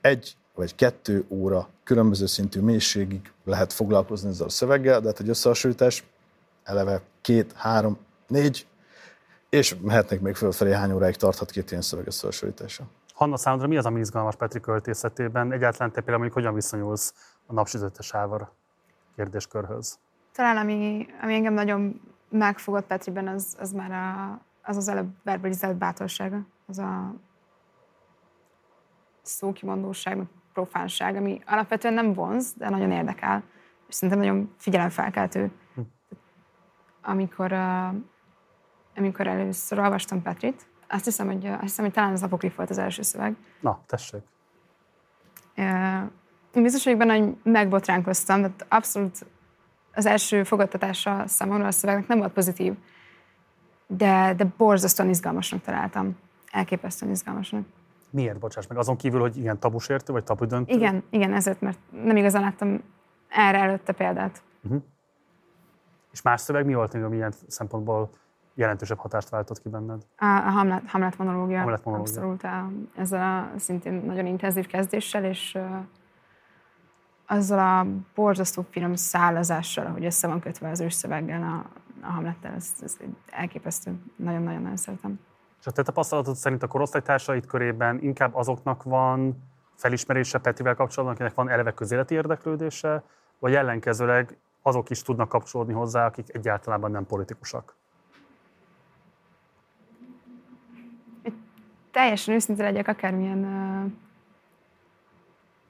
egy vagy kettő óra különböző szintű mélységig lehet foglalkozni ezzel a szöveggel, de hát egy összehasonlítás eleve két, három, négy, és mehetnék még fölfelé, hány óráig tarthat két ilyen szöveg összehasonlítása. Hanna, számodra mi az, ami izgalmas Petri költészetében? Egyáltalán te például mondjuk hogyan viszonyulsz a napsütötte ávara kérdéskörhöz? Talán ami, ami engem nagyon megfogott Petriben, az, az már a, az az előbb verbalizált bátorsága. Az a szókimondóság, profánság, ami alapvetően nem vonz, de nagyon érdekel. És szerintem nagyon figyelemfelkeltő. Amikor, uh, amikor először olvastam Petrit, azt hiszem, hogy, azt hiszem, hogy talán az apokrif volt az első szöveg. Na, tessék. Uh, Én biztos vagyok benne, hogy megbotránkoztam, de abszolút az első fogadtatása számomra a szövegnek nem volt pozitív, de, de borzasztóan izgalmasnak találtam. Elképesztően izgalmasnak. Miért, bocsáss meg? Azon kívül, hogy igen, tabusértő vagy tabu döntő? Igen, igen, ezért, mert nem igazán láttam erre előtte példát. Uh-huh. És más szöveg mi volt, ami ilyen szempontból jelentősebb hatást váltott ki benned? A, a Hamlet, Hamlet monológia. Hamlet monológia. Abszolút. A, ezzel a szintén nagyon intenzív kezdéssel, és uh, azzal a borzasztó finom szállazással, ahogy össze van kötve az ősszöveggel a, a Hamlettel, ez, ez elképesztő. Nagyon-nagyon-nagyon szeretem. És a te tapasztalatod szerint a korosztálytársaid körében inkább azoknak van felismerése Petrivel kapcsolatban, akinek van eleve közéleti érdeklődése, vagy ellenkezőleg azok is tudnak kapcsolódni hozzá, akik egyáltalán nem politikusak? Teljesen őszinte legyek, akármilyen uh,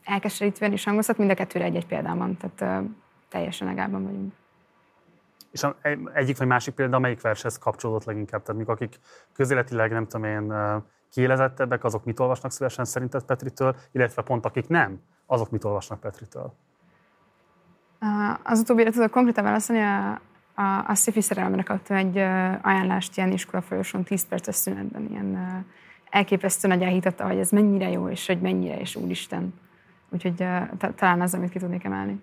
elkeserítően is hangozhat, mind a kettőre egy-egy példám tehát uh, teljesen legában vagyunk. És egyik vagy másik példa, melyik vershez kapcsolódott leginkább? Tehát mikor akik közéletileg, nem tudom én, kiélezettebbek, azok mit olvasnak szívesen szerinted Petritől, illetve pont akik nem, azok mit olvasnak Petritől? Az utóbbira tudok konkrétan válaszolni, a, a, a sci szerelemre kaptam egy ajánlást ilyen iskolafolyosón 10 perces szünetben, ilyen elképesztő nagy elhitatta, hogy ez mennyire jó, és hogy mennyire, és úristen. Úgyhogy ta- talán az, amit ki tudnék emelni.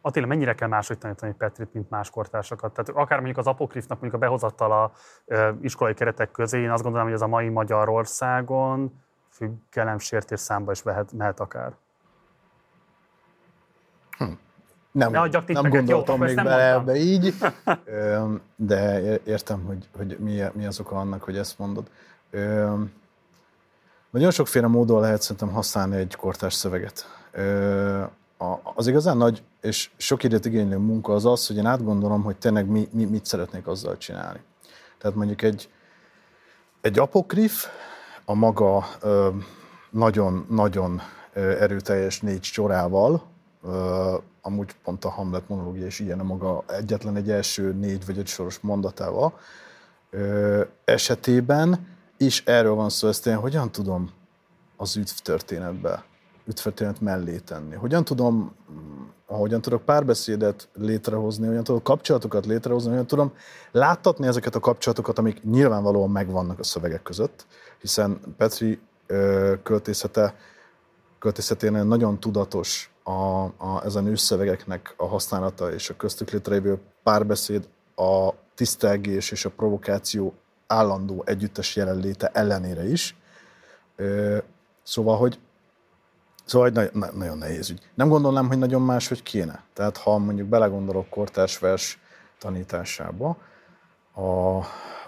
Attila, mennyire kell máshogy tanítani Petrit, mint más kortársakat? Tehát akár mondjuk az apokrifnak mondjuk a behozattal a ö, iskolai keretek közé, én azt gondolom, hogy ez a mai Magyarországon függelemsértés számba is vehet, mehet akár. Nem, Ne nem tippeket, gondoltam jó, még bele ebbe így, <laughs> de értem, hogy, hogy mi, mi az oka annak, hogy ezt mondod. Nagyon sokféle módon lehet szerintem használni egy kortárs szöveget. Az igazán nagy és sok időt igénylő munka az az, hogy én átgondolom, hogy tényleg mi, mi, mit szeretnék azzal csinálni. Tehát mondjuk egy, egy apokrif a maga nagyon-nagyon erőteljes négy sorával, ö, amúgy pont a Hamlet monológia is ilyen a maga egyetlen egy első négy vagy öt soros mondatával, ö, esetében is erről van szó, ezt én hogyan tudom az üdv történetbe, üdvtörténet mellé tenni. Hogyan tudom, ahogyan tudok párbeszédet létrehozni, hogyan tudok kapcsolatokat létrehozni, hogyan tudom láttatni ezeket a kapcsolatokat, amik nyilvánvalóan megvannak a szövegek között, hiszen Petri ö, költészete, költészeténél nagyon tudatos a, a, ezen ősszövegeknek a használata és a köztük létrejövő párbeszéd, a tisztelgés és a provokáció állandó együttes jelenléte ellenére is. Ö, Szóval, hogy Szóval hogy na- na- nagyon nehéz ügy. Nem gondolnám, hogy nagyon más, hogy kéne. Tehát ha mondjuk belegondolok kortárs vers tanításába, a,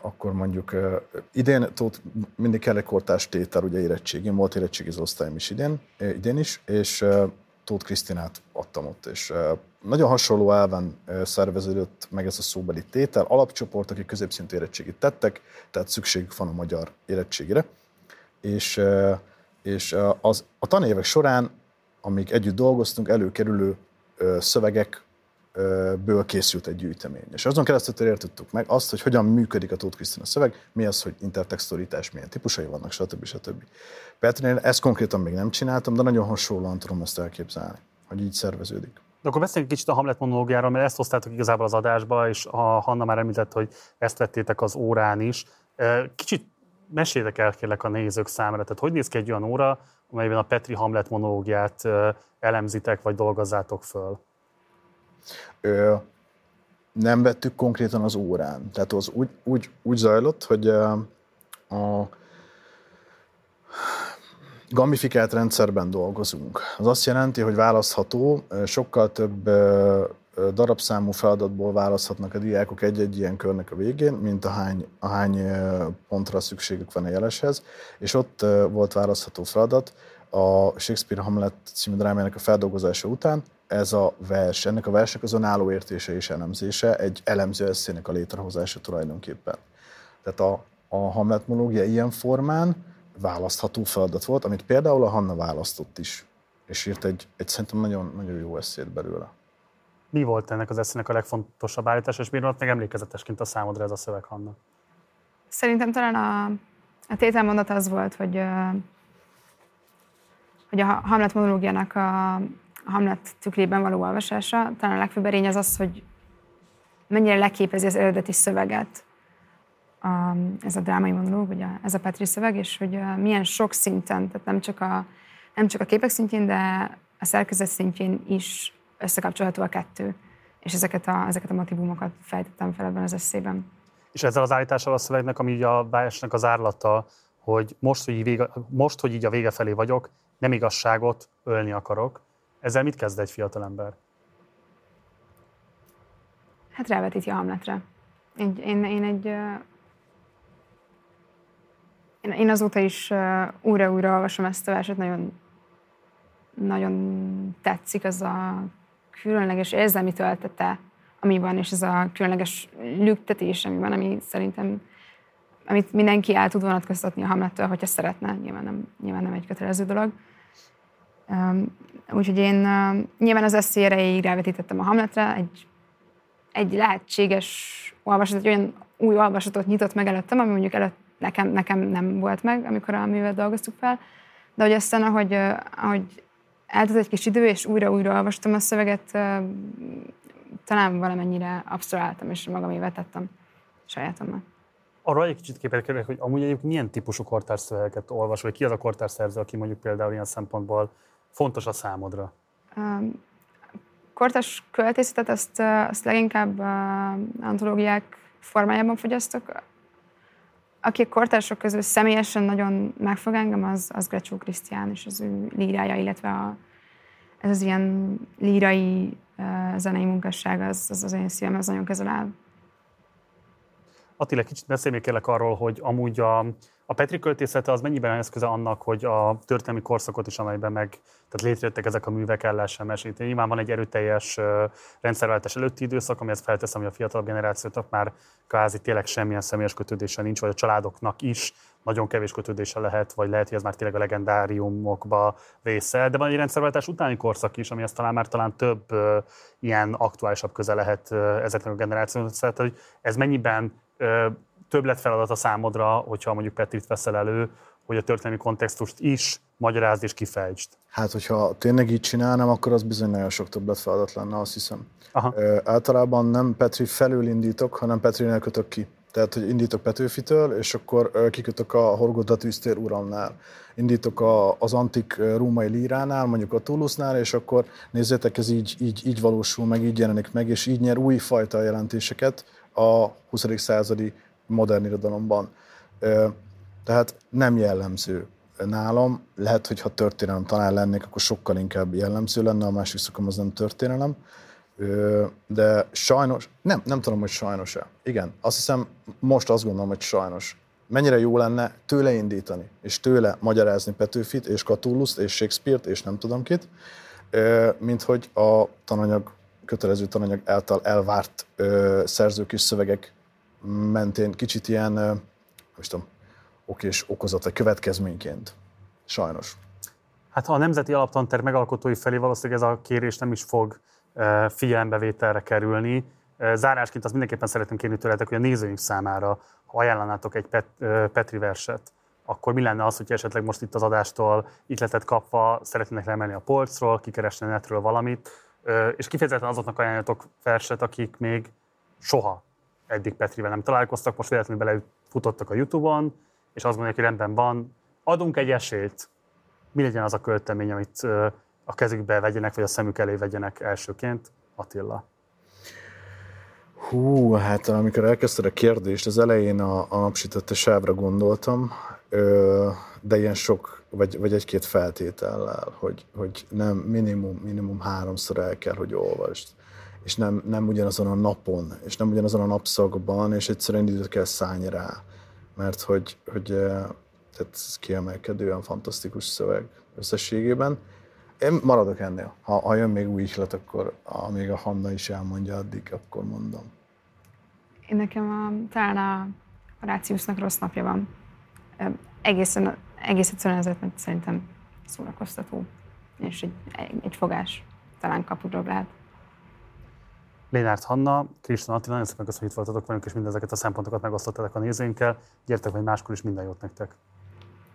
akkor mondjuk uh, idén tót, mindig kell egy kortárs tétel, ugye érettségén, volt érettségiző osztályom is idén, eh, idén is, és uh, Tóth Krisztinát adtam ott, és uh, nagyon hasonló elven uh, szerveződött meg ez a szóbeli tétel. Alapcsoport, akik középszintű érettségit tettek, tehát szükségük van a magyar érettségire, és uh, és az, a tanévek során, amíg együtt dolgoztunk, előkerülő szövegekből készült egy gyűjtemény. És azon keresztül értettük meg azt, hogy hogyan működik a Tóth Krisztina szöveg, mi az, hogy intertextualitás, milyen típusai vannak, stb. stb. Petrinél ezt konkrétan még nem csináltam, de nagyon hasonlóan tudom ezt elképzelni, hogy így szerveződik. De akkor beszéljünk kicsit a Hamlet monológiáról, mert ezt hoztátok igazából az adásba, és a Hanna már említett, hogy ezt vettétek az órán is. Kicsit meséljétek el kérlek a nézők számára, tehát hogy néz ki egy olyan óra, amelyben a Petri Hamlet monológiát elemzitek, vagy dolgozzátok föl? Ö, nem vettük konkrétan az órán. Tehát az úgy, úgy, úgy zajlott, hogy a gamifikált rendszerben dolgozunk. Az azt jelenti, hogy választható, sokkal több darabszámú feladatból választhatnak a diákok egy-egy ilyen körnek a végén, mint a hány, a hány pontra szükségük van a jeleshez, és ott volt választható feladat a Shakespeare Hamlet című drámájának a feldolgozása után, ez a vers, ennek a versnek az önálló értése és elemzése, egy elemző eszének a létrehozása tulajdonképpen. Tehát a, a Hamlet monológia ilyen formán választható feladat volt, amit például a Hanna választott is, és írt egy, egy szerintem nagyon, nagyon jó eszét belőle. Mi volt ennek az eszének a legfontosabb állítás, és miért meg emlékezetesként a számodra ez a szöveg, Hanna? Szerintem talán a, a tételmondat az volt, hogy, hogy a Hamlet monológiának a, a Hamlet tükrében való olvasása, talán a legfőbb erény az az, hogy mennyire leképezi az eredeti szöveget a, ez a drámai monológ, a, ez a Petri szöveg, és hogy milyen sok szinten, tehát nem csak, a, nem csak a képek szintjén, de a szerkezet szintjén is összekapcsolható a kettő. És ezeket a, ezeket a motivumokat fejtettem fel ebben az eszében. És ezzel az állítással a szövegnek, ami ugye a versnek az árlata, hogy most hogy, vége, most, hogy így a vége felé vagyok, nem igazságot ölni akarok. Ezzel mit kezd egy fiatalember? Hát rávetíti a Hamletre. Én, én, én egy... Én, én azóta is újra-újra olvasom ezt a verset, nagyon, nagyon tetszik az a különleges érzelmi töltete, ami van, és ez a különleges lüktetés, ami van, ami szerintem amit mindenki el tud vonatkoztatni a Hamlettől, hogyha szeretne, nyilván nem, nyilván nem egy kötelező dolog. Úgyhogy én nyilván az eszé erejéig rávetítettem a Hamletre, egy, egy lehetséges olvasat, egy olyan új olvasatot nyitott meg előttem, ami mondjuk előtt nekem, nekem nem volt meg, amikor a művet dolgoztuk fel, de hogy aztán, ahogy, ahogy eltelt egy kis idő, és újra-újra olvastam a szöveget, talán valamennyire abszoláltam, és magamével tettem sajátommal. Arra egy kicsit képet kérlek, hogy amúgy egyébként milyen típusú kortárs szövegeket olvas, vagy ki az a kortárs szerző, aki mondjuk például ilyen szempontból fontos a számodra? Um, kortárs költészetet azt, azt leginkább uh, antológiák formájában fogyasztok. Aki a kortársok közül személyesen nagyon megfog engem, az, az Grecsó Krisztián és az ő lírája, illetve a, ez az ilyen lírai uh, zenei munkasság, az, az az én szívem, az nagyon közel áll. Attila, kicsit beszélj még kérlek arról, hogy amúgy a, a Petri költészete az mennyiben eszköze annak, hogy a történelmi korszakot is, amelyben meg tehát létrejöttek ezek a művek, el lehessen mesélni. Nyilván van egy erőteljes rendszerváltás előtti időszak, amihez felteszem, hogy a fiatal generációknak már kvázi tényleg semmilyen személyes kötődése nincs, vagy a családoknak is nagyon kevés kötődése lehet, vagy lehet, hogy ez már tényleg a legendáriumokba vésze. De van egy rendszerváltás utáni korszak is, amihez talán már talán több ilyen aktuálisabb köze lehet ezeknek a generációknak. Tehát, hogy ez mennyiben többlet a számodra, hogyha mondjuk Petrit veszel elő, hogy a történelmi kontextust is magyarázd és kifejtsd? Hát, hogyha tényleg így csinálnám, akkor az bizony nagyon sok többlet feladat lenne, azt hiszem. Aha. Ö, általában nem Petri felül indítok, hanem Petrinél kötök ki. Tehát, hogy indítok Petőfitől, és akkor kikötök a Horgoda tűztér uramnál. Indítok a, az antik római líránál, mondjuk a Tulusnál, és akkor nézzétek, ez így, így, így valósul meg, így jelenik meg, és így nyer új fajta jelentéseket a 20. századi modern irodalomban. Tehát nem jellemző nálam. Lehet, hogy ha történelem tanár lennék, akkor sokkal inkább jellemző lenne, a másik szakom az nem történelem. De sajnos, nem, nem tudom, hogy sajnos-e. Igen, azt hiszem, most azt gondolom, hogy sajnos. Mennyire jó lenne tőle indítani, és tőle magyarázni Petőfit, és Catulluszt, és Shakespeare-t, és nem tudom kit, mint hogy a tananyag, kötelező tananyag által elvárt szerzők és szövegek mentén kicsit ilyen, nem tudom, ok és okozat, vagy következményként Sajnos. Hát a Nemzeti Alaptanterv megalkotói felé valószínűleg ez a kérés nem is fog eh, figyelembevételre kerülni. Zárásként azt mindenképpen szeretném kérni tőletek, hogy a nézőink számára, ha ajánlanátok egy Pet, eh, Petri verset, akkor mi lenne az, hogy esetleg most itt az adástól ihletet kapva szeretnének lemenni a polcról, kikeresni a netről valamit, Ö, és kifejezetten azoknak ajánlatok verset, akik még soha eddig Petrivel nem találkoztak, most véletlenül belefutottak a Youtube-on, és azt mondják, hogy rendben van, adunk egy esélyt, mi legyen az a költemény, amit a kezükbe vegyenek, vagy a szemük elé vegyenek elsőként, Attila. Hú, hát amikor elkezdted a kérdést, az elején a, a napsütötte sávra gondoltam, ö, de ilyen sok, vagy, vagy egy-két feltétellel, hogy, hogy nem minimum, minimum háromszor el kell, hogy olvasd. És nem, nem ugyanazon a napon, és nem ugyanazon a napszakban, és egyszerűen időt kell szállni rá. Mert hogy, hogy ö, tehát ez kiemelkedően fantasztikus szöveg összességében. Én maradok ennél. Ha, ha jön még új ihlet, akkor amíg a Hanna is elmondja addig, akkor mondom. Én nekem a, talán a Horáciusnak rossz napja van. Egészen, egész egyszerűen ezért, mert szerintem szórakoztató. És egy, egy, fogás talán kapudról lehet. Lénárt Hanna, Kristina Attila, nagyon szépen köszönjük, hogy itt voltatok velünk, és mindezeket a szempontokat megosztottatok a nézőinkkel. Gyertek majd máskor is, minden jót nektek.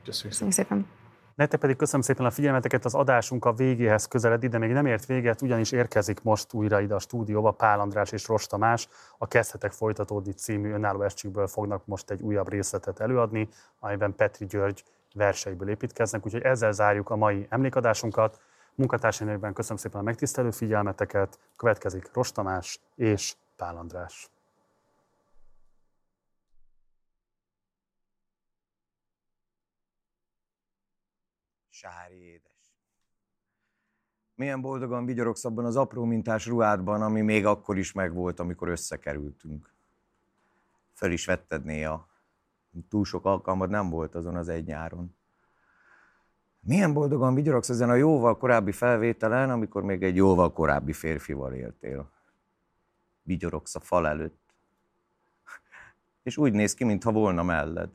Köszönjük szépen. Nektek pedig köszönöm szépen a figyelmeteket, az adásunk a végéhez közeled, de még nem ért véget, ugyanis érkezik most újra ide a stúdióba Pál András és Rost Tamás. A Kezdhetek folytatódni című önálló estjükből fognak most egy újabb részletet előadni, amiben Petri György verseiből építkeznek, úgyhogy ezzel zárjuk a mai emlékadásunkat. Munkatársaimban köszönöm szépen a megtisztelő figyelmeteket, következik Rost Tamás és Pál András. Sári édes. Milyen boldogan vigyorogsz abban az apró mintás ruhádban, ami még akkor is megvolt, amikor összekerültünk. Föl is vetted néha. Túl sok alkalmad nem volt azon az egy nyáron. Milyen boldogan vigyorogsz ezen a jóval korábbi felvételen, amikor még egy jóval korábbi férfival éltél. Vigyorogsz a fal előtt. <laughs> És úgy néz ki, mintha volna melled.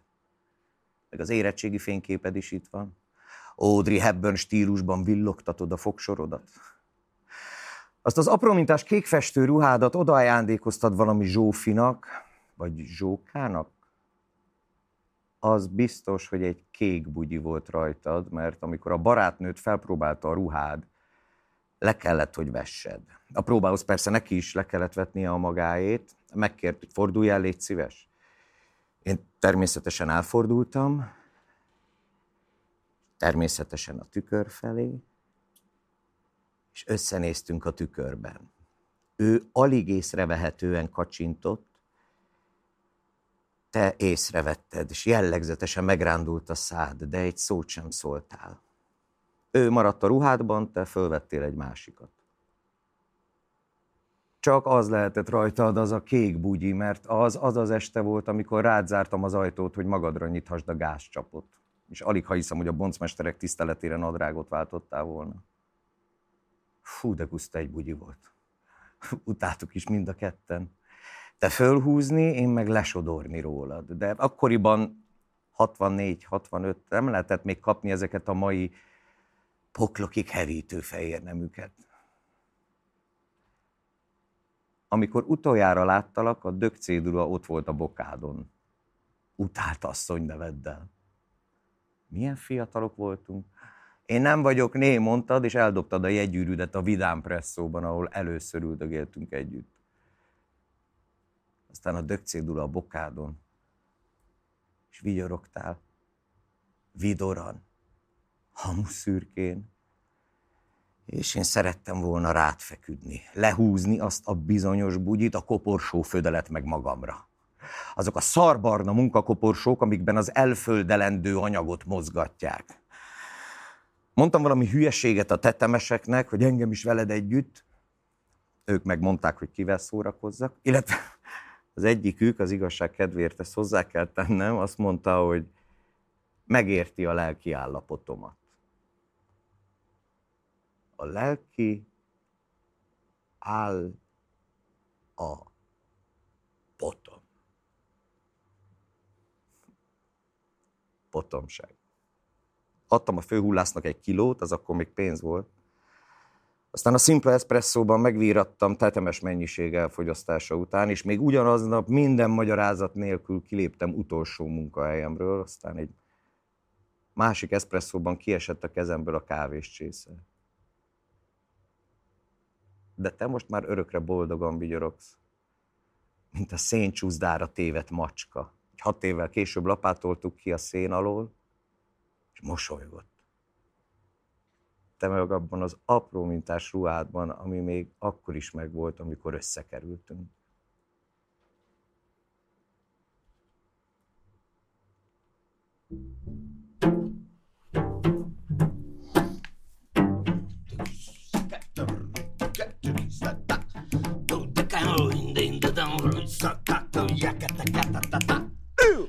Meg az érettségi fényképed is itt van. Audrey Hepburn stílusban villogtatod a fogsorodat. Azt az aprómintás kékfestő ruhádat oda ajándékoztad valami Zsófinak, vagy Zsókának? Az biztos, hogy egy kék bugyi volt rajtad, mert amikor a barátnőt felpróbálta a ruhád, le kellett, hogy vessed. A próbához persze neki is le kellett vetnie a magáét, megkért, hogy forduljál, légy szíves. Én természetesen elfordultam, természetesen a tükör felé, és összenéztünk a tükörben. Ő alig észrevehetően kacsintott, te észrevetted, és jellegzetesen megrándult a szád, de egy szót sem szóltál. Ő maradt a ruhádban, te fölvettél egy másikat. Csak az lehetett rajtad az a kék bugyi, mert az az az este volt, amikor rád zártam az ajtót, hogy magadra nyithasd a gázcsapot. És alig ha hiszem, hogy a boncmesterek tiszteletére nadrágot váltottál volna. Fú, de guszta egy bugyi volt. Utáltuk is mind a ketten. Te fölhúzni, én meg lesodorni rólad. De akkoriban 64-65 nem lehetett még kapni ezeket a mai poklokig herítő fehér nemüket. Amikor utoljára láttalak, a dögcédula ott volt a bokádon. Utált asszony neveddel. Milyen fiatalok voltunk. Én nem vagyok né, mondtad, és eldobtad a jegyűrűdet a Vidám presszóban, ahol először üldögéltünk együtt. Aztán a dögcédula a bokádon, és vigyorogtál. Vidoran, hamuszürkén, és én szerettem volna rád feküdni, lehúzni azt a bizonyos bugyit, a koporsó födelet meg magamra. Azok a szarbarna munkakoporsók, amikben az elföldelendő anyagot mozgatják. Mondtam valami hülyeséget a tetemeseknek, hogy engem is veled együtt. Ők megmondták, hogy kivel szórakozzak. Illetve az egyikük, az igazság kedvéért ezt hozzá kell tennem, azt mondta, hogy megérti a lelki állapotomat. A lelki áll a potom. Potomság. adtam a főhullásznak egy kilót, az akkor még pénz volt. Aztán a Simple Espresso-ban megvírattam tetemes mennyiség elfogyasztása után, és még ugyanaznap minden magyarázat nélkül kiléptem utolsó munkahelyemről, aztán egy másik eszpresszóban kiesett a kezemből a kávés csésze. De te most már örökre boldogan vigyorogsz, mint a széncsúzdára tévedt macska. Hat évvel később lapátoltuk ki a szén alól, és mosolygott. Te meg abban az apró mintás ruhádban, ami még akkor is megvolt, amikor összekerültünk.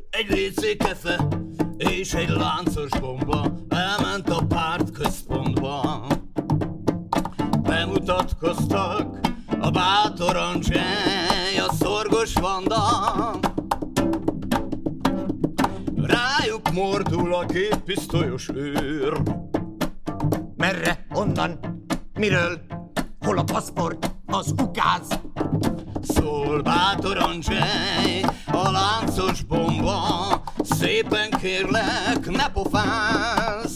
Egy lécé kefe és egy láncos bomba elment a párt központba. Bemutatkoztak a bátor Andrzej, a szorgos Vanda. Rájuk mordul a két pisztolyos őr. Merre? Honnan? Miről? Hol a paszport? Az ukáz? Szól bátor Andrzej, a láncos bomba, szépen kérlek, ne pofázz.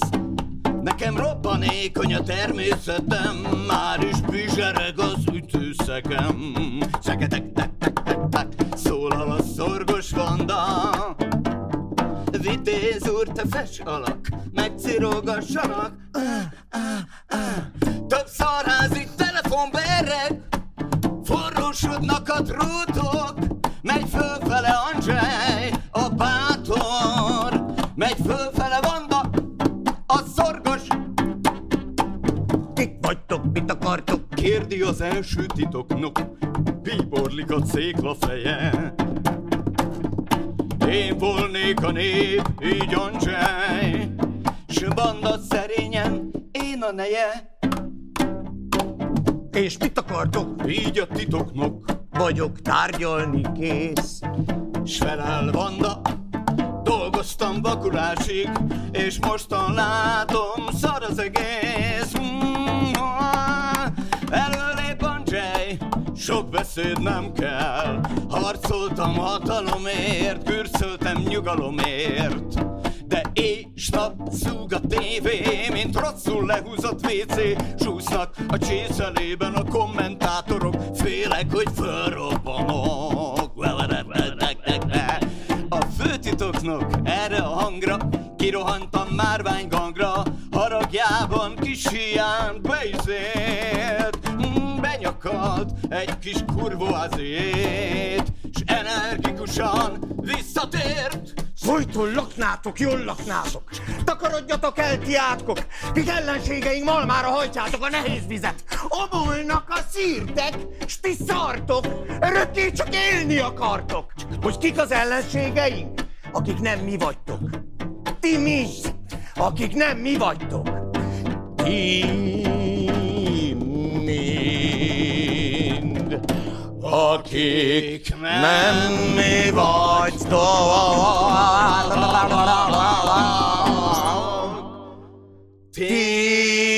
Nekem robbanékony a természetem, már is bizsereg az ütőszekem. Szeketek, tek, tek, tek, tek, szólal a szorgos vanda. Vitéz úr, te fes alak, megcirogassanak. Ah, ah, ah. Több szarházi telefon bereg, forrósodnak a drótok, megy fölfele Andrzej, a bátor, megy fölfele Vanda, a szorgos. Kik vagytok, mit akartok? Kérdi az első titoknok, bíborlik a cékla feje. Én volnék a nép, így Andrzej, s Vanda szerényen, én a neje. És mit akartok? Így a titoknok vagyok tárgyalni kész. S felel Vanda, dolgoztam vakulásig, és mostan látom, szar az egész. Mm, Előlép Andrzej, sok beszéd nem kell. Harcoltam hatalomért, kürszöltem nyugalomért. De és nap szúg a tévé, mint rosszul lehúzott WC Súsznak a csészelében a kommentátorok Félek, hogy fölrobbanok főtitoknok erre a hangra Kirohantam márványgangra Haragjában kis hián beizélt mm, Benyakalt egy kis kurvoazét S energikusan visszatért Folyton laknátok, jól laknátok! Takarodjatok el, ti átkok! Míg ellenségeink malmára hajtjátok a nehéz vizet! Omolnak a szírtek, s ti szartok! Örökké csak élni akartok! Hogy kik az ellenségeink? akik nem mi vagytok. Ti mi, akik nem mi vagytok. Ti mind, akik nem mi vagytok. Ti